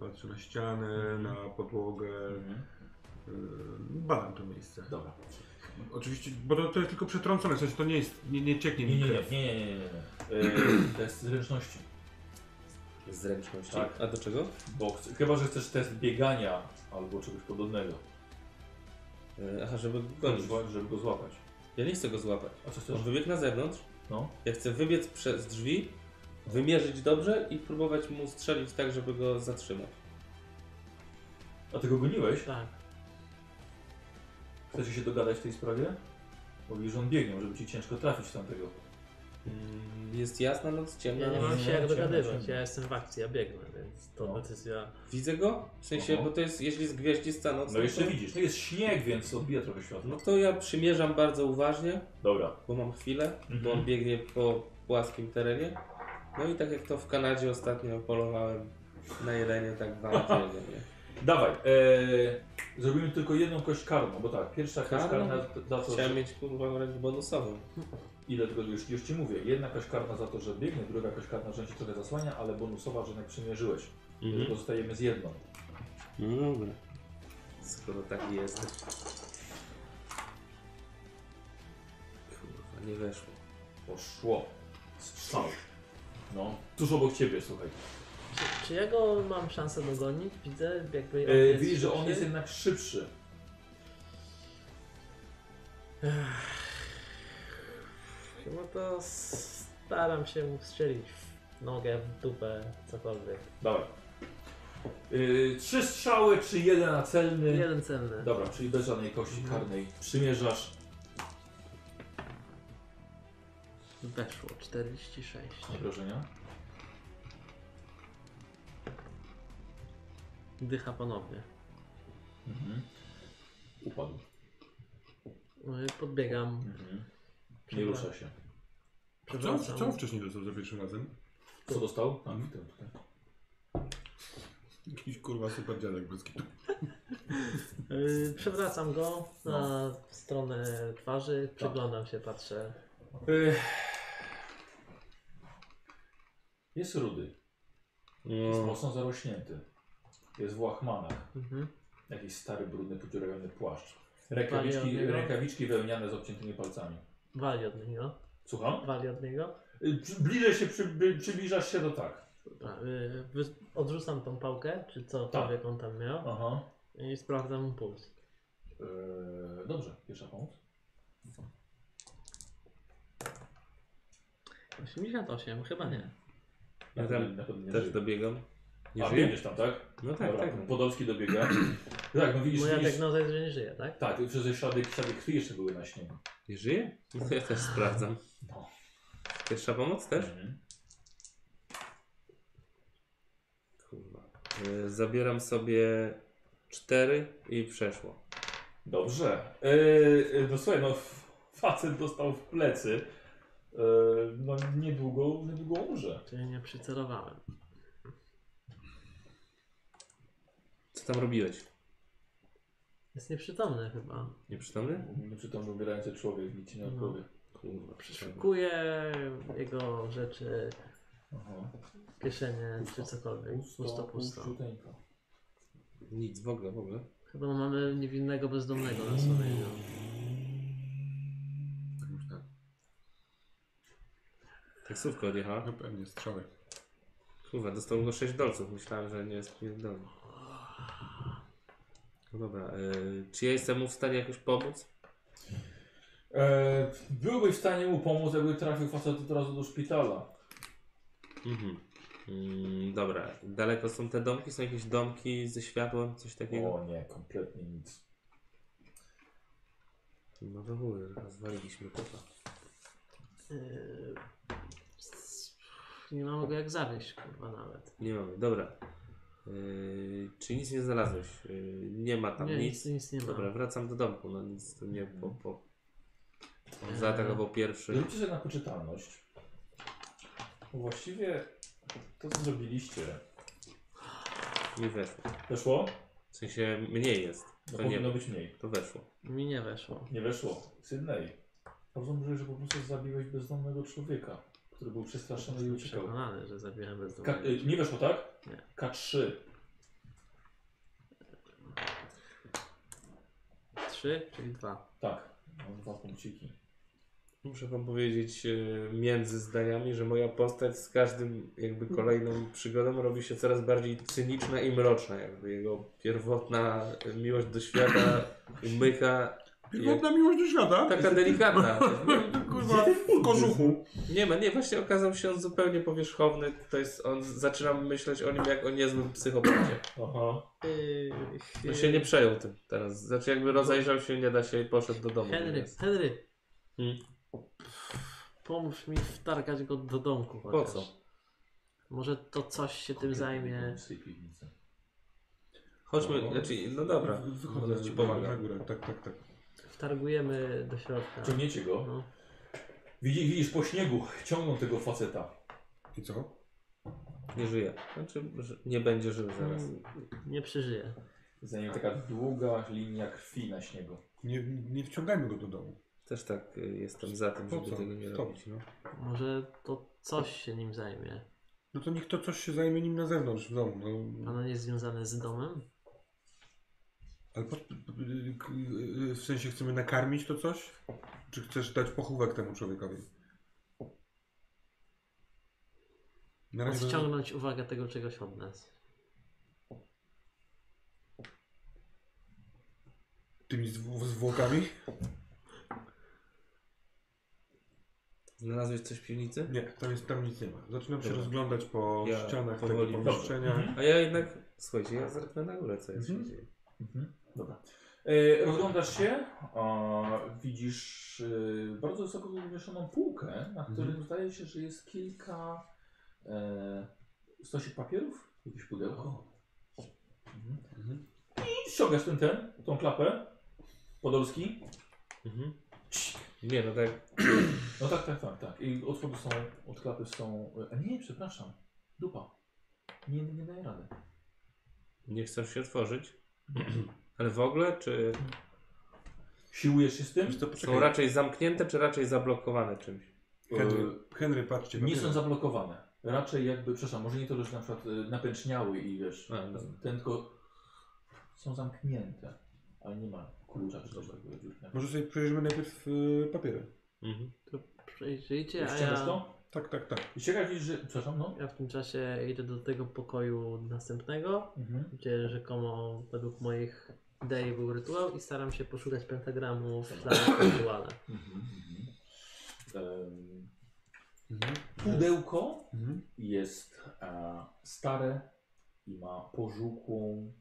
patrzę na ścianę,
Mhm.
na podłogę.
Mhm.
Y, badam to miejsce.
Dobra.
Oczywiście, bo to, to jest tylko przetrącone, w sensie to nie jest, nie, nie cieknie
Nie,
mi
nie, nie,
krew.
nie, nie, nie, nie. nie. Yy, to jest zręczności.
Zręczności.
Tak.
A do czego?
Bo chc- chyba, że chcesz test biegania albo czegoś podobnego.
E, Aha, żeby go gonić.
Żeby go złapać.
Ja nie chcę go złapać.
A co chcesz?
On wybiegł na zewnątrz,
No.
Ja chcę wybiec przez drzwi, wymierzyć dobrze i próbować mu strzelić tak, żeby go zatrzymać.
A ty go goniłeś?
Tak.
Chcecie się dogadać w tej sprawie? Mówi, że on biegnie, może by ci ciężko trafić tamtego.
Mm, Jest jasna noc, ciemna
Ja nie
noc.
mam się jak dogadywać. Ja jestem w akcji, ja biegnę, więc to
No.
decyzja.
Widzę go? W sensie,
Oho.
bo to jest, jeśli jest gwiaździsta noc,
No jeszcze
to,
widzisz, to jest śnieg, więc odbija trochę światło.
no to ja przymierzam bardzo uważnie,
Dobra.
bo mam chwilę,
Mhm.
bo on biegnie po płaskim terenie. No i tak jak to w Kanadzie ostatnio polowałem na jelenie, tak nie?
Dawaj, e, zrobimy tylko jedną kość karną, bo tak, pierwsza kość
Karną?
karna za to,
Chciałem
że...
mieć kurwa wręcz bonusową.
Ile tego już, już ci mówię. Jedna kość karna za to, że biegnie, druga kość karna, że ci trochę zasłania, ale bonusowa, że jednak przymierzyłeś.
Mhm.
Tylko zostajemy z jedną.
No dobra. Skoro taki jesteś. Kurwa, nie weszło.
Poszło. Strzał. No, tuż obok ciebie, słuchaj.
Czy, czy ja go mam szansę dogonić? Widzę, jakby. on
E,
jest
widzisz, że on
szybszy.
jest jednak szybszy.
No to staram się mu strzelić w nogę, w dupę, cokolwiek.
Dawaj. Yy, trzy strzały, czy jeden na celny?
Jeden celny.
Dobra, czyli bez żadnej kości karnej. Przymierzasz.
Weszło 46.
Obrażenia.
Dycha ponownie.
Mhm. Upadł.
No i podbiegam.
Mhm. Nie rusza się.
Czemu,
Przewracam.
czemu wcześniej dostał za pierwszym razem?
Co dostał? Tam, w tym, tutaj.
Jakiś kurwa super dziadek bez kitu.
Yy, przewracam go na
No.
stronę twarzy, przyglądam się, patrzę.
Yy. Jest rudy. Jest
No,
mocno zarośnięty. Jest w łachmanach.
Mhm.
Jakiś stary, brudny, podziurawiony płaszcz. Rękawiczki, rękawiczki wełniane z obciętymi palcami.
Wali od niego.
Słucham?
Wali od niego.
Y, przy- Bliżej się, przy, by- przybliżasz się do tak.
Dobra, yy, wy- odrzucam tą pałkę, czy cokolwiek
Tak.
on tam miał
Aha.
i sprawdzam mu puls.
Yy, dobrze, pierwsza pomoc.
88, chyba nie.
Ja tam
pewno- nie
też dobiegam. Nie
A
żyje?
biegniesz tam, tak?
No tak,
Dobra,
tak.
Podolski dobiega. tak, no widzisz,
Moja
widzisz
diagnoza jest, że nie żyje, tak?
Tak, przez ślady, ślady krwi jeszcze były na śniegu.
Nie żyje? No ja też sprawdzam.
No.
Pierwsza pomoc też?
Mhm.
Kurwa. Y, Zabieram sobie cztery i przeszło.
Dobrze. Yy, no słuchaj, no facet dostał w plecy. Yy, no niedługo, niedługo umrze.
Czyli nie przycelowałem.
Co tam robiłeś?
Jest nieprzytomny chyba.
Nieprzytomny?
Nieprzytomny umierający człowiek, nic ci nie
No.
odpowie.
Kurwa,
Przeszukuję jego rzeczy,
Aha.
kieszenie czy cokolwiek. Pusto, pusto.
puściuteńko.
Nic, w ogóle, w ogóle.
Chyba mamy niewinnego bezdomnego na sumieniu.
Tak myślę.
Taksówka odjechała.
No pewnie, strzały.
Kurwa, dostał go 6 dolców. Myślałem, że nie jest niezdolny. No dobra, y, czy ja jestem mu w stanie jakoś pomóc?
E, byłbyś w stanie mu pomóc, jakby trafił facet od razu do szpitala.
Mhm. Mm, dobra, daleko są te domki? Są jakieś domki ze światłem, coś takiego?
O nie, kompletnie nic.
No to chuj, rozwaliliśmy to.
Yy, s- Nie mam go jak zawieść, kurwa nawet.
Nie mamy, dobra. Yy, czy nic nie znalazłeś? Yy, nie ma tam
Nie,
nic.
nic, nic nie ma.
Dobra, wracam do domku, no nic tu nie po... po... On zaatakował pierwszy.
Róbcie sobie na poczytalność. Właściwie to, co zrobiliście,
Nie weszło.
weszło?
W sensie mniej jest.
No
To nie,
powinno być mniej.
to weszło.
Mi nie weszło.
Nie weszło. Sydney. Bardzo może, że po prostu zabiłeś bezdomnego człowieka, który był przestraszony i uciekał.
Przekonany, że zabiłem
K-
bezdomnego.
y, nie weszło, tak?
Nie.
K3.
Trzy, czyli dwa.
Tak. Mam dwa punkciki.
Muszę wam powiedzieć e, między zdaniami, że moja postać z każdym jakby kolejną przygodą robi się coraz bardziej cyniczna i mroczna. Jakby jego pierwotna miłość do świata umyka
Pierwotna miłość do świata?
Taka delikatna.
Kurwa, w kożuchu.
Nie ma, nie, właśnie okazał się on zupełnie powierzchowny. To jest, on, zaczynam myśleć o nim jak o niezłym psychopacie.
Aha.
Yy,
On się nie przejął tym teraz. Znaczy jakby rozejrzał się, nie da się i poszedł do domu.
Henry,
Więc-
Henry,
Hmm.
pomóż mi wtargać go do domku
Po
chociaż.
co?
Może to coś się tym zajmie.
Chodźmy,
No.
znaczy, no dobra.
Wychodzę
Ci pomagam.
Tak, tak, tak.
Wtargujemy do środka.
Ciągniecie go.
No.
Widzisz, widzisz po śniegu, ciągną tego faceta.
I co?
Nie żyje. Znaczy, że nie będzie żył zaraz.
Mm, Nie przeżyje.
Za nim taka długa linia krwi na śniegu.
Nie, nie wciągajmy go do domu.
Też tak y, jestem za tym,
Po
żeby
co?
tego nie
Stop.
robić. No.
Może to coś się nim zajmie.
No to niech to coś się zajmie nim na zewnątrz w domu. No.
Ono jest związane z domem?
Ale po, w sensie chcemy nakarmić to coś? Czy chcesz dać pochówek temu człowiekowi? Na razie
Odciągnąć uwagę tego czegoś od nas.
tymi zw- zwłokami?
Znalazłeś coś w piwnicy?
Nie, tam, jest, tam nic nie ma. Zaczynam się
Dobra.
rozglądać po
Ja
ścianach
powoli-
tego pomieszczenia.
Mhm.
A ja jednak, słuchajcie, ja zerknę na górę, co jest
Mhm.
się dzieje.
Mhm. Dobra. E, rozglądasz się, a widzisz e, bardzo wysoko wywieszoną półkę, na której
Mhm.
zdaje się, że jest kilka e, stosik papierów, jakieś pudełko. Mhm.
Mhm.
I ściągasz ten, ten, tą klapę, Podolski.
Mhm. Nie, no tak.
No tak, tak, tak, tak. I od spodu są, od klapy są, a nie, przepraszam, dupa. Nie, nie daje rady.
Nie chcą się otworzyć. Ale w ogóle, czy
Siłujesz się z tym?
Co,
są
poczekaj.
raczej zamknięte, czy raczej zablokowane czymś?
Henry, Henry, patrzcie.
Nie są zablokowane. Raczej jakby, przepraszam, może nie to, że na przykład y, napęczniały i wiesz,
A, dobra.
ten tylko są zamknięte, ale nie ma klucza czy coś takiego.
Może sobie przejrzymy najpierw y, papiery.
Mhm.
To przejrzyjcie, a
Ściągasz
ja,
to?
Tak, tak, tak.
I ciekawe widzisz, że, przepraszam, no.
ja w tym czasie idę do tego pokoju następnego,
Mhm.
gdzie rzekomo według moich idei był rytuał i staram się poszukać pentagramów w danym rytuale.
Mhm. Mhm.
Mhm.
pudełko jest e, stare i ma pożółkłą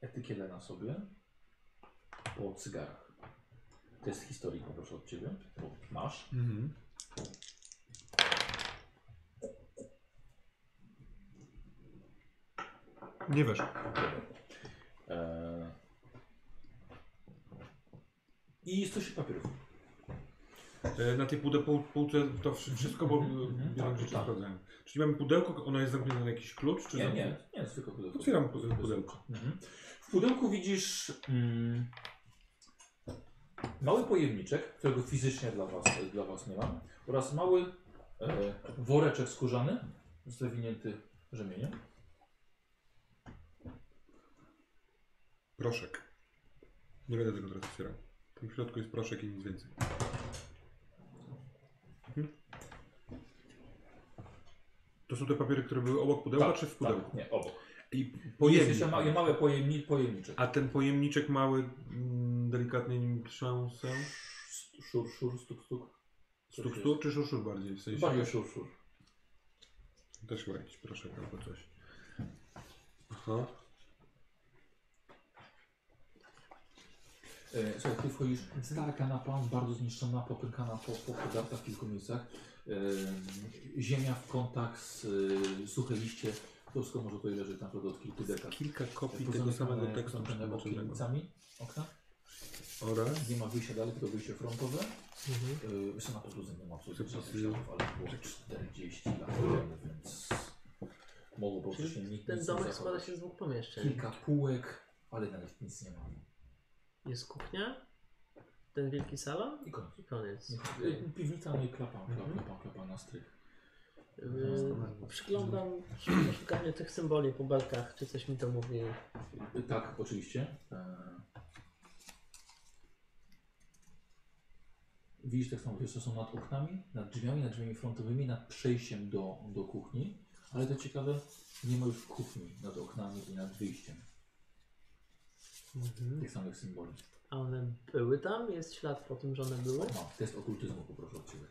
etykietę na sobie po cygarach. To jest historii, poproszę od Ciebie, bo masz.
Mhm. Nie wiesz.
Eee... I stosik papierów.
E, Na tej pude, pół, półce to wszy- wszystko, bo
Mhm, mhm.
wiele
Tak,
rzeczy
tak.
sprawdzałem. Czyli mamy pudełko, ono jest zamknięte na jakiś klucz? Czy
Nie,
zamknięte?
nie, nie, zwykłe pudełko.
Otwieram pu- pudełko.
Mhm. W pudełku widzisz mm, mały pojemniczek, którego fizycznie dla was, dla was nie ma, oraz mały e, woreczek skórzany, zawinięty rzemieniem.
Proszek. Nie będę tego teraz otwierał. W tym środku jest proszek i nic więcej. Mhm. To są te papiery, które były obok pudełka, czy w pudełku?
tak, nie, obok.
I
Jest
pojemnik.
jeszcze ma, małe pojemni, pojemniczek.
A ten pojemniczek mały, mm, delikatnie nim trząsę?
Szur, szur, stuk, stuk.
Stuk, stuk, czy szurszur bardziej? W sensie
Bardziej szur, szur.
też chyba jakiś proszek albo coś. Aha.
E, Słuchaj, ty wchodzisz, stara kanapa, bardzo zniszczona, popękana po, po podarta w kilku miejscach. E, ziemia w kątach z e, suche liście. Wszystko może tutaj leżeć naprawdę od kilku dekad.
Kilka kopii tego samego tekstu przetłumaczonego.
okienicami okna.
Oraz
Nie ma wyjścia dalej, tylko wyjście frontowe.
Mhm.
Yy, Jeszcze na podróży nie ma absolutnie żadnych
Przepisy.
śladów, ale było 40 lat temu, więc mogło po prostu się nikt
Ten
nic
domek
nie
składa
zachować.
się z dwóch pomieszczeń.
Kilka półek, ale nawet nic nie ma.
Jest kuchnia, ten wielki salon
I koniec.
i koniec.
Piwnica, no i klapa, klapa,
Mhm.
klapa, klapa na strych.
Yy, przyglądam szukaniu tych symboli po belkach, czy coś mi to mówi.
Yy, Tak, oczywiście. Yy. Widzisz tak samo, są nad oknami, nad drzwiami, nad drzwiami frontowymi, nad przejściem do, do kuchni. Ale to ciekawe, nie ma już kuchni nad oknami i nad wyjściem.
Mhm.
Tych samych symboli.
A one były tam? Jest ślad po tym, że one były?
Mam test okultyzmu, poproszę od Ciebie.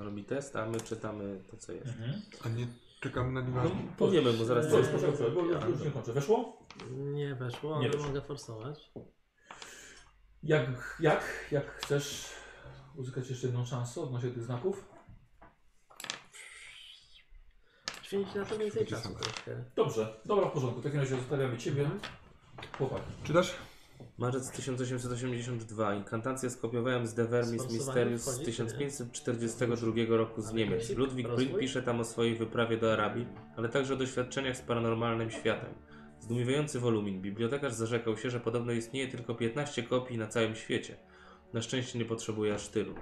On robi test, a my czytamy to, co jest.
A nie czekamy na nim
No, powiemy mu zaraz, co jest.
proszę, proszę, bo już, już nie kończę. Weszło?
Nie weszło,
Nie
ale
weszło.
mogę forsować.
Jak, jak, jak chcesz uzyskać jeszcze jedną szansę odnośnie tych znaków?
Święci na to więcej czasu troszkę.
Dobrze, dobra, w porządku. W takim razie zostawiamy Ciebie. Chłopak.
Czytasz?
Marzec 1882. Inkantację skopiowałem z The Vermis
Sforsowanie
Mysterious z
wchodzi, czy nie?
1542 roku z
Ale
Niemiec.
jaki
Ludwik
rozwój?
Pisze tam o swojej wyprawie do Arabii, ale także o doświadczeniach z paranormalnym światem. Zdumiewający wolumin. Bibliotekarz zarzekał się, że podobno istnieje tylko 15 kopii na całym świecie. Na szczęście nie potrzebuje aż tylu.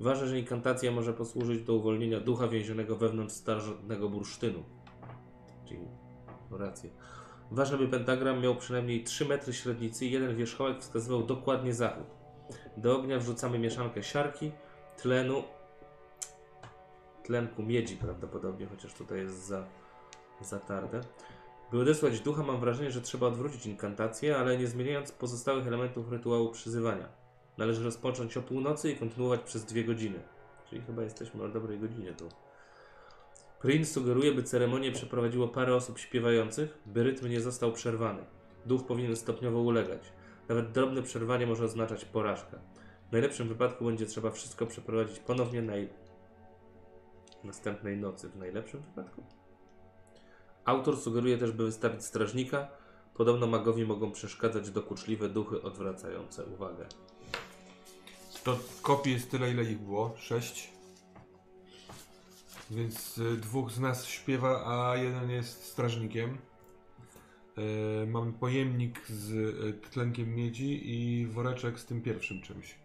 Ważne, że inkantacja może posłużyć do uwolnienia ducha więzionego wewnątrz starożytnego bursztynu. Czyli rację. Ważne, by pentagram miał przynajmniej 3 metry średnicy i jeden wierzchołek wskazywał dokładnie zachód. Do ognia wrzucamy mieszankę siarki, tlenu, tlenku miedzi prawdopodobnie, chociaż tutaj jest za, zatarte. By odesłać ducha mam wrażenie, że trzeba odwrócić inkantację, ale nie zmieniając pozostałych elementów rytuału przyzywania. Należy rozpocząć o północy i kontynuować przez dwie godziny. Czyli chyba jesteśmy o dobrej godzinie tu. Prince sugeruje, by ceremonię przeprowadziło parę osób śpiewających, by rytm nie został przerwany. Duch powinien stopniowo ulegać. Nawet drobne przerwanie może oznaczać porażkę. W najlepszym wypadku będzie trzeba wszystko przeprowadzić ponownie naj... następnej nocy. W najlepszym wypadku? Autor sugeruje też, by wystawić strażnika. Podobno magowie mogą przeszkadzać dokuczliwe duchy odwracające uwagę.
To kopii jest tyle, ile ich było. Sześć. Więc y, dwóch z nas śpiewa, a jeden jest strażnikiem. Y, mamy pojemnik z y, tlenkiem miedzi i woreczek z tym pierwszym czymś.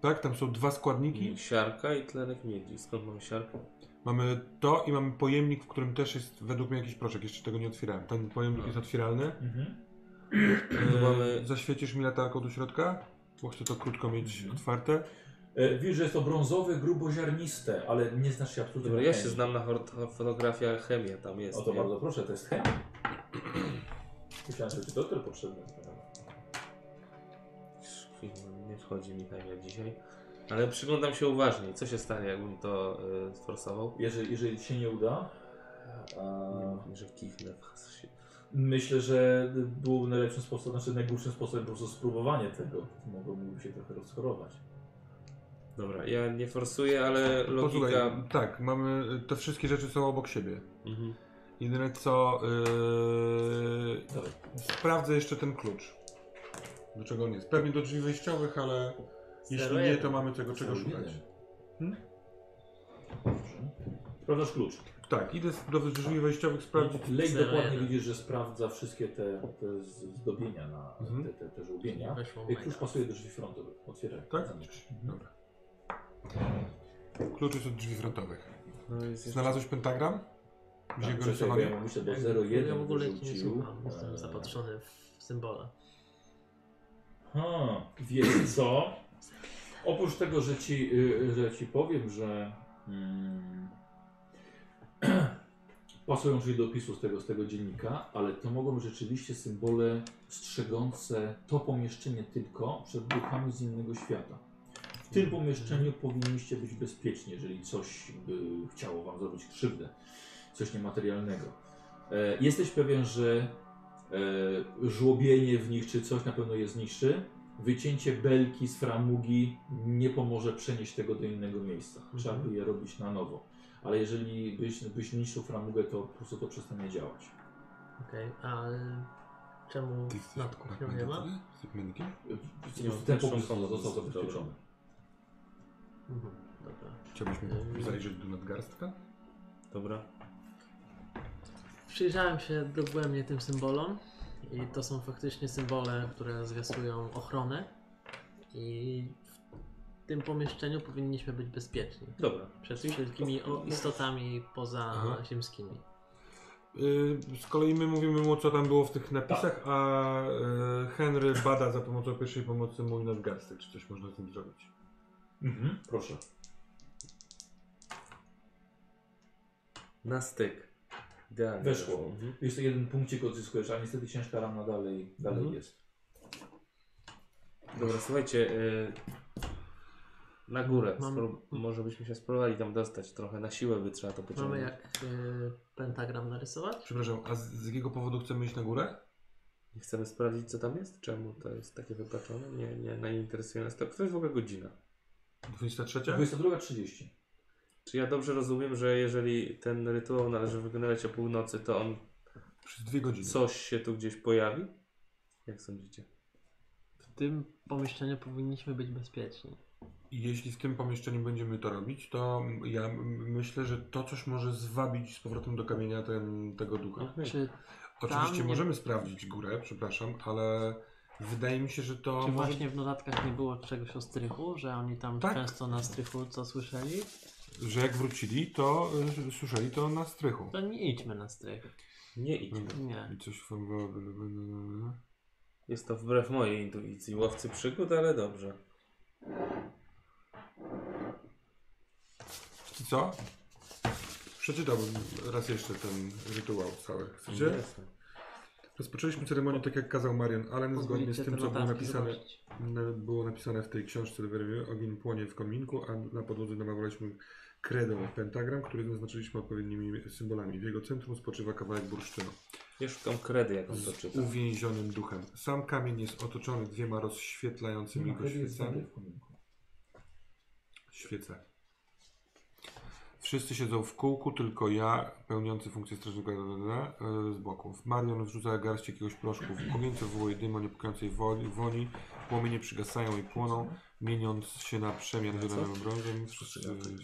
Tak, tam są dwa składniki.
Siarka i tlenek miedzi. Skąd mamy siarkę?
Mamy to i mamy pojemnik, w którym też jest według mnie jakiś proszek. Jeszcze tego nie otwierałem. Ten pojemnik jest otwieralny.
Mhm.
E,
mamy-
Zaświecisz mi latarką do środka? Bo chcę to krótko mieć
Mhm.
otwarte.
E, że jest to brązowe, gruboziarniste, ale nie znasz się absolutnie
Dobra,
na
ja się
chemii.
znam na hor- fotografiach chemia, tam jest.
O to
nie?
bardzo proszę, to jest chemia. Myślałem, że ci doktor potrzebny.
Chwilę, Nie wchodzi mi chemia dzisiaj. Ale przyglądam się uważniej. Co się stanie, jakbym to y, sforsował?
Jeżeli, jeżeli ci się nie uda,
Nie
a,
mów mi, że kifnę w się.
Myślę, że byłby najlepszym sposobem, znaczy najgłupszym sposobem po prostu spróbowanie tego. Mogłoby się trochę rozchorować.
Dobra, ja nie forsuję, ale
Posłuchaj,
logika...
tak, mamy, te wszystkie rzeczy są obok siebie.
Mhm.
Jedyne co, yy, sprawdzę jeszcze ten klucz. Do czego on jest? Pewnie do drzwi wejściowych, ale jeśli nie, to mamy tego czego szukać. Hmm?
Dobrze. Sprawdzasz klucz.
Tak, idę do drzwi wejściowych sprawdzić.
Lej
Zero
dokładnie
jeden.
widzisz, że sprawdza wszystkie te, te z- zdobienia na
Mhm.
te, te, te żłobienia.
Weszło
I klucz pasuje do drzwi frontowych. Otwieraj.
Tak?
Zamykaj.
Dobra. Klucz jest od drzwi frontowych.
No jest jeszcze...
Znalazłeś pentagram? Gdzie
Tak,
go
czekaj, bo
rysowali?
ja myślę, bo
Ja
0,1
w ogóle nie
wyrzucił.
słucham, jestem
Eee,
zapatrzony w symbole.
Ha, wiesz co? Oprócz tego, że ci, y, że ci powiem, że mm, pasują czyli do opisu z tego, z tego dziennika, ale to mogą być rzeczywiście symbole strzegące to pomieszczenie tylko przed duchami z innego świata. W tym pomieszczeniu powinniście być bezpieczni, jeżeli coś by chciało wam zrobić krzywdę, coś niematerialnego. E, jesteś pewien, że e, żłobienie w nich czy coś na pewno je zniszczy. Wycięcie belki z framugi nie pomoże przenieść tego do innego miejsca. Trzeba by je robić na nowo. Ale jeżeli byś, byś niszczył framugę, to po prostu to przestanie działać.
Okej, a czemu
Ty jesteś
nad kuchnią nie ma?
Z Menikiem?
Nie, ten pokój został, zabezpieczony.
Mhm, dobra.
Chciałbyś mi zajrzeć do nadgarstka?
Dobra.
Przyjrzałem się dogłębnie tym symbolom i to są faktycznie symbole, które zwiastują ochronę i tym pomieszczeniu powinniśmy być bezpieczni
Dobra.
przed wszelkimi istotami poza
Aha.
ziemskimi.
Yy, z kolei my mówimy mu, co tam było w tych napisach, a yy, Henry bada za pomocą pierwszej pomocy mój nadgarstek, czy coś można z nim zrobić.
Mhm, proszę.
Na styk. Idealnie.
Weszło.
Mhm.
Jest to jeden punkcik odzyskujesz, a niestety ciężka rana dalej, dalej
Mhm.
jest.
Dobra, słuchajcie, y, na górę.
Mam-
Spró- może byśmy się spróbowali tam dostać. Trochę na siłę by trzeba to
Mamy
pociągnąć.
jak y, pentagram narysować?
Przepraszam, a z, z jakiego powodu chcemy iść na górę?
Nie Chcemy sprawdzić, co tam jest? Czemu to jest takie wypaczone? Nie, nie, nie interesuje nas to. To jest w ogóle godzina.
23?
22.30.
Czy ja dobrze rozumiem, że jeżeli ten rytuał należy wykonywać o północy, to on
Przez dwie godziny.
coś się tu gdzieś pojawi? Jak sądzicie?
W tym pomieszczeniu powinniśmy być bezpieczni.
I jeśli w tym pomieszczeniu będziemy to robić, to ja myślę, że to coś może zwabić z powrotem do kamienia ten, tego ducha.
Mhm.
Czy,
Oczywiście
nie-
możemy sprawdzić górę, przepraszam, ale wydaje mi się, że to
czy
może...
właśnie w notatkach nie było czegoś o strychu, że oni tam
Tak.
często na strychu co słyszeli?
że jak wrócili, to y, słyszeli to na strychu.
To nie idźmy na strych.
Nie idźmy.
Nie.
I coś wam...
Jest to wbrew mojej intuicji. Łowcy przygód, ale dobrze.
Wiecie co? Przeczytałbym raz jeszcze ten rytuał cały. Chcecie?
Jasne.
Rozpoczęliśmy ceremonię tak jak kazał Marian Allen, zgodnie z tym co było napisane, było napisane w tej książce Werwy. Ogień płonie w kominku, a na podłodze namalowaliśmy kredą pentagram, który zaznaczyliśmy odpowiednimi symbolami. W jego centrum spoczywa kawałek bursztynu
Ja szukam kredy, jak on to
z
czyta.
uwięzionym duchem. Sam kamień jest otoczony dwiema rozświetlającymi go świecami. Świece. Wszyscy siedzą w kółku, tylko ja, pełniący funkcję strażnika e, z boku. Marion wrzuca garść jakiegoś proszku. W ogień co wywołuje dym o niepokojącej woli, woni. Płomienie przygasają i płoną, mieniąc się na przemian zielonym brązem. Wszyscy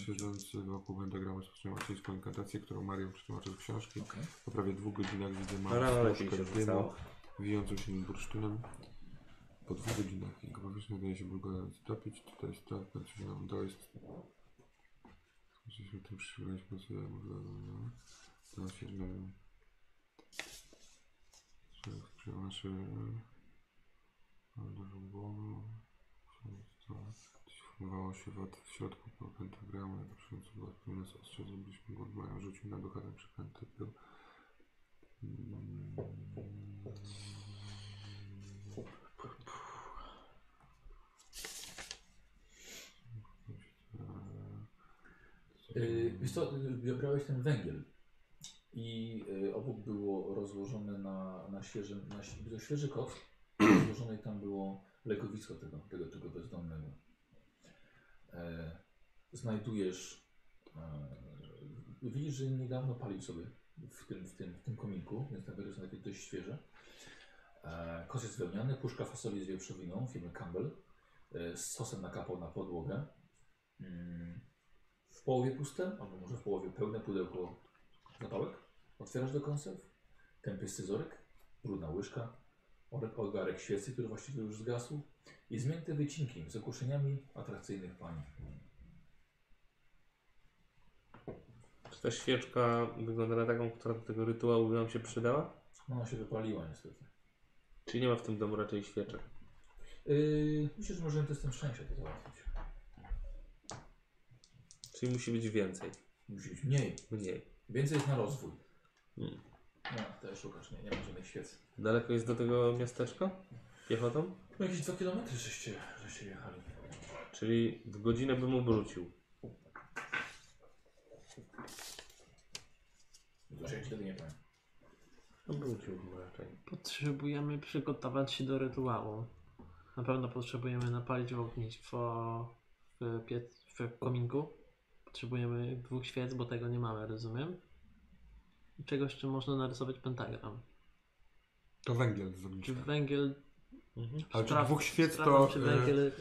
siedzący wokół pentagramu rozpoczynają łacińską inkantację, którą Marion przetłumaczył z książki.
Okej.
Po prawie dwóch godzinach widzę
No
małą smużkę dymu, wijącą się nad bursztynem. Po dwóch godzinach jego powierzchnia daje się bulgotać topić. Tutaj jest to, kończy się nam to jest. Musieliśmy tym przybrać po sobie. To się źle. Przyjął nasze. Dużą głowę. Formowało się w, środku po pentagramu, jak przyjący była pełna z ostrza, zrobiliśmy go mają rzucił na ducha ten przeklęty był.
Yy, wiesz co, yy, brałeś ten węgiel i yy, obok było rozłożone na, na świeżym, na świe- świeży koc, rozłożone i tam było legowisko tego, tego, tego bezdomnego. E, znajdujesz, e, widzisz, że niedawno palił sobie w tym, w tym, w tym kominku, więc są takie dość świeże. E, jest wełniany, puszka fasoli z wieprzowiną firmy Campbell, e, z sosem nakapał na podłogę. Mm, w połowie puste, albo może w połowie pełne pudełko zapałek. Otwierasz do konserw, tępy scyzoryk, brudna łyżka, ogarek świecy, który właściwie już zgasł i zmięte wycinki z ogłoszeniami atrakcyjnych pań.
Czy ta świeczka wygląda na taką, która do tego rytuału by nam się przydała?
No, ona się wypaliła niestety.
Czy nie ma w tym domu raczej świeczek?
Yy, myślę, że możemy testem szczęścia to załatwić.
Czyli musi być więcej,
Musi być mniej.
mniej.
Więcej jest na rozwój.
Hmm.
No, też szukasz, nie, nie ma żadnych świec.
Daleko jest do tego miasteczka? Piechotą?
No jakieś 2 km żeście, żeście jechali.
Czyli w godzinę bym obrócił.
Dużo ja tego nie powiem.
Obróciłbym raczej.
Potrzebujemy przygotować się do rytuału. Na pewno potrzebujemy napalić ognisko w, piec, w kominku. Potrzebujemy dwóch świec, bo tego nie mamy, rozumiem. Czegoś, czym można narysować pentagram.
To węgiel z
Czy węgiel...
Mhm.
Ale czy dwóch świec to,
Czy
e,
węgiel...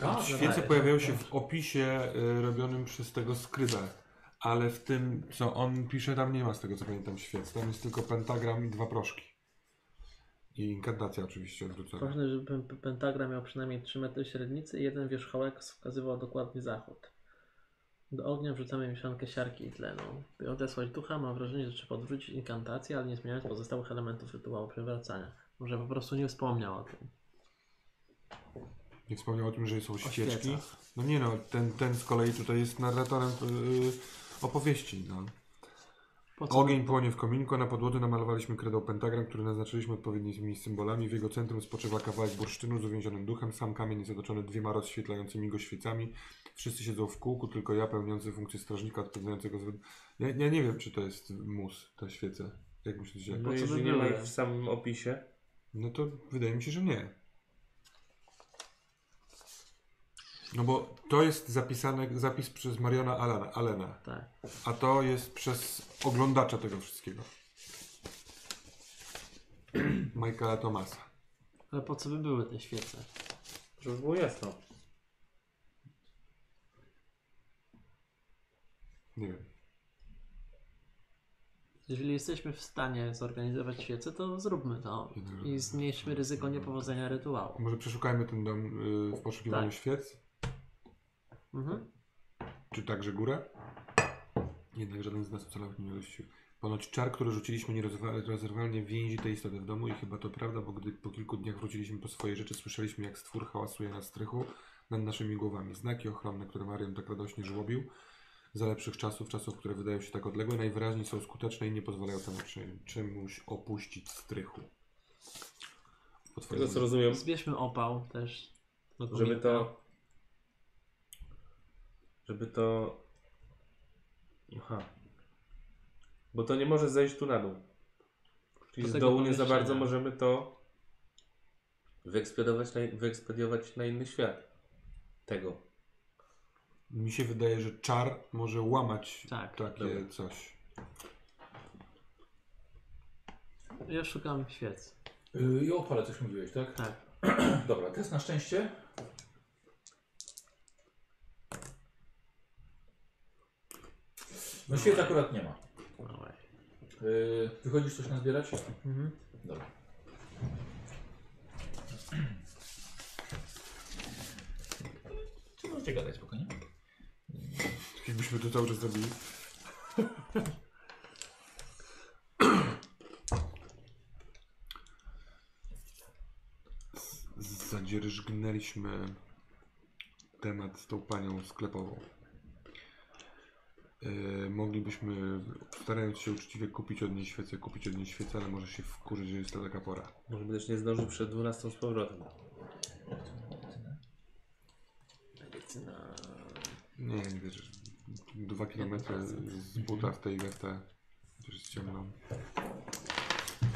Tak,
Świece
tak.
pojawiają się w opisie y, robionym przez tego skrybę, ale w tym, co on pisze, tam nie ma z tego co pamiętam świec. Tam jest tylko pentagram i dwa proszki. I inkantacja oczywiście odwrócona.
Ważne, żeby pen- pentagram miał przynajmniej 3 metry średnicy i jeden wierzchołek wskazywał dokładnie zachód. Do ognia wrzucamy mieszankę siarki i tlenu. By odesłać ducha, mam wrażenie, że trzeba odwrócić inkantację, ale nie zmieniać pozostałych elementów rytuału przywracania. Może po prostu nie wspomniał o tym.
Nie wspomniał o tym, że są
świecach.
No nie no, ten, ten z kolei tutaj jest narratorem y, opowieści. No. Ogień płonie w kominku, a na podłodze namalowaliśmy kredą pentagram, który naznaczyliśmy odpowiednimi symbolami. W jego centrum spoczywa kawałek bursztynu z uwięzionym duchem, sam kamień jest otoczony dwiema rozświetlającymi go świecami. Wszyscy siedzą w kółku, tylko ja pełniący funkcję strażnika odpowiadającego za... Ja, ja nie wiem, czy to jest mus, te świece. Jak myślicie?
No
by
jeżeli nie ma ich w samym opisie.
No to wydaje mi się, że nie. No bo to jest zapisane, zapis przez Mariona Alana, Allena,
Tak.
a to jest przez oglądacza tego wszystkiego. Michaela Thomasa.
Ale po co by były te świece?
Żeby było jasno.
Nie wiem.
Jeżeli jesteśmy w stanie zorganizować świece, to zróbmy to i zmniejszmy ryzyko niepowodzenia rytuału.
Może przeszukajmy ten dom y, w poszukiwaniu
Tak.
świec,
Mhm.
czy także górę. Jednak żaden z nas ocalałych nie gościł. Ponoć czar, który rzuciliśmy nierozwa- rozerwalnie więzi tę istotę w domu i chyba to prawda, bo gdy po kilku dniach wróciliśmy po swoje rzeczy, słyszeliśmy jak stwór hałasuje na strychu nad naszymi głowami. Znaki ochronne, które Marian tak radośnie żłobił, za lepszych czasów, czasów, które wydają się tak odległe, najwyraźniej są skuteczne i nie pozwalają temu czy, czemuś opuścić strychu.
Z tego co rozumiem,
Zbierzmy opał też. do
żeby
kominka.
to... Żeby to... Aha. Bo to nie może zejść tu na dół. Czyli z dołu nie za bardzo możemy to wyekspediować na, wyekspediować na inny świat. Tego.
Mi się wydaje, że czar może łamać
Tak.
takie
Dobra.
coś.
Ja szukam świec.
Yy, I opale coś mówiłeś, tak?
Tak.
Dobra, test na szczęście. No świet akurat nie ma. Yy, wychodzisz coś nazbierać?
Mhm.
Dobra. Czy możecie gadać spokojnie?
Jakbyśmy to cały czas zrobili. Z- Zadzierżgnęliśmy temat z tą panią sklepową. Yy, moglibyśmy, starając się uczciwie kupić od niej świecę, kupić od niej świecę, ale może się wkurzyć, że jest to taka pora.
Może by też nie zdążył przed 12 z powrotem.
Medycyna.
Nie, nie wiesz, dwa kilometry z buta w tej we w te, też jest ciemno.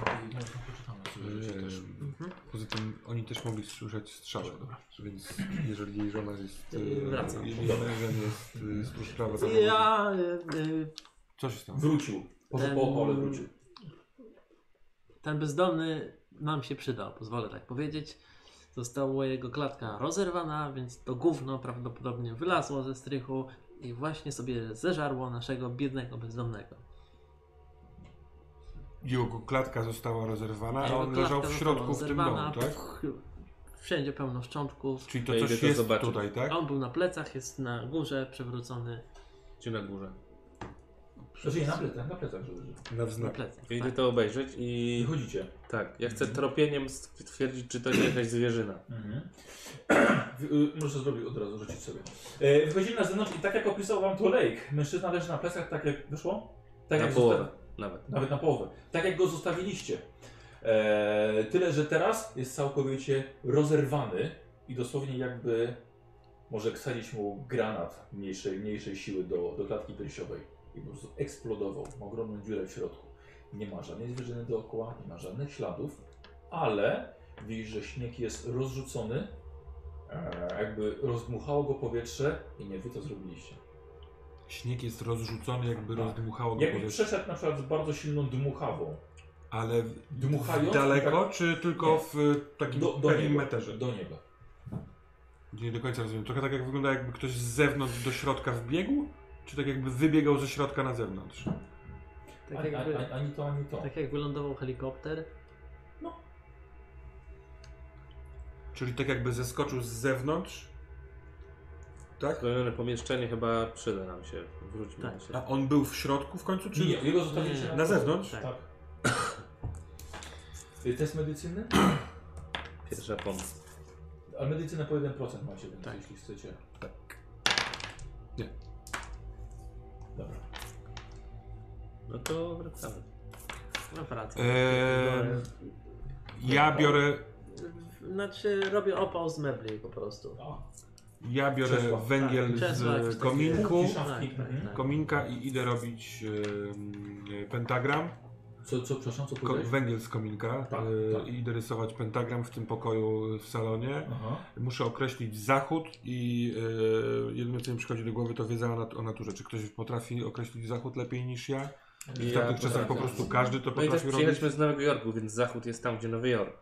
I może poczytamy sobie też.
Ehm, Poza tym oni też mogli słyszeć strzały, więc jeżeli jej żona jest... E,
wracam.
Jej mężem jest e, stróż prawa, to
Ja. Y, y,
Co się stało?
Wrócił. Po,
Ten-
po opale wrócił.
ten bezdomny nam się przydał, pozwolę tak powiedzieć. Została jego klatka rozerwana, więc to gówno prawdopodobnie wylazło ze strychu i właśnie sobie zeżarło naszego biednego bezdomnego.
Jego klatka została rozerwana, a on leżał w środku w tym domu, tak?
Wszędzie pełno szczątków.
Czyli to
Ja idę
coś
to
jest
zobaczyć.
tutaj, tak?
On był na plecach, jest na górze przewrócony.
Czy na górze.
Znaczy nie, na plecach, na plecach, że leży.
Na
Na
wznak.
plecach.
Ja idę
Tak.
to obejrzeć i...
I chodzicie.
Tak, ja chcę tropieniem stwierdzić, czy to nie jakaś zwierzyna.
Mhm. Y, Możesz to zrobić od razu, rzucić sobie. E, Wychodzimy na zewnątrz i tak jak opisał wam to Lake, mężczyzna leży na plecach, tak jak wyszło? Tak
Na
jak
połowę nawet.
Nawet na połowę. Tak jak go zostawiliście. E, tyle, że teraz jest całkowicie rozerwany i dosłownie jakby może wsadzić mu granat mniejszej, mniejszej siły do, do klatki piersiowej. I po prostu eksplodował. Ma ogromną dziurę w środku. Nie ma żadnej zwierzyny dookoła, nie ma żadnych śladów, ale widzisz, że śnieg jest rozrzucony, e, jakby rozdmuchało go powietrze i nie wy to zrobiliście.
Śnieg jest rozrzucony, jakby rozdmuchało go
Jakby
powietrze.
przeszedł na przykład z bardzo silną dmuchawą.
Ale
Dmuchając?
daleko,
tak-
czy tylko
Nie.
w takim
Do, do
perimeterze?
niego. Do niego.
Nie do końca rozumiem. Trochę tak jak wygląda, jakby ktoś z zewnątrz do środka wbiegł? Czy tak jakby wybiegał ze środka na zewnątrz?
Tak,
Ani,
jakby,
ani, ani to, ani to.
tak jak wylądował helikopter.
Czyli tak jakby zeskoczył z zewnątrz? Tak?
Skrojone pomieszczenie chyba przyda nam się. Wróćmy
Tak.
na się.
A on był w środku w końcu, czy...
Nie, jego zostawiliście na,
na zewnątrz?
Tak. Y, Test medycyny?
Pierwsza pomoc.
A medycynę po 1% macie, więc
Tak.
jeśli chcecie.
Nie.
Dobra.
No to wracamy.
No wracam.
Eee, ja biorę,
Znaczy robię opał z mebli po prostu.
A,
ja biorę
Krzesła.
węgiel
Tak, krzesła,
z kominku,
Tak, tak, tak.
kominka i idę robić pentagram.
co, co, przepraszam, co
Ko
powiedziałeś?
węgiel z kominka
Tak, tak.
i idę rysować pentagram w tym pokoju w salonie.
Aha.
Muszę określić zachód i e, jedyne co mi przychodzi do głowy to wiedza o, nat o naturze. Czy ktoś potrafi określić zachód lepiej niż ja? W
Ja
tamtych czasach po prostu każdy to
No i też
potrafi robić.
przyjechaliśmy z Nowego Jorku, więc zachód jest tam, gdzie Nowy Jork.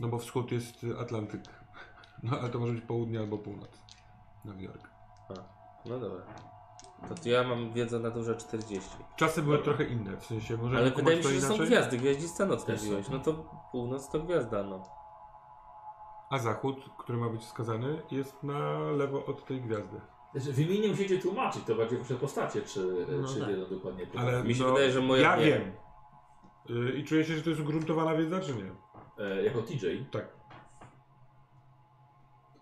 No bo wschód jest Atlantyk. No ale to może być południe albo północ. Nowy Jork.
No dobra. To ty- ja mam wiedzę o naturze 40.
Czasy były trochę inne, w sensie może
Ale wydaje mi
to
się, że są gwiazdy. Gwiaździsta noc
Też są.
mówiłeś. No to północ to gwiazda, no.
A zachód, który ma być wskazany, jest na lewo od tej gwiazdy.
Znaczy, Wy mi nie musicie tłumaczyć, to bardziej wasze postacie, czy,
No
czy
tak.
wiedzą dokładnie.
Ale
Mi się
no,
wydaje, że moja
Ja
nie.
wiem. Y, I czuję się, że to jest ugruntowana wiedza, czy nie?
E, jako TJ.
Tak.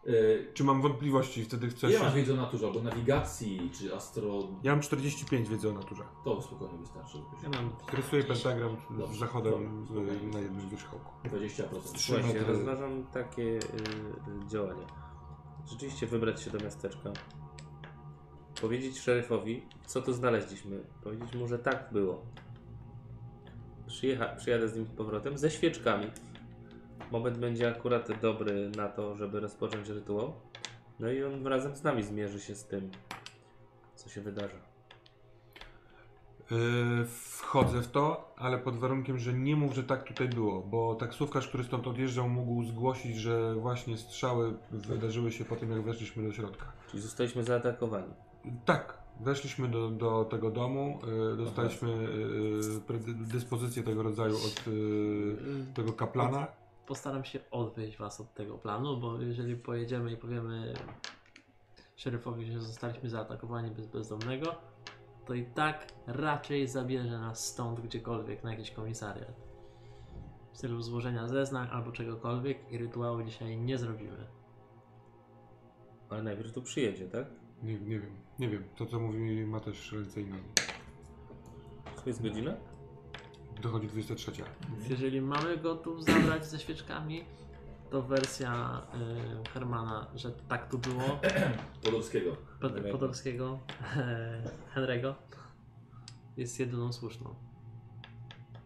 E,
Czy mam wątpliwości wtedy chcę
ile
się...
masz wiedzy o naturze, albo nawigacji, czy astro...
Ja mam 45 wiedzy o naturze.
To spokojnie wystarczy.
Ja mam
Rysuję pentagram z zachodem
Dobra.
y, na jednym wierzchołku.
20%.
Słuchajcie,
metry.
rozważam takie y, y, działania. Rzeczywiście wybrać się do miasteczka. Powiedzieć szeryfowi, co tu znaleźliśmy. Powiedzieć mu, że tak było. Przyjecha, przyjadę z nim z powrotem ze świeczkami. Moment będzie akurat dobry na to, żeby rozpocząć rytuał. No i on razem z nami zmierzy się z tym, co się wydarza.
Yy, wchodzę w to, ale pod warunkiem, że nie mów, że tak tutaj było, bo taksówkarz, który stąd odjeżdżał, mógł zgłosić, że właśnie strzały wydarzyły się po tym, jak weszliśmy do środka.
Czyli zostaliśmy zaatakowani.
Tak, weszliśmy do, do tego domu, yy, dostaliśmy yy, predyspozycję tego rodzaju od yy, tego kaplana.
Postaram się odwieźć was od tego planu, bo jeżeli pojedziemy i powiemy szeryfowi, że zostaliśmy zaatakowani bez bezdomnego, to i tak raczej zabierze nas stąd gdziekolwiek na jakiś komisariat. W celu złożenia zeznań albo czegokolwiek i rytuału dzisiaj nie zrobimy.
Ale najpierw tu przyjedzie, tak?
Nie, nie wiem, nie wiem. To, co mówi, ma też ręce i nogi.
To jest godzina?
Dochodzi 23.
Więc jeżeli mamy go tu zabrać ze świeczkami, to wersja y, Hermana, że tak tu było,
Podolskiego.
Pod. Podolskiego, Henry'ego, jest jedyną słuszną.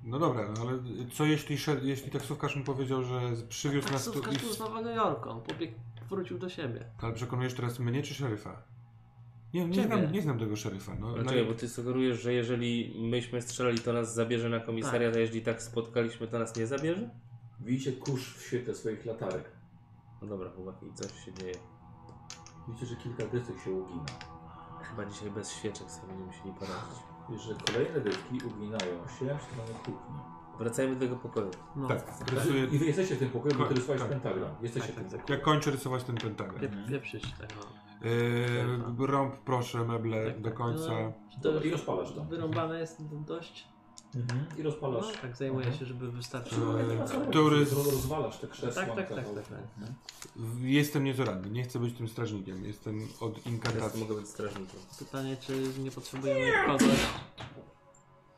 No dobra, no ale co jeśli, jeśli taksówkarz mu powiedział, że przywiózł nas tu
Taksówkarz
i...
był z Nowego Jorku, on pobiegł, wrócił do siebie.
Ale przekonujesz teraz mnie czy szeryfa? Nie, nie, znam, nie znam tego szeryfa. No, no,
czekaj, bo ty sugerujesz, że jeżeli myśmy strzelali, to nas zabierze na komisariat,
Tak.
a jeśli tak spotkaliśmy, to nas nie zabierze?
Widzicie kurz w świetle swoich latarek.
No dobra, chłopaki, coś się dzieje.
Widzicie, że kilka desek się ugina.
Chyba dzisiaj bez świeczek sobie będziemy musieli poradzić.
I że kolejne deski uginają się w stronę kuchni.
Wracajmy do tego pokoju.
No,
tak, rysuję...
I wy jesteście w tym pokoju, bo ty rysowałeś
tak,
pentagram. Jesteście
Tak,
w tym
tak,
pokoju.
Ja kończę rysować ten pentagram.
pie, pieprzyć tego.
Yy, rąb proszę meble
Tak,
do
tak.
końca.
No,
Dobra, i rozpalasz to.
Wyrąbane jest dość.
Mhm. I
No,
rozpalasz.
tak zajmuje
Mhm.
się, żeby wystarczyło.
Eee, który z-
roz- Rozwalasz te krzesła.
Tak, tak, tak, tak, tak.
Mhm.
Jestem nieco ranny, nie chcę być tym strażnikiem. Jestem od inkantacji.
mogę być strażnikiem.
Pytanie, czy nie potrzebujemy kogoś,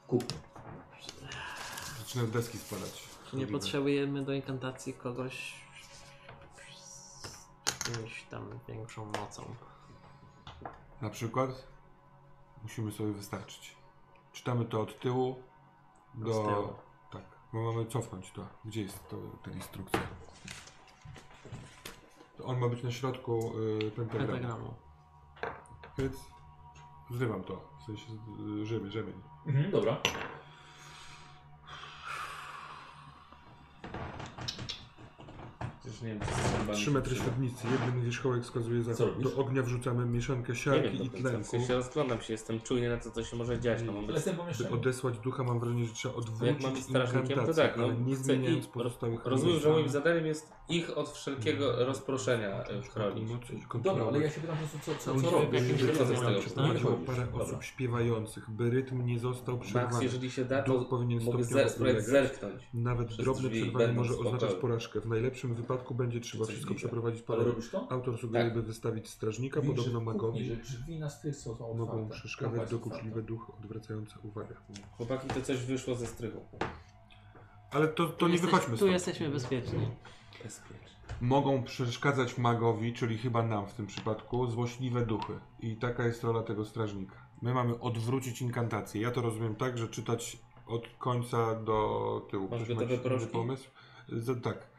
Kup.
Zaczynają deski spadać.
czy nie potrzebujemy do inkantacji kogoś jakąś tam większą mocą.
Na przykład musimy sobie wystarczyć. Czytamy to od tyłu do...
Z tyłu.
Tak, bo mamy cofnąć to. Gdzie jest to, ta instrukcja? To On ma być na środku y, pentagramu.
Pentagramu.
Więc zrywam to. W sensie y, rzemień, rzemień.
Mhm, dobra.
Nie wiem, co z zębami
3
się
metry średnicy, jeden wierzchołek wskazuje
Co
zachód.
robisz?
Do ognia wrzucamy mieszankę
Nie
siarki
wiem,
i
do końca. w
tlenku.
sensie rozglądam się, jestem czujny na to, co się może dziać. No, mam
w tym
By odesłać ducha mam wrażenie, że trzeba
jak
odwrócić
mam strażnikiem, to
inkantację,
tak, no,
ale nie
chcę
zmieniając
i-
pozostałych
Rozumiem, że moim zadaniem jest ich od wszelkiego rozproszenia e, chronić.
Mocy i
Dobra, ale ja się pytam po prostu, co, co, co
Musimy
robisz?
jakimś z
to
tego.
Chodziło
chodzisz.
parę
Dobra.
osób śpiewających, by rytm nie został
Max,
przerwany.
jeżeli się da, to
powinien
mogę
stopniowo
zer- spróbować
ulegać.
zerknąć.
Nawet
przez
drobne
drzwi
przerwanie
będą
może oznaczać porażkę. W najlepszym wypadku będzie trzeba
Coś
wszystko
widzę.
przeprowadzić
Ale
parę.
robisz to?
Autor sugeruje, by wystawić strażnika,
Widzisz, że
podobno
w kuchni,
magowi
że drzwi na styk są są
mogą
otwarte.
przeszkadzać dokuczliwe duchy odwracające uwagę.
Chłopaki, to coś wyszło ze strychu.
Ale to, to nie
jesteś-
wychodźmy
Tu
stąd.
jesteśmy bezpieczni.
Bezpiecznie.
Mogą przeszkadzać magowi, czyli chyba nam w tym przypadku, złośliwe duchy. I taka jest rola tego strażnika. My mamy odwrócić inkantację. Ja to rozumiem tak, że czytać od końca do tyłu.
Masz
Ktoś ma
gotowe
jakiś inny
proszki?
pomysł? Z, tak.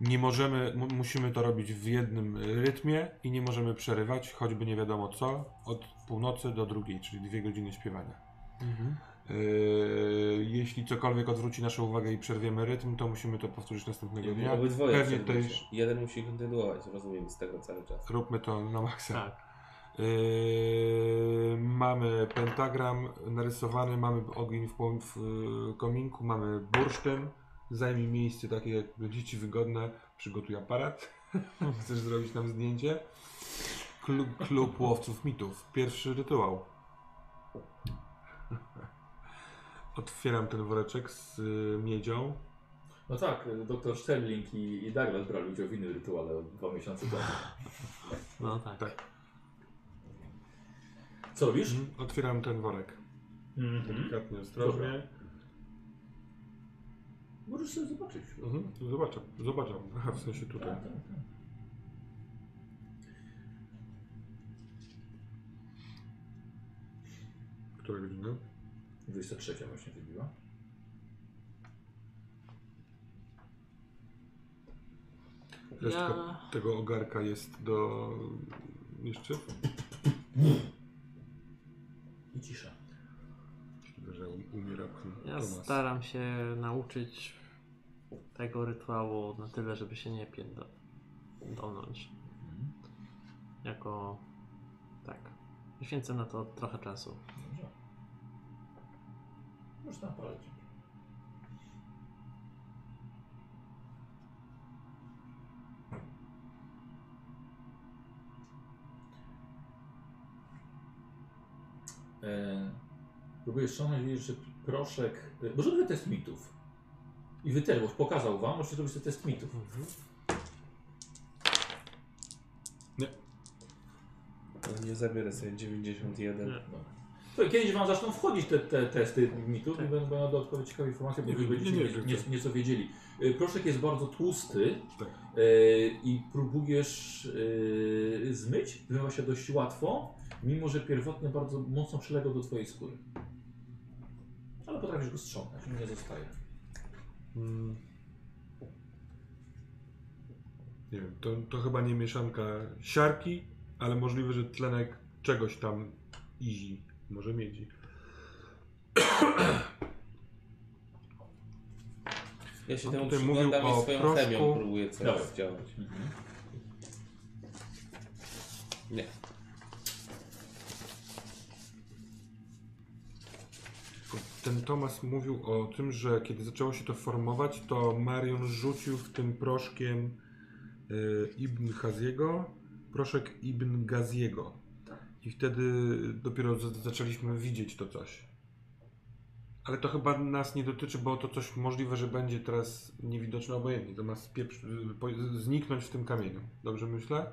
Nie możemy, mu- musimy to robić w jednym rytmie i nie możemy przerywać, choćby nie wiadomo co, od północy do drugiej, czyli dwie godziny śpiewania. Yy, jeśli cokolwiek odwróci naszą uwagę i przerwiemy rytm, to musimy to powtórzyć następnego dnia.
Obydwoje
Pewnie
przerwiecie.
też
Jeden musi kontynuować, rozumiem, z tego cały czas.
róbmy to na maksa.
Tak.
Yy, mamy pentagram narysowany, mamy ogień w, w kominku, mamy bursztyn. Zajmij miejsce takie, jak będzie Ci wygodne. Przygotuj aparat. Chcesz zrobić nam zdjęcie? Klub, klub łowców mitów. Pierwszy rytuał. Otwieram ten woreczek z y, miedzią.
No tak, dr Sterling i, i Douglas brali udział w innym rytuale dwa miesiące temu.
No tak.
Tak.
Co robisz?
Mhm. Otwieram ten worek.
Mhm.
Delikatnie, ostrożnie.
Możesz sobie zobaczyć.
Mhm. Zobaczę, zobaczę. Aha, w sensie tutaj.
Tak, tak, tak.
Która godzina?
23 właśnie wybiła.
Resztka
Ja-
tego ogarka jest do... jeszcze?
I cisza.
Możliwe, że um- umiera pan
Ja
Tomas.
staram się nauczyć tego rytuału na tyle, żeby się nie pierdolnąć.
Mhm.
Jako... tak. Poświęcę na to trochę czasu.
Dobrze. Możesz tam polecieć. E, widzisz, że proszek... Może robię test mitów. I wy też, bo pokazał wam, możecie zrobić sobie test mitów.
No, nie zabierę sobie 91.
Nie.
Dobra. To kiedyś wam zaczną wchodzić te, te testy mitów
Tak.
i będą będą dodatkowe ciekawe informacje, bo
Nie,
wy
nie,
będziecie
nie,
nie, nie, nieco wiedzieli. Y, Proszek jest bardzo tłusty
Tak.
y, i próbujesz y, zmyć. Zmywa się dość łatwo, mimo że pierwotnie bardzo mocno przylegał do twojej skóry. Ale potrafisz go strząknąć, nie zostaje.
Mm. Nie wiem, to, to chyba nie mieszanka siarki, ale możliwe, że tlenek czegoś tam izi, może miedzi.
Ja się
On
temu
tutaj
przyglądam
mówił
i
o
swoją
proszku.
chemią próbuję coś działać. Nie.
Ten Tomas mówił o tym, że kiedy zaczęło się to formować, to Marion rzucił w tym proszkiem y, Ibn Haziego, proszek Ibn Gaziego. I wtedy dopiero z- zaczęliśmy widzieć to coś. Ale to chyba nas nie dotyczy, bo to coś możliwe, że będzie teraz niewidoczne obojętnie. To ma spieprz, po- zniknąć w tym kamieniu. Dobrze myślę?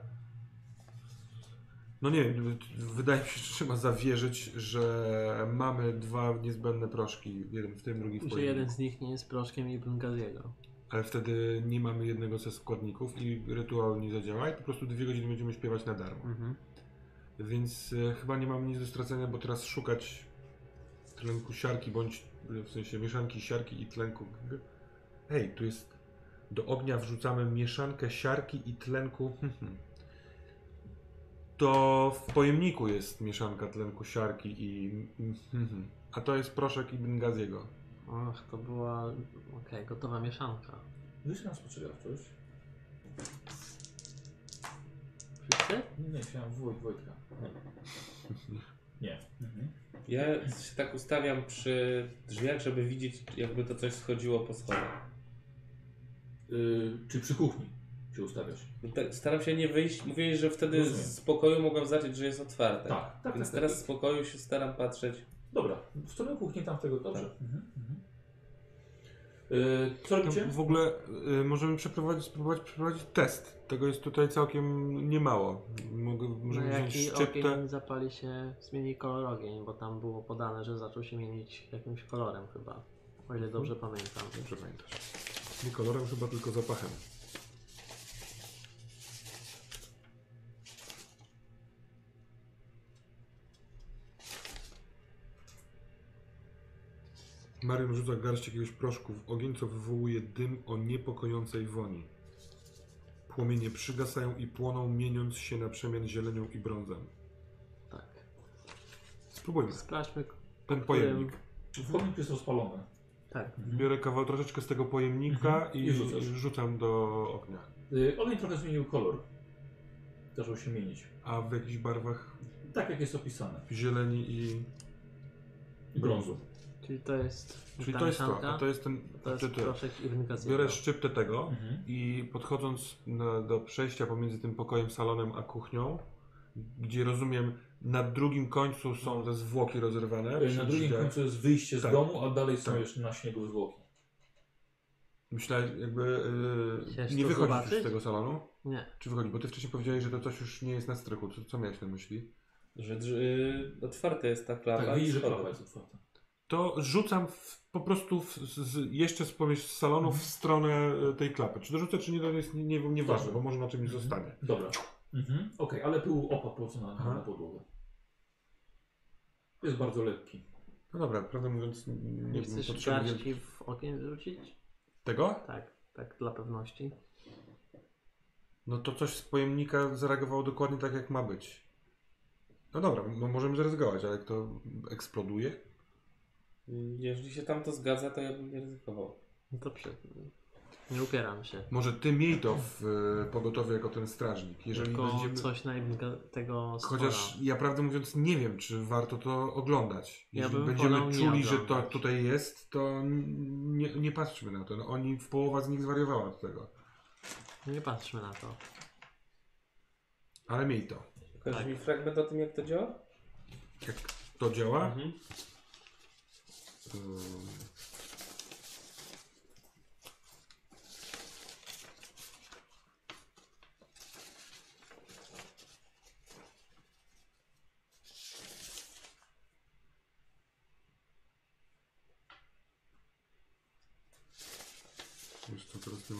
No nie wiem, wydaje mi się, że trzeba zawierzyć, że mamy dwa niezbędne proszki. Jeden w tym, drugi w
Że jeden z nich nie jest proszkiem Ibn Gaziego.
Ale wtedy nie mamy jednego ze składników i rytuał nie zadziała i po prostu dwie godziny będziemy śpiewać na darmo.
Mhm.
Więc e, chyba nie mamy nic do stracenia, bo teraz szukać tlenku siarki, bądź e, w sensie mieszanki siarki i tlenku. g- Hej, tu jest. Do ognia wrzucamy mieszankę siarki i tlenku. hmm. To w pojemniku jest mieszanka tlenku siarki i. hmm. A to jest proszek Ibn Gaziego.
Och, to była okej, gotowa mieszanka.
Rzuć na spostrzegawczość.
Wszyscy?
Nie, nie, chciałem Wojt, Wojtka. Nie. Mhm.
Ja się tak ustawiam przy drzwiach, żeby widzieć, jakby to coś schodziło po schodach.
Y, czy przy kuchni się ustawiasz?
No tak, staram się nie wyjść. Mówili, że wtedy
Rozumiem.
z pokoju mogą zacząć, że jest otwarte.
Tak, tak,
Więc
tak,
teraz
tak.
z pokoju się staram patrzeć.
Dobra, w stronę kuchni tam tego, dobrze.
Tak.
Mhm, mhm. Yy, co
No,
robicie?
w ogóle y, możemy przeprowadzić, spróbować przeprowadzić test. Tego jest tutaj całkiem niemało. Mogę,
No
możemy wziąć
jaki
szczyptę.
ogień zapali się, zmieni kolor ogień, bo tam było podane, że zaczął się mienić jakimś kolorem chyba. O ile dobrze pamiętam.
Dobrze pamiętasz. Nie kolorem, chyba tylko zapachem. Marion rzuca garść jakiegoś proszku w ogień, co wywołuje dym o niepokojącej woni. Płomienie przygasają i płoną, mieniąc się na przemian zielenią i brązem.
Tak.
Spróbujmy.
Sprawdźmy.
Ten pojemnik.
Czy wchodnik jest rozpalony?
Tak.
Biorę kawał troszeczkę z tego pojemnika
Mhm.
i,
I rzucasz.
rzucam do ognia.
Yy, ogień trochę zmienił kolor. Zaczął się mienić.
A w jakichś barwach
Tak jak jest opisane.
zieleni i...
I brązu.
Czyli to jest
Czyli
ta
to jest to,
mieszanka,
to jest ten...
to jest proszek irrygacyjny.
Biorę szczyptę tego
Mhm.
i podchodząc na, do przejścia pomiędzy tym pokojem, salonem a kuchnią, gdzie rozumiem na drugim końcu są te zwłoki rozerwane. Przy
Na drugim
drzwiach.
końcu jest wyjście z
Tak.
domu, a dalej są
Tak.
jeszcze na śniegu zwłoki.
Myślę, jakby yy, nie
to
wychodzisz już
zobaczyć?
z tego salonu.
Nie.
Czy wychodzi? Bo ty wcześniej powiedziałeś, że to coś już nie jest na strychu. Co, co miałeś na myśli?
Że yy, otwarte jest ta klapa.
Tak, widzisz, że klapa jest otwarta.
To rzucam w, po prostu w, z, jeszcze z, z salonu w stronę e, tej klapy. Czy dorzucę, czy nie, to jest nie, nie, nieważne, bo może na czymś zostanie.
Dobra. Mhm. Okej, ale pył opadł po prostu na,
Aha.
na podłogę. Jest bardzo lekki.
No dobra, prawdę mówiąc,
Nie
nie wiem,
chcesz
potrzebuję
garści w ogień wrzucić?
tego.
Tak, tak dla pewności.
No to coś z pojemnika zareagowało dokładnie tak, jak ma być. No dobra, no możemy zaryzykować, ale jak to eksploduje?
Jeżeli się tam to zgadza, to ja bym nie ryzykował.
No to przy... Nie upieram się.
Może ty miej to w e, pogotowie jako ten strażnik. Jeżeli
Tylko
będziemy...
coś na tego stwora.
Chociaż ja prawdę mówiąc nie wiem, czy warto to oglądać.
Ja
Jeżeli
bym
będziemy
nie
czuli, że to
oglądać.
tutaj jest, to nie, nie patrzmy na to. No, oni, w połowa z nich zwariowała od tego.
Nie patrzmy na to.
Ale miej to.
Pokażesz
Tak.
mi fragment o tym, jak to działa?
Jak to działa?
Mhm.
Wiesz co, teraz nie.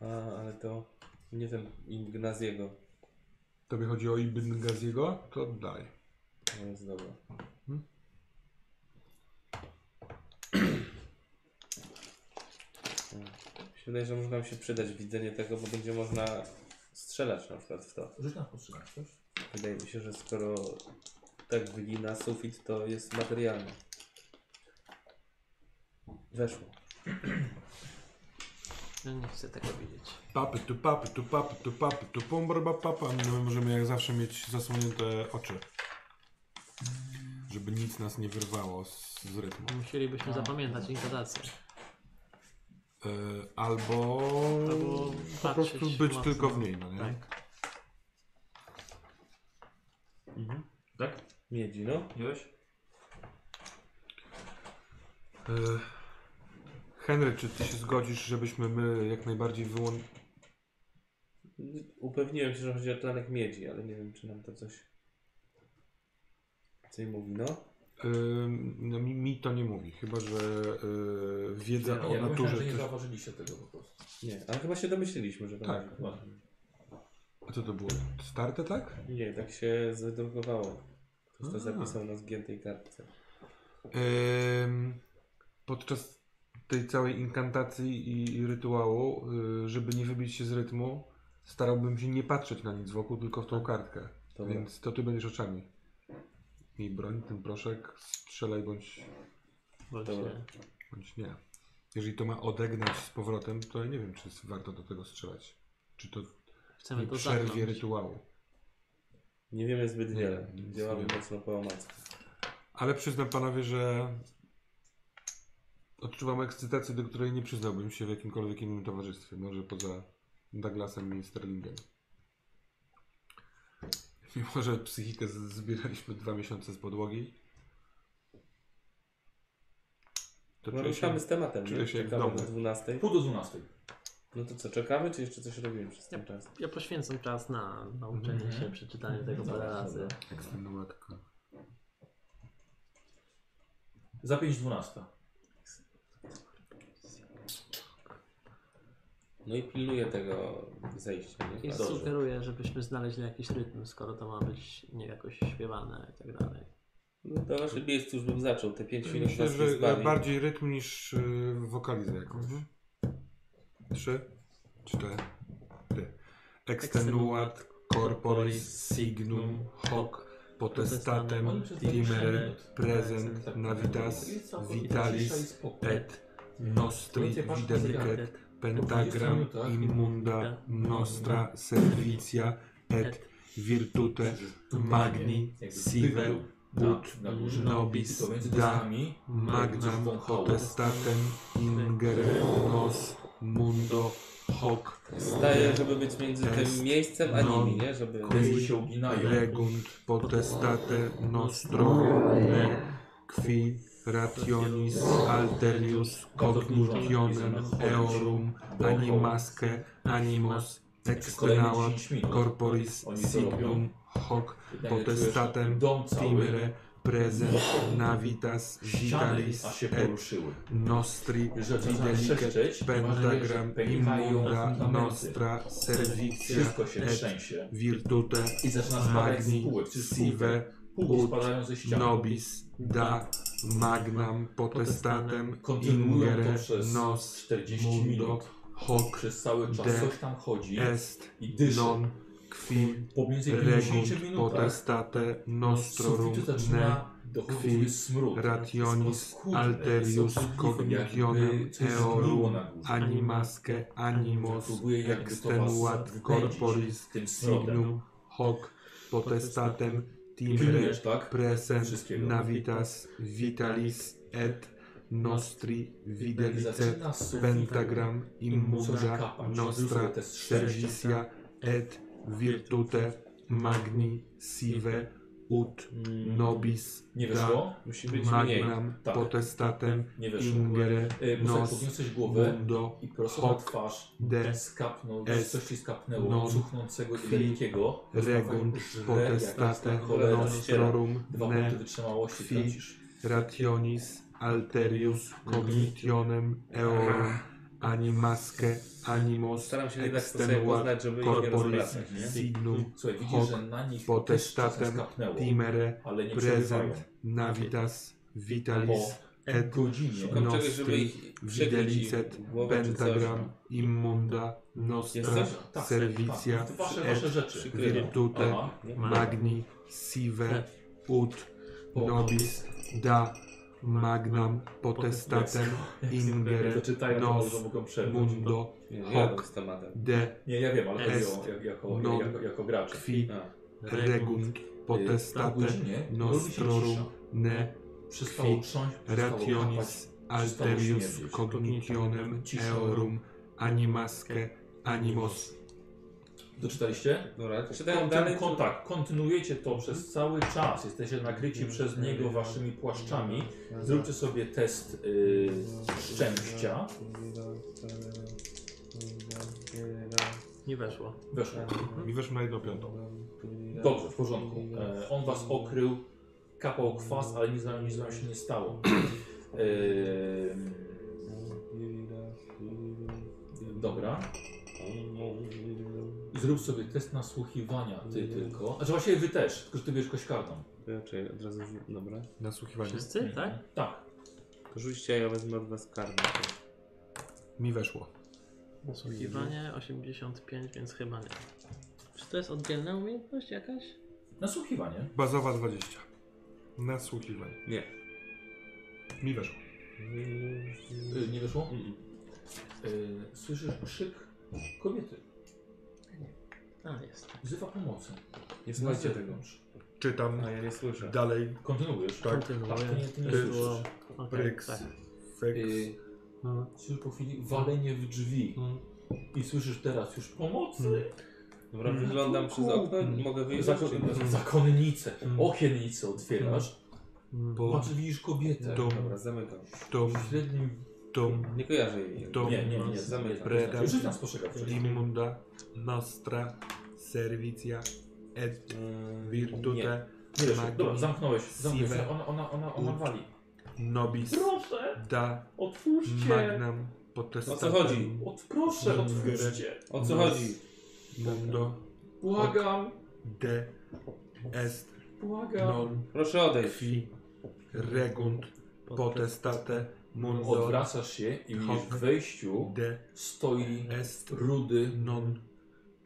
A, ale to nie ten Ignaziego.
Tobie chodzi o Ibn Gaziego? To daj.
To jest dobra.
Hmm?
Hmm. Mi się wydaje, że może nam się przydać widzenie tego, bo będzie można strzelać na przykład w to.
Rzuć na postrzegawczość.
Wydaje mi się, że skoro tak wygina sufit, to jest materialny. Weszło.
Ja nie chcę tego widzieć.
Papy tu papy tu papy tu papy tu pum barba papa. No, my możemy jak zawsze mieć zasłonięte oczy. Żeby nic nas nie wyrwało z, z rytmu.
Musielibyśmy zapamiętać intonację.
E, albo,
Albo
po
patrzeć
prostu być
mocno.
tylko w niej, no nie?
Tak.
Mhm. Tak?
Miedzi, no.
Miałeś?
E, Henry, czy ty się zgodzisz, żebyśmy my jak najbardziej wyłączyli...
Upewniłem się, że chodzi o tlenek miedzi, ale nie wiem, czy nam to coś coś mówi, no.
no, mi, mi to nie mówi, chyba że e, wiedza
Nie,
o
ja myślałem,
naturze...
że nie zauważyliście tego po prostu.
Nie, ale chyba się domyśliliśmy, że to
Tak,
chodzi.
A co to było? Starte, tak?
Nie, tak się zadrukowało. Ktoś to
A.
zapisał na zgiętej kartce.
Ym, podczas tej całej inkantacji i, i rytuału, y, żeby nie wybić się z rytmu, starałbym się nie patrzeć na nic wokół, tylko w tą kartkę.
Dobra.
Więc to ty będziesz oczami. Miej broń, ten proszek, strzelaj bądź,
Bądź
Dobra.
nie.
bądź nie. Jeżeli to ma odegnać z powrotem, to ja nie wiem, czy jest warto do tego strzelać. Czy to
Chcemy
nie
to
przerwie
zamknąć.
rytuału.
Nie wiemy zbyt
Nie,
wiele.
nic nie
Działamy
wiemy.
mocno po omacku.
Ale przyznam panowie, że odczuwam ekscytację, do której nie przyznałbym się w jakimkolwiek innym towarzystwie. Może poza Douglasem i Sterlingiem. Mimo, że psychikę zbieraliśmy dwa miesiące z podłogi. To
No
czuję
ruszamy
się...
z tematem,
czuję
nie?
się jak w
Czekamy
domu.
do 12.
Pół do 12.
No to co, czekamy, czy jeszcze coś robimy przez ten czas?
Ja poświęcam czas na nauczenie
Mhm.
się, przeczytanie tego
Dobra,
parę razy.
dobra.
Ekstenuatka.
Za 5.12.
No i pilnuję tego zejścia, nie?
I
Tak.
Dobrze.
sugeruję, żebyśmy znaleźli jakiś rytm, skoro to ma być nie jakoś śpiewane i tak dalej.
No to wasze miejscu już bym zaczął, te 5 minut
Myślę,
nie
że e,
zbawi.
bardziej rytm niż y, wokalizę jakąś. Trzy, cztery. Extenuat corporis signum hoc potestatem timere
20 minut.
present
Tak.
navitas vitalis et nostri
Więcej patrz na
videlicet
zegarek.
pentagram
minutach
immunda nostra servitia et virtute magni sive ut nobis da magnam potestatem ingere nos mundo hoc
Staję, żeby być między tym miejscem a nimi, nie? Żeby...
Deski się uginają.
regunt potestate nostro ne qui rationis alterius cognitionem eorum animasque animos extenuat corporis signum hoc potestatem timere present navitas vitalis et nostri videlicet pentagram immunda nostra servitia et virtute magni sive Ut
spadają ze ściany.
nobis da magnam potestatem ingere nos
40
mundo
minut.
hoc
Przez cały czas
de
coś tam chodzi
est
i dyszy.
non qui
Po mniej więcej 50
regunt
minutach
potestate nostrorum ne
smród.
rationis alterius cognitionem eorum animasque animos extenuat corporis signum hoc potestatem
Pilnujesz, tak?
navitas vitalis et nostri videlicet pentagram
kapać.
nostra servitia et virtute magni sive ut nobis
Nie
da
weszło?
Musi być
magnam
Tak.
potestatem
Nie weszło.
ingere
Bo
nos
podniosłeś głowę
mundo
i prosto na
hoc
twarz
de
skapnął,
est
coś ci skapnęło,
non
cuchnącego i wielkiego.
regunt potestate
cholera
nostrorum
Dwa punkty
ne
wytrzymałości
qui
tracisz.
rationis alterius cognitionem eorum animasque animos
Staram się jednak sobie poznać, żeby nie
corporis
rozwracać, nie?
signum
Słuchaj, widzisz,
hoc
że na nich
potestatem
skapnęło,
timere
ale nie przerywają.
present navitas vitalis et
godzinie
Szukam czegoś, żeby
nostri
ich przykryć i
videlicet
głowę czy coś.
pentagram immunda nostra
Jest coś?
Tak, tak, wasze, wasze rzeczy.
Przykryłem.
virtute
Aha.
magni sive ut nobis da magnam potestatem ingere nos
przerwać.
mundo hoc
z tematem.
de
Nie, ja wiem, ale chodzi
Est
o, jak- jako,
non
jako, jako gracze.
qui
A,
regunt
Po
potestate
godzinie robi się
nostrorum ne qui rationis alterius cognitionem eorum animasque animos
Doczytaliście?
Dobra, czytałem
Kon-
dalej.
kon- tak, kontynuujecie to przez cały czas. Jesteście nakryci przez niego waszymi płaszczami. Zróbcie sobie test y, szczęścia.
Nie weszło.
Weszło.
mi weszło na jedną piątą
Dobrze, w porządku. E, on was okrył, kapał kwas, ale nic z wami nic z wami się nie stało. E, dobra. Zrób sobie test nasłuchiwania, ty tylko. Znaczy właściwie wy też, tylko że ty bierzesz kość kartą.
Raczej od razu rzu- Dobra.
nasłuchiwanie
Wszyscy, tak?
Tak.
To rzućcie, a ja wezmę od was kartę.
mi weszło
Nasłuchiwanie 85, więc chyba nie. Czy to jest oddzielna umiejętność jakaś?
Nasłuchiwanie.
bazowa 20 nasłuchiwanie
Nie.
mi weszło
Y, nie wyszło?
Mm-mm.
Y, słyszysz krzyk kobiety.
A, jest.
Wzywa pomocy.
Nie
Na
słuchajcie tego.
zewnątrz.
czytam
A ja nie słyszę.
dalej
Kontynuujesz?
Tak.
Kontynuuję.
Tak, to nie, nie
Było-
słyszysz.
okej,
Pryks,
tak.
feks,
Y,
No.
słyszysz po chwili walenie w drzwi.
Mm.
I słyszysz teraz już pomocy.
Mm.
Dobra, wyglądam przez okno, mogę wyjść.
Zakon,
czy nie?
zakonnicę,
Mm.
okiennicę otwierasz,
Bo
patrz, widzisz kobietę.
dom,
Dobra, zamykam.
dom,
W średnim...
dom,
Nie kojarzę jej.
dom,
Nie, nie, nie,
zamykam.
Breda.
Już nas postrzegał.
Imunda, Nostra, Servicia, et
Mm,
Virtute,
Nie wiesz,
Magni,
dobra, zamknąłeś, zamknąłeś.
Sive,
Ona, ona, ona, ona
Ut.
wali.
Nobis,
Proszę,
Da,
otwórzcie.
Magnam, Potestatem,
O co chodzi?
Od, proszę, otwórzcie.
O co chodzi?
Mundo,
Błagam,
De, Est,
błagam.
Non,
Proszę odejść.
Qui, Regunt, Potestate,
Odwracasz się i widzisz w wejściu
De,
stoi
Est,
rudy
Non,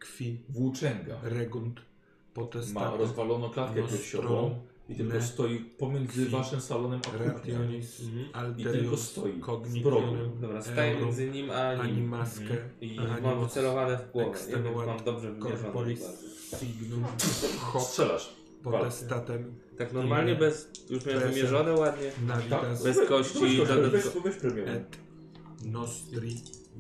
Qui,
włóczęga.
Regunt,
Ma rozwaloną klatkę piersiową i tylko stoi pomiędzy waszym salonem a kuchnią.
Mhm.
I tylko stoi z brodą.
Dobra, staję
Euro,
między nim a nim.
Animasque,
I mam wycelowane w głowę.
Extenuat,
mam dobrze wymierzone.
Signum,
Strzelasz.
Potestatem,
Tak normalnie,
Nie.
bez... Już miałem
Bez-
wymierzone ładnie. Bez kości,
weź,
żaden-
weź, weź premium.
et Nostri,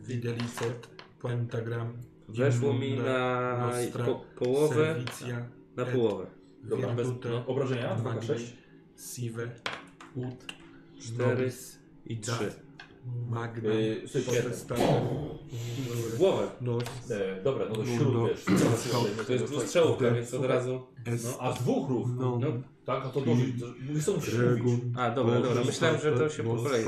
Fidelicet, Pentagram,
Weszło mi na
Nostra,
po, połowę,
Servicia,
na
et
połowę.
Dobra, bez
Virtute,
no, obrażenia?
Magni,
2K6.
Sive, Ut,
Cztery
Nobis,
i trzy.
Jeden.
Potestatem,
W głowę.
Nos,
E, dobra, no to
Mundo.
śród wiesz.
To jest dwustrzałówka,
De-
więc od razu...
No, a z dwóch rów.
Non,
No.
Tak, a to dosyć. Mówisz, co musisz mówić.
A, dobra, dobra. Myślałem, że to się po kolei.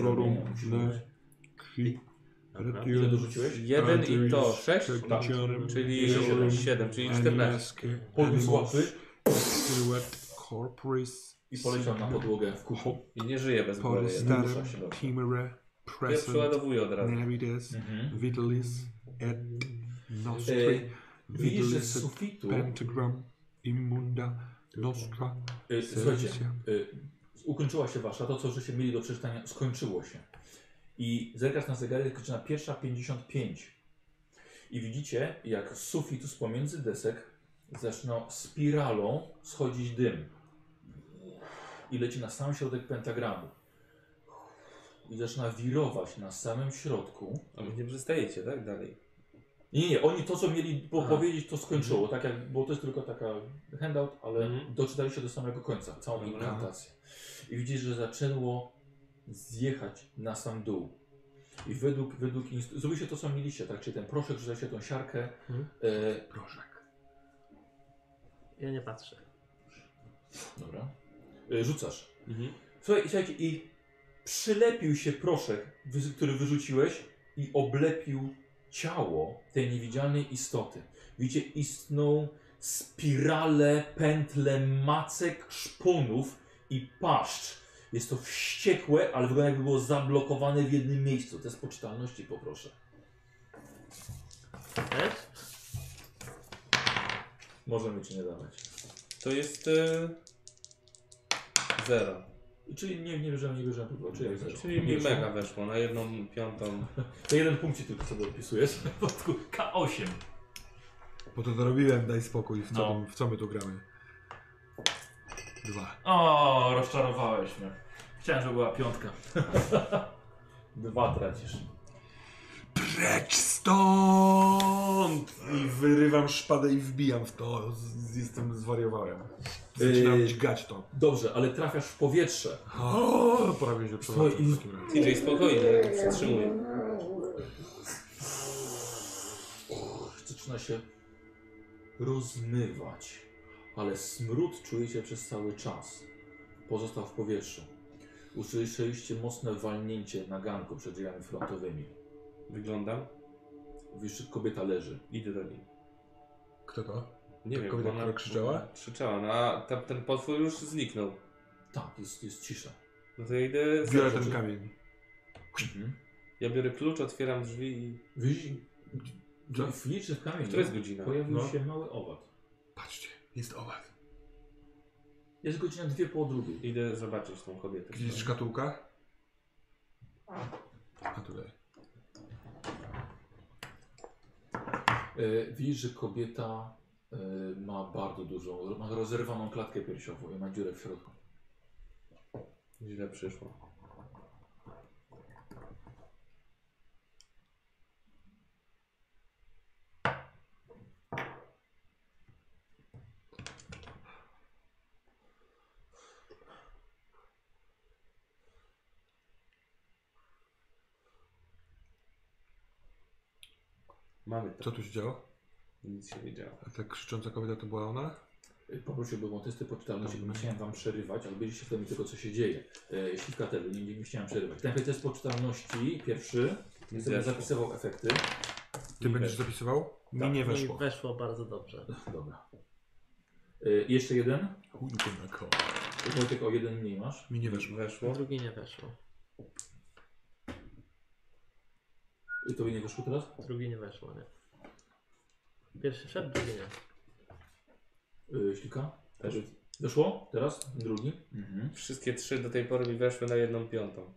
Ile dorzuciłeś?
Jeden i to sześć,
Cognitionem,
czyli siedem, czyli 14.
Animasque,
Podniósł łapy
Corporis,
i poleciał na podłogę w kuchni.
I nie żyje bez głowy.
Porys-
Ja przeładowuję od razu.
Navides,
Mhm.
Vitalis, et
E,
Nostri,
widzisz, że z sufitu.
Pentagram, Immunda, Nostra,
E, słuchajcie, e, ukończyła się wasza, to co żeście mieli do przeczytania, skończyło się. I zerkasz na zegarek, kończy na pierwsza 55. I widzicie, jak z sufitu, z pomiędzy desek, zaczyna spiralą schodzić dym. I leci na sam środek pentagramu. I zaczyna wirować na samym środku.
A wy nie przestajecie, tak? Dalej.
Nie, nie, oni to, co mieli po-
Aha.
powiedzieć, to skończyło. Tak jak, bo to jest tylko taka handout, ale
Mhm.
doczytaliście do samego końca, całą
Dobra.
inkantację. I widzisz, że zaczęło zjechać na sam dół. I według, według inst- zrobiliście to, co mieliście, tak? Czyli ten proszek, rzucaliście tą siarkę.
Mhm.
E,
Proszek.
Ja nie patrzę.
dobra. E, rzucasz.
Mhm.
Słuchaj, słuchajcie, i przylepił się proszek, który wyrzuciłeś i oblepił ciało tej niewidzialnej istoty. Widzicie, istną spirale, pętle macek, szponów i paszcz. Jest to wściekłe, ale wygląda jakby było zablokowane w jednym miejscu. Te z poczytalności poproszę.
Też?
Możemy ci nie dawać.
To jest... E... Zero.
Czyli nie, nie bierzemy, nie bierzemy tylko. Czy jak?
Czyli mi mega weszło na jedną piątą.
To jeden punkt ci tylko sobie odpisujesz. W porządku. K8.
Bo to dorobiłem, daj spokój, w co,
No.
w co my tu gramy. Dwa.
O, rozczarowałeś mnie. Chciałem, żeby była piątka. Dwa tracisz.
Precz stąd! I wyrywam szpadę i wbijam w to. Z, jestem zwariowałem. Zaczynam
Yy.
dźgać to.
Dobrze, ale trafiasz w powietrze.
O, prawie się przewracam
Słuchaj,
w takim razie.
TJ spokojnie, ja go przytrzymuję.
Zaczyna się rozmywać, ale smród czujecie przez cały czas. Pozostał w powietrzu. Usłyszeliście mocne walnięcie na ganku przed drzwiami frontowymi.
Wyglądam.
Widzisz, że kobieta leży.
Idę do niej.
Kto to?
Nie
Ta
wiem,
kobieta,
ona
która krzyczała?
Krzyczała, no a ta, ten potwór już zniknął.
Tak, jest, jest cisza.
No to ja idę...
Biorę ten kamień.
Mhm.
Ja biorę klucz, otwieram drzwi i...
Widzisz, w liczy w kamieniu
Która jest godzina?
pojawił
No.
się mały owad.
Patrzcie, jest owad.
Jest godzina dwie po drugiej.
Idę zobaczyć tą kobietę.
Jest szkatułka? A tutaj.
E, widzisz, że kobieta Y, ma bardzo dużą, ma rozerwaną klatkę piersiową i ma dziurę w środku.
Źle przyszło. Mamy to.
Co tu się działo?
Nic się nie działo.
A ta krzycząca kobieta to była ona?
Poprosiłbym o testy poczytalności, bo nie chciałem wam przerywać, ale będziecie świadomi tego, co się dzieje. E, Śliwkatelu, nie, nie chciałem przerywać. Najpierw test poczytalności, pierwszy. Ja sobie
Weszło.
zapisywał efekty.
Ty będziesz zapisywał? Mi
Tak.
nie
I
weszło.
weszło bardzo dobrze.
Dobra. Y, jeszcze jeden.
Chujkę na koło.
Wojtek o jeden mniej masz.
Mi nie weszło.
Weszło.
Drugi nie weszło.
I tobie nie wyszło teraz?
Drugi nie weszło, nie. Pierwszy wszedł, drugi nie.
Yy, Śliwka?
Też.
Wyszło? Teraz? Drugi? Mhm.
Wszystkie trzy do tej pory mi weszły na jedną piątą.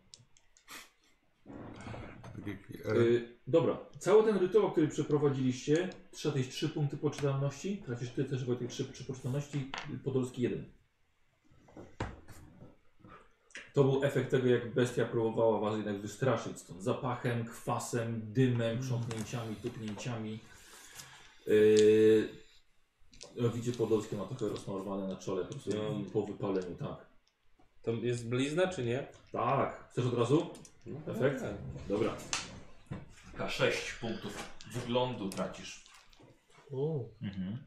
Tak jak- e,
Y, dobra, cały ten rytuał, który przeprowadziliście, trzeba mieć 3 punkty poczytalności. Tracisz ty też Wojtek 3, 3 poczytalności, Podolski 1. To był efekt tego, jak bestia próbowała was jednak wystraszyć stąd. Zapachem, kwasem, dymem, krzątnięciami, tupnięciami. Yy, no, widzicie, Podolskie ma trochę rozmalowane na czole po, prostu
No.
po wypaleniu, tak.
To jest blizna czy nie?
Tak, chcesz od razu?
No,
Efekt?
tak.
Dobra. K6 punktów wyglądu tracisz.
Uuu,
Mhm.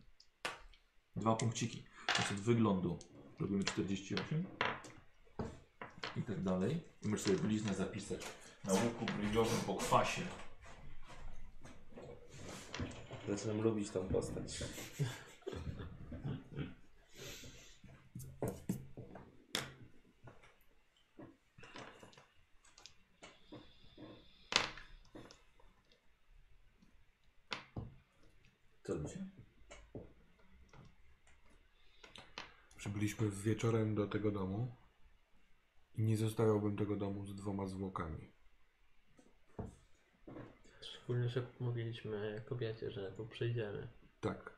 Dwa punkciki. Więc od wyglądu robimy 48 i tak dalej. I możesz sobie bliznę zapisać na łuku brwiowym po kwasie.
Zaczynam lubić tą postać.
Co robicie?
Przybyliśmy wieczorem do tego domu i nie zostawiałbym tego domu z dwoma zwłokami.
Szczególnie, że mówiliśmy kobiecie, że tu przyjdziemy.
Tak.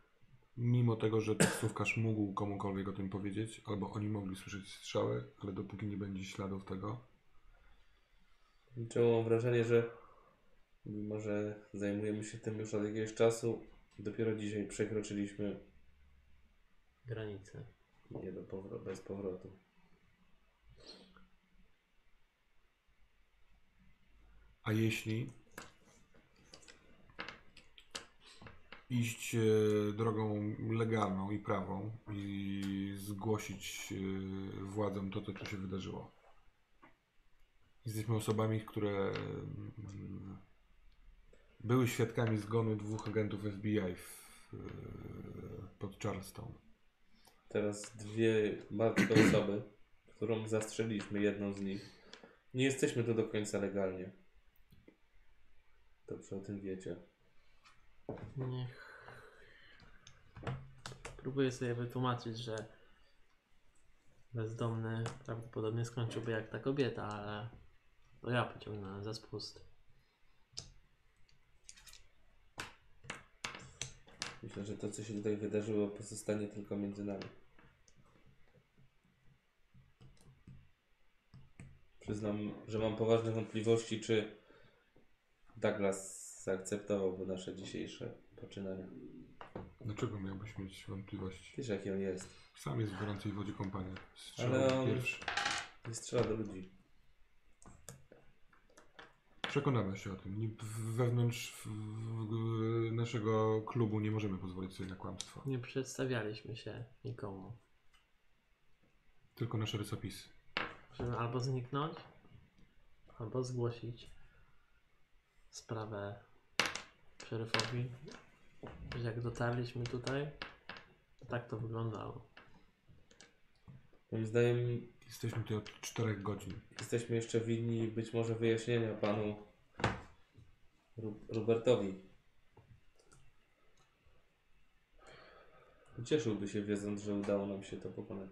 Mimo tego, że taksówkarz mógł komukolwiek o tym powiedzieć, albo oni mogli słyszeć strzały, ale dopóki nie będzie śladów tego,
Czemu mam wrażenie, że mimo, że zajmujemy się tym już od jakiegoś czasu, dopiero dzisiaj przekroczyliśmy
Granice.
nie do powro- bez powrotu.
A jeśli iść e, drogą legalną i prawą i zgłosić e, władzom to, co się wydarzyło. Jesteśmy osobami, które mm, były świadkami zgonu dwóch agentów FBI w, e, pod Charleston.
Teraz dwie martwe osoby, którą zastrzeliliśmy, jedną z nich. Nie jesteśmy tu do końca legalnie. Dobrze o tym wiecie.
Niech. Próbuję sobie wytłumaczyć, że bezdomny prawdopodobnie skończyłby jak ta kobieta, ale to ja pociągnąłem za spust.
Myślę, że to, co się tutaj wydarzyło, pozostanie tylko między nami. Przyznam, że mam poważne wątpliwości, czy Douglas zaakceptowałby nasze dzisiejsze poczynania.
Dlaczego miałbyś mieć wątpliwości?
Wiesz, jaki on jest.
Sam jest w gorącej wodzie kompania.
Ale on-
pierwszy.
Nie strzela do ludzi.
Przekonamy się o tym. Nie- Wewnątrz w, w, naszego klubu nie możemy pozwolić sobie na kłamstwo.
Nie przedstawialiśmy się nikomu.
Tylko nasze rysopisy.
Albo zniknąć, albo zgłosić sprawę szeryfowi. Że Jak dotarliśmy tutaj, to tak to wyglądało.
Moim zdaniem
Jesteśmy tutaj od 4 godzin.
jesteśmy jeszcze winni być może wyjaśnienia panu Ru- Robertowi. Cieszyłby się wiedząc, że udało nam się to pokonać.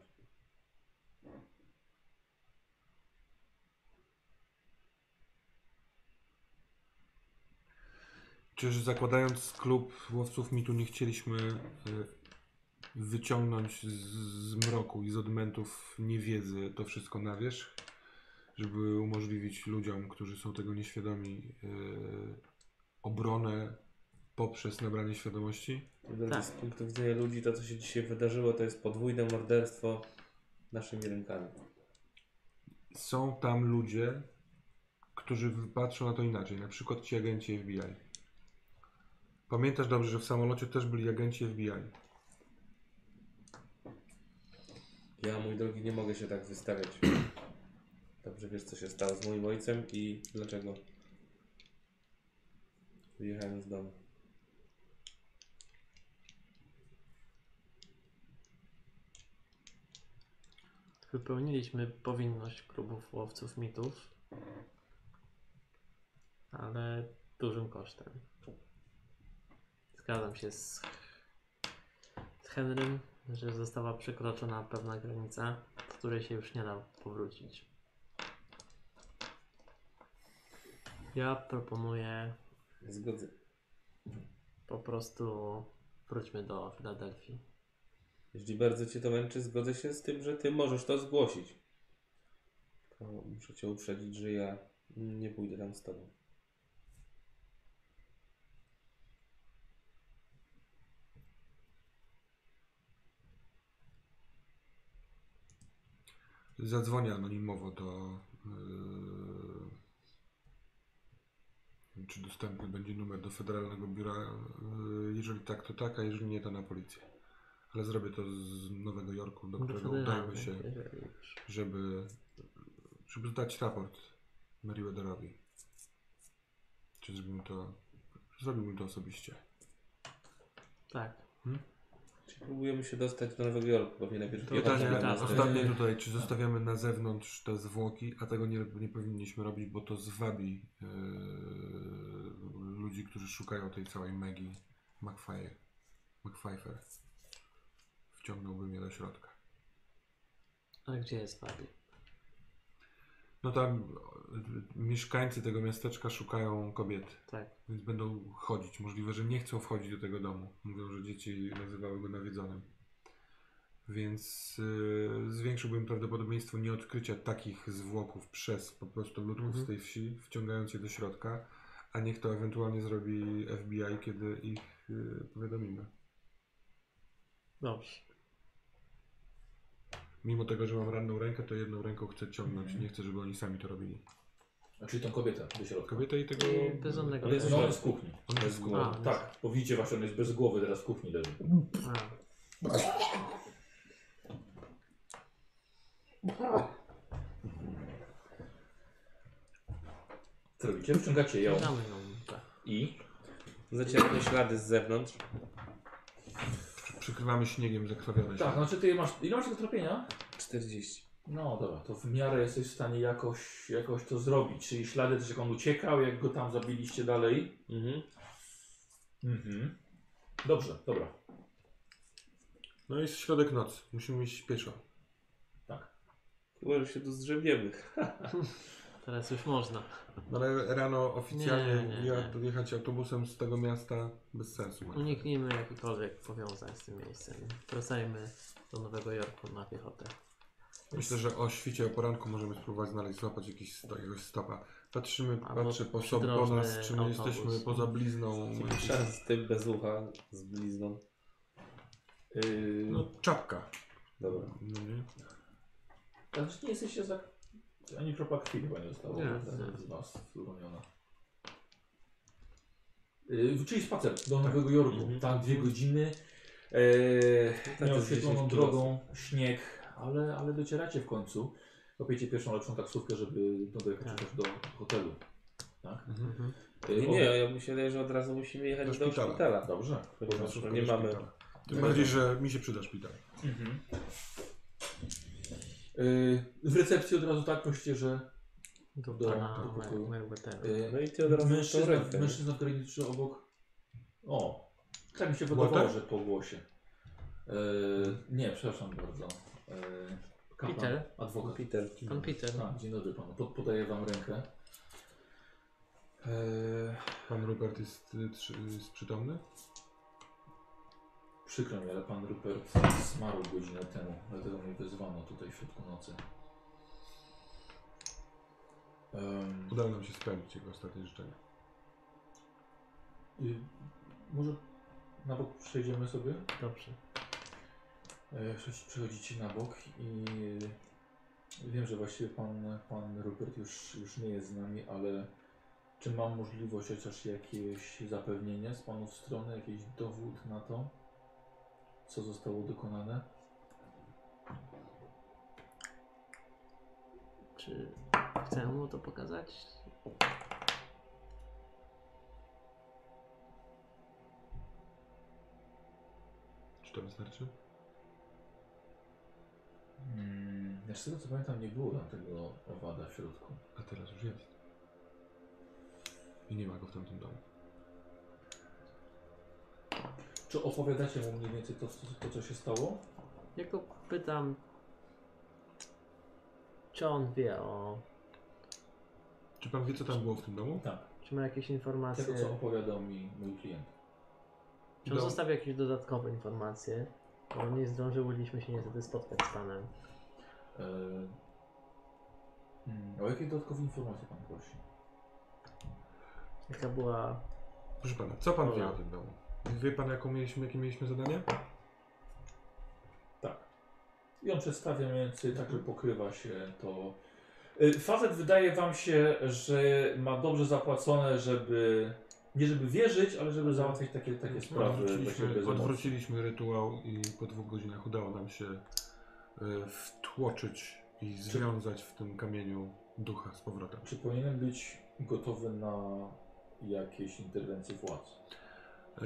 Czyż zakładając klub łowców mitu nie chcieliśmy y, wyciągnąć z, z mroku i z odmętów niewiedzy to wszystko na wierzch, żeby umożliwić ludziom, którzy są tego nieświadomi, y, obronę poprzez nabranie świadomości?
Tak.
Z punktu widzenia ludzi, to co się dzisiaj wydarzyło, to jest podwójne morderstwo naszymi rękami.
Są tam ludzie, którzy patrzą na to inaczej, na przykład ci agenci FBI. Pamiętasz dobrze, że w samolocie też byli agenci FBI.
Ja, mój drogi, nie mogę się tak wystawiać. Dobrze wiesz, co się stało z moim ojcem i dlaczego wyjechałem z domu.
Wypełniliśmy powinność klubów łowców mitów, ale dużym kosztem. Zgadzam się z, z Henrym, że została przekroczona pewna granica, z której się już nie da powrócić. Ja proponuję
Zgodzę.
po prostu wróćmy do Filadelfii.
Jeśli bardzo Cię to męczy, zgodzę się z tym, że Ty możesz to zgłosić. Tylko muszę Cię uprzedzić, że ja nie pójdę tam z Tobą.
Zadzwonię anonimowo do. Yy, czy dostępny będzie numer do Federalnego Biura? Yy, jeżeli tak, to tak, a jeżeli nie, to na policję. Ale zrobię to z Nowego Jorku, do którego udajmy się, żeby, żeby zdać raport Meriwetherowi. Czy zrobimy to. Zrobiłbym to osobiście.
Tak.
Czyli próbujemy się dostać do Nowego Jorku, pewnie najpierw
To
do
tak,
miasta.
ostatnie tutaj, czy zostawiamy na zewnątrz te zwłoki, a tego nie, nie powinniśmy robić, bo to zwabi yy, ludzi, którzy szukają tej całej Maggie McFire. McPfeiffer. Wciągnąłbym je do środka.
A gdzie jest Fabi?
No tam yy, mieszkańcy tego miasteczka szukają kobiety,
Tak.
więc będą chodzić. Możliwe, że nie chcą wchodzić do tego domu. Mówią, że dzieci nazywały go nawiedzonym. Więc yy, zwiększyłbym prawdopodobieństwo nieodkrycia takich zwłoków przez po prostu ludków
Mhm.
z tej wsi, wciągając je do środka, a niech to ewentualnie zrobi FBI, kiedy ich yy, powiadomimy.
Dobrze.
Mimo tego, że mam ranną rękę, to jedną ręką chcę ciągnąć. Nie chcę, żeby oni sami to robili.
A czyli tą kobietę do środka.
Kobieta i tego...
I bez żadnego
Ale jest
No, jest w kuchni.
On jest w
Bez
głowie.
A,
Tak, bo widzicie właśnie, on jest bez głowy, teraz w kuchni leży.
A,
Co robicie? Wciągacie ją
damy ją. Tak.
i...
Zacieramy ślady z zewnątrz.
Przykrywamy śniegiem zakrwawione
Tak, znaczy ty masz... Ile masz tego tropienia?
40.
No dobra, to w miarę jesteś w stanie jakoś, jakoś to zrobić. Czyli ślady też jak on uciekał, jak go tam zabiliście dalej.
Mhm.
Mhm. Dobrze, dobra.
No jest środek nocy. Musimy iść pieszo.
Chyba, że się tu zgrzebiemy.
Teraz już można.
No ale rano oficjalnie
Nie, nie,
ja-
nie.
jechać autobusem z tego miasta bez sensu.
Uniknijmy jakichkolwiek powiązań z tym miejscem. Wracajmy do Nowego Jorku na piechotę.
Myślę, że o świcie, o poranku możemy spróbować znaleźć, złapać jakiś, jakiegoś stopa. Patrzymy,
Albo
patrzę po, sobie, po nas, czy my
autobus.
jesteśmy poza blizną.
Czas z tym bez ucha, z blizną.
Yy,
No czapka.
Dobra.
No nie?
Ale nie jesteście za... Ani kropla krwi chyba nie zostało
Nie,
z-
nie.
z was uroniona. Yy, czyli spacer do Nowego Jorku.
Mhm.
Tam dwie godziny. Yy,
jest
nieoświetloną
10
drogą, śnieg, ale, ale docieracie w końcu. Łapiecie pierwszą lepszą taksówkę, żeby dojechać
Tak.
do hotelu. Tak?
Mhm.
Yy,
Nie, nie, ja mi się wydaje, że od razu musimy jechać
Do
do
szpitala.
szpitala.
Dobrze.
Nie mamy.
Tym bardziej, że mi się przyda szpital.
Mhm. Yy, w recepcji od razu tak myślicie, że
Do
Do-
pana
do pokoju. Yy,
No i ty od razu
mężczyzna, mężczyzna, który liczy obok. O, tak mi się wydawało,
Walter?
że po głosie. Yy, nie, przepraszam bardzo. Yy,
Peter?
Adwokat.
Peter.
Pan Peter.
Tak, dzień dobry panu. Pod, podaję wam rękę. Yy,
Pan Rupert jest, y, trzy- jest przytomny?
Przykro mi, ale pan Rupert zmarł godzinę temu, dlatego mnie wezwano tutaj w środku nocy. Ym,
Udało nam się spełnić jego ostatnie życzenia.
y, może na bok przejdziemy sobie?
Dobrze.
E, przechodzi- Przechodzicie na bok i wiem, że właściwie pan, pan Rupert już, już nie jest z nami, ale Czy mam możliwość chociaż jakieś zapewnienie z panów strony, jakiś dowód na to, co zostało dokonane?
Czy chcę mu to pokazać?
Czy to wystarczy?
Hmm, ja z tego co pamiętam nie było tam tego owada w środku.
A teraz już jest. I nie ma go w tamtym domu.
Czy opowiadacie mu mniej więcej to, to, co się stało?
Ja go pytam, czy on wie o...
Czy pan wie, co tam było w tym domu?
Tak,
Czy ma jakieś informacje?
tego co opowiadał mi mój klient.
Czy on zostawił jakieś dodatkowe informacje? Bo nie zdążyliśmy się niestety spotkać z panem.
E, hmm, o jakie dodatkowe informacje pan prosi?
Jaka była...
Proszę pana, co pan wie o tym domu? Wie pan, jaką mieliśmy, jakie mieliśmy zadanie?
Tak. I on przedstawia więcej tak, że pokrywa się to. Y, Facet wydaje wam się, że ma dobrze zapłacone, żeby. Nie żeby wierzyć, ale żeby załatwiać takie, takie sprawy. właśnie bez
Odwróciliśmy,
emocji.
odwróciliśmy rytuał i po dwóch godzinach udało nam się y, wtłoczyć i związać w tym kamieniu ducha z powrotem.
Czy powinienem być gotowy na jakieś interwencje władz?
E,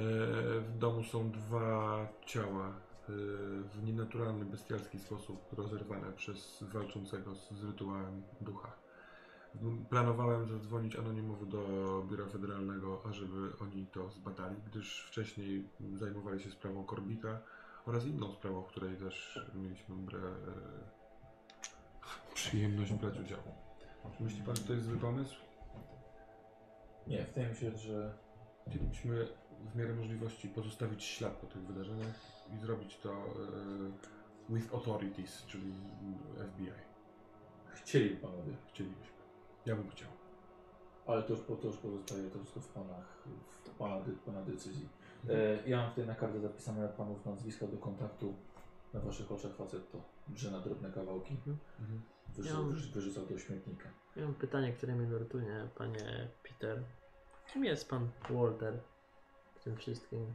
W domu są dwa ciała e, w nienaturalny, bestialski sposób rozerwane przez walczącego z, rytuałem ducha. M- Planowałem zadzwonić anonimowo do Biura Federalnego, ażeby oni to zbadali, gdyż wcześniej zajmowali się sprawą Korbita oraz inną sprawą, w której też mieliśmy bre, przyjemność brać udział. Czy myśli pan, że to jest zły pomysł?
Nie, wydaje mi się, że
Chcielibyśmy w miarę możliwości pozostawić ślad po tych wydarzeniach i zrobić to e, with authorities, czyli FBI.
chcieli panowie,
Chcielibyśmy. Ja bym chciał.
ale to już, po- to już pozostaje to wszystko w panach, w pana, pana decyzji. E, ja mam tutaj na kartę zapisane panów nazwiska do kontaktu. Na waszych oczach facet to drze na drobne kawałki.
Mhm.
Wyrzucał,
Ja mam-
wyrzu- wyrzucał do śmietnika.
Ja mam pytanie, które mnie nurtuje, panie Peter. Kim jest pan Walter w tym wszystkim?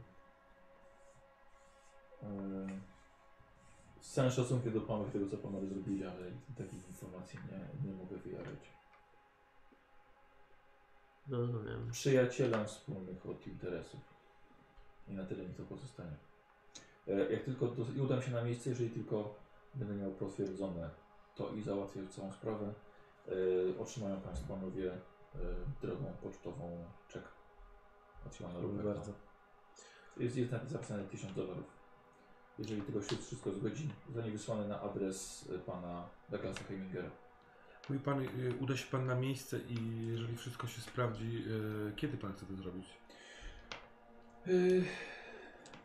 Z całym szacunkiem do panów tego, co panowie zrobili, ale takich informacji nie, nie mogę wyjawiać.
Rozumiem.
Przyjacielem wspólnych od interesów. I na tyle mi to pozostanie. E, Jak tylko do, i udam się na miejsce, jeżeli tylko będę miał potwierdzone to i załatwię całą sprawę, e, otrzymają Państwo panowie drogą pocztową czek
Dziękuję
Roberta.
bardzo.
Jest, jest zapisane 1000 dolarów. Jeżeli tylko się wszystko zgodzi, zostanie wysłane na adres e, pana Douglasa Hemingera.
Mój pan, y, uda się pan na miejsce i jeżeli wszystko się sprawdzi, y, kiedy pan chce to zrobić?
Yy,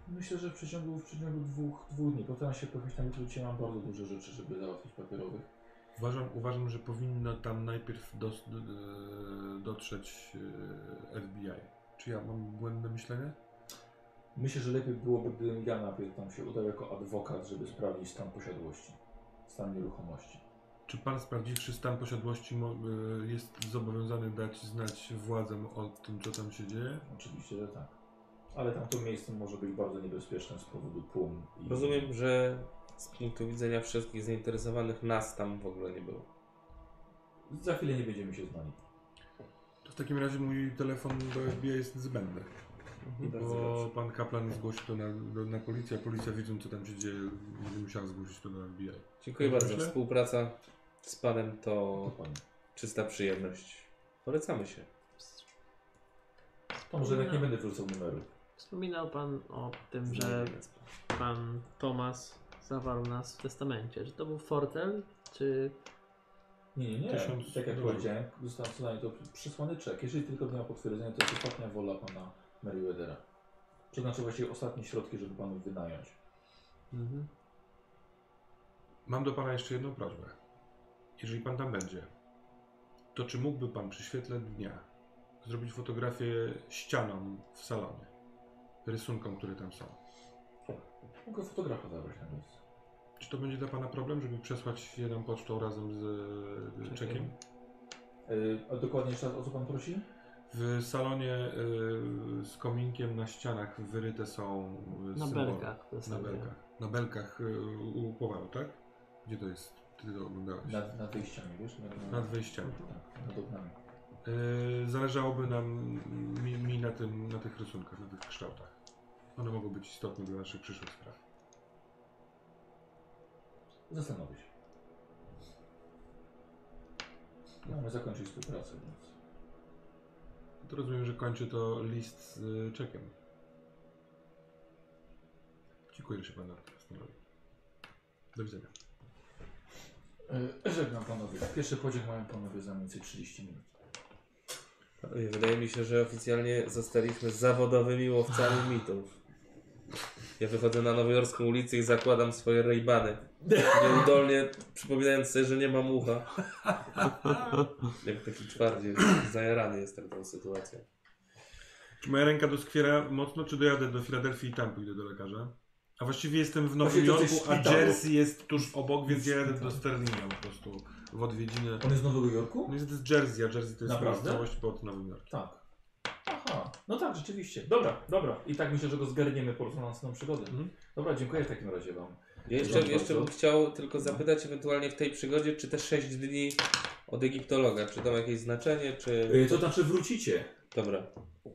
Myślę, że w przeciągu, w przeciągu dwóch, dwóch dni. Postaram się pojechać tam jutro. Dzisiaj mam bardzo dużo rzeczy, żeby załatwić papierowych.
Uważam, uważam że powinno tam najpierw dos, dotrzeć y, FBI. Czy ja mam błędne myślenie?
Myślę, że lepiej byłoby, gdybym ja najpierw tam się udał jako adwokat, żeby sprawdzić stan posiadłości, stan nieruchomości.
Czy pan sprawdziwszy stan posiadłości mo- y, jest zobowiązany dać znać władzom o tym, co tam się dzieje?
Oczywiście, że tak. Ale tamto miejsce może być bardzo niebezpieczne z powodu tłum. I...
Rozumiem, że z punktu widzenia wszystkich zainteresowanych nas tam w ogóle nie było.
Za chwilę nie będziemy się znali.
W takim razie mój telefon do FBI jest zbędny.
Bardzo
Bo pan kaplan zgłosi to na, do, na policję, a policja widząc co tam się dzieje, będzie musiała zgłosić to do FBI.
Dziękuję bardzo.
myślę?
Współpraca z panem to
Dokładnie.
czysta przyjemność. Polecamy się.
To może jednak nie będę wrzucał numeru.
Wspominał pan o tym, że pan Thomas zawarł nas w testamencie. Czy to był fortel, czy...
Nie, nie, nie.
Tysiąc
tak jak powiedziałem, został zostanie to przysłany czek. Jeżeli tylko miał potwierdzenie, to jest ostatnia wola pana Meriwethera. Przeznaczył właściwie ostatnie środki, żeby panu wynająć.
Mhm.
Mam do pana jeszcze jedną prośbę. Jeżeli pan tam będzie, to czy mógłby pan przy świetle dnia zrobić fotografię ścianą w salonie? Rysunkom, które tam są.
Mogę fotografa zabrać na miejsce.
Czy to będzie dla pana problem, żeby przesłać je nam pocztą razem z e, czekiem?
Yy, a dokładnie jeszcze raz, o co pan prosi?
W salonie y, z kominkiem na ścianach wyryte są y,
Na
symbole.
belkach.
Na belkach. Na belkach y, u Powalu, tak? Gdzie to jest? Ty to oglądałeś?
Nad, nad wyjściami, wiesz? Nad,
Nad wyjściami.
Tak, nad oknami.
Y, zależałoby nam mi, mi na, tym, na tych rysunkach, na tych kształtach. One mogą być istotne dla naszych przyszłych spraw.
Zastanowię się. Mamy zakończyć współpracę, więc...
To rozumiem, że kończy to list z y, czekiem. Dziękuję, że się Pan zastanowił. Do widzenia.
E, Żegnam panowie. Pierwszy pociąg mają panowie za mniej więcej 30 minut.
Wydaje mi się, że oficjalnie zostaliśmy zawodowymi łowcami mitów. Ja wychodzę na nowojorską ulicę i zakładam swoje rejbany. Nieudolnie przypominając sobie, że nie mam ucha. Jak taki twardziej zajarany jestem tą sytuacją.
Czy moja ręka doskwiera mocno, czy dojadę do Filadelfii i tam pójdę do lekarza? A właściwie jestem w Nowym
to
Jorku, a. Jersey jest tuż obok, więc ja jadę do. Sterlinga po prostu w odwiedziny.
On jest z Nowego Jorku?
No jest to jest Jersey, a Jersey to jest
Naprawdę?
całość pod Nowym Jorkiem.
Tak. Aha, no tak, rzeczywiście. Dobra, dobra. I tak myślę, że go zgarniemy po prostu na następną przygodę.
Mhm.
Dobra, dziękuję w takim razie wam.
Ja jeszcze,
Dziękuję
jeszcze bym
bardzo.
chciał tylko zapytać ewentualnie w tej przygodzie, czy te 6 dni od egiptologa, czy to ma jakieś znaczenie, czy...
E, To znaczy wrócicie.
Dobra.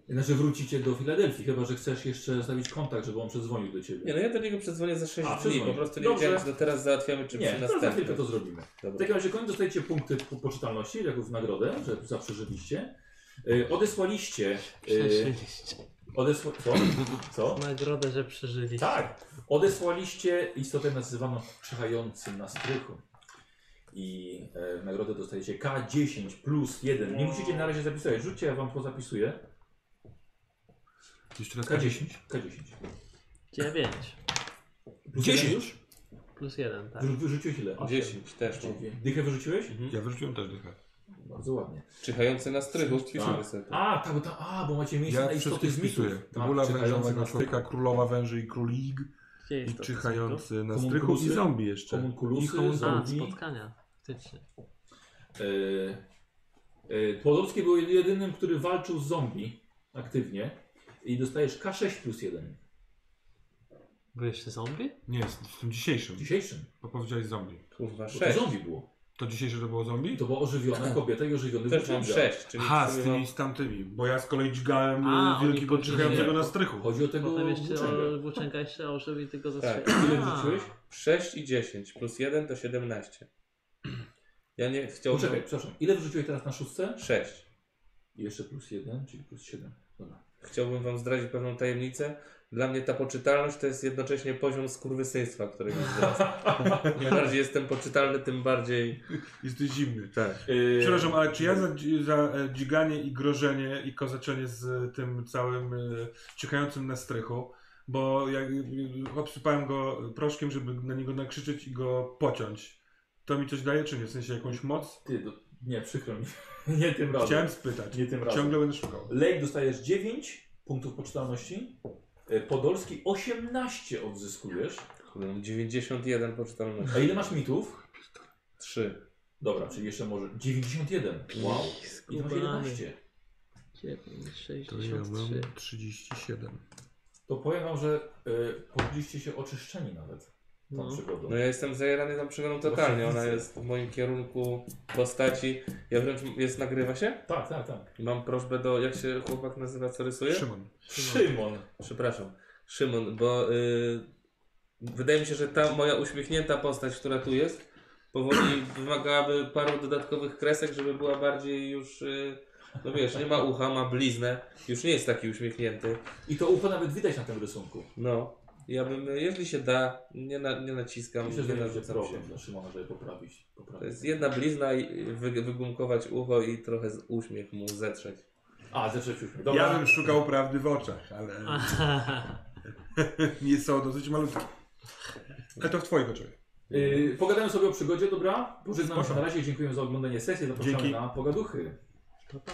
Znaczy wrócicie do Filadelfii, chyba że chcesz jeszcze zostawić kontakt, żeby on przedzwonił do ciebie.
Nie, no ja do niego przedzwonię za 6
A,
dni, po prostu nie
Dobrze.
wiedziałem, czy to teraz załatwiamy, czy
Nie,
przy
to za chwilkę
następnym.
to zrobimy. W
Dobra.
takim razie koniec dostajecie punkty po- poczytalności, jako w nagrodę, że za przeżyliście. E, Odesłaliście. e,
Przeżyliście.
Odesła... Co? Co?
Nagrodę, że przeżyliście.
Tak. Odesłaliście istotę nazywaną czyhającym na strychu. I e, w nagrodę dostajecie K10 plus 1. Nie musicie na razie zapisywać. Rzućcie, ja wam pozapisuję.
Jeszcze raz
K10. K10.
9
Plus
10.
jeden już?
plus 1, tak.
Wyrzu- Wyrzuciłeś ile?
10 też.
Dychę wyrzuciłeś?
Mhm.
Ja wyrzuciłem też dychę.
Bardzo ładnie.
Czyhający na strychu, wpiszemy sobie to.
a, tak, bo, ta, a, bo macie miejsce
Ja
na istoty z mitów. Tak, czyhający
wężowego
strychu.
królowa węży i królik, i czyhający na strychu i zombie jeszcze.
Homunculusy,
I homun-
A,
zombie.
spotkania. Faktycznie.
Podolski był jedynym, który walczył z zombie aktywnie i dostajesz K6 plus 1
Byłeś zombie?
Nie, z, z tym dzisiejszym,
dzisiejszym.
bo powiedziałeś zombie.
Kurwa,
Bo to
6.
zombie było.
To dzisiejsze to było zombie?
to była ożywiona kobieta i ożywiony
Też mam
włóczęga.
6, czyli
Aha, z tymi z tamtymi, bo ja z kolei dźgałem
A, oni
czyhającego
nie.
na strychu.
Chodzi o tego
Potem jeszcze
włóczęgę.
o, włóczęga jeszcze ożył i tylko
Tak.
zastrzelił.
Ile
A,
wrzuciłeś?
6 i 10, plus 1 to 17. Ja nie chciałbym...
Poczekaj, przepraszam. Ile wrzuciłeś teraz na szóstce?
6.
I jeszcze plus 1, czyli plus 7. Dobra.
Chciałbym wam zdradzić pewną tajemnicę. Dla mnie ta poczytalność to jest jednocześnie poziom skurwysyństwa, którego wzrasta. Im bardziej jestem poczytalny, tym bardziej...
Jesteś zimny.
Tak.
Yy,
Przepraszam, ale czy ja za, za e, dźganie i grożenie i kozaczenie z tym całym e, ciekającym na strychu, bo jak e, obsypałem go proszkiem, żeby na niego nakrzyczeć i go pociąć, to mi coś daje, czy nie? W sensie jakąś moc?
Ty, do... nie, przykro mi. nie tym razem.
Chciałem spytać.
Nie tym razem.
Ciągle będę szukał.
Lake dostajesz 9 punktów poczytalności. E, Podolski 18 odzyskujesz.
Kurde, mam 91 poczytalności.
A ile masz mitów?
3.
Dobra, czyli jeszcze może 91. Wow. I to masz
Skubany.
11.
9,
To ja
63.
mam 37.
To powiem wam, że y, poczuliście się oczyszczeni nawet tą
No.
przygodą.
No ja jestem zajarany tą przygodą totalnie.
Właśnie
Ona jest w moim kierunku postaci. Ja wręcz jest nagrywa się?
Tak, tak, tak.
Mam prośbę do. Jak się chłopak nazywa, co rysuje?
Szymon.
Szymon.
Przepraszam. Szymon, bo y, wydaje mi się, że ta moja uśmiechnięta postać, która tu jest, powoli wymagałaby paru dodatkowych kresek, żeby była bardziej już. Y, no wiesz, nie ma ucha, ma bliznę. Już nie jest taki uśmiechnięty.
I to ucho nawet widać na tym rysunku.
No. Ja bym, jeżeli się da, nie, na, nie naciskam,
Myślę, że
nie się.
dla Szymona, żeby poprawić. poprawić.
To jest jedna blizna i wy, wygumkować ucho i trochę z uśmiech mu zetrzeć.
A, zacząć uśmiech. Dobra.
Ja bym szukał prawdy w oczach, ale nie są dosyć malutkie. Ale to w twoich oczach.
Yy, pogadamy sobie o przygodzie, dobra? Pożegnamy się na razie. Dziękuję za oglądanie sesji. Zapraszamy
Dzięki.
na pogaduchy.
Pa, pa.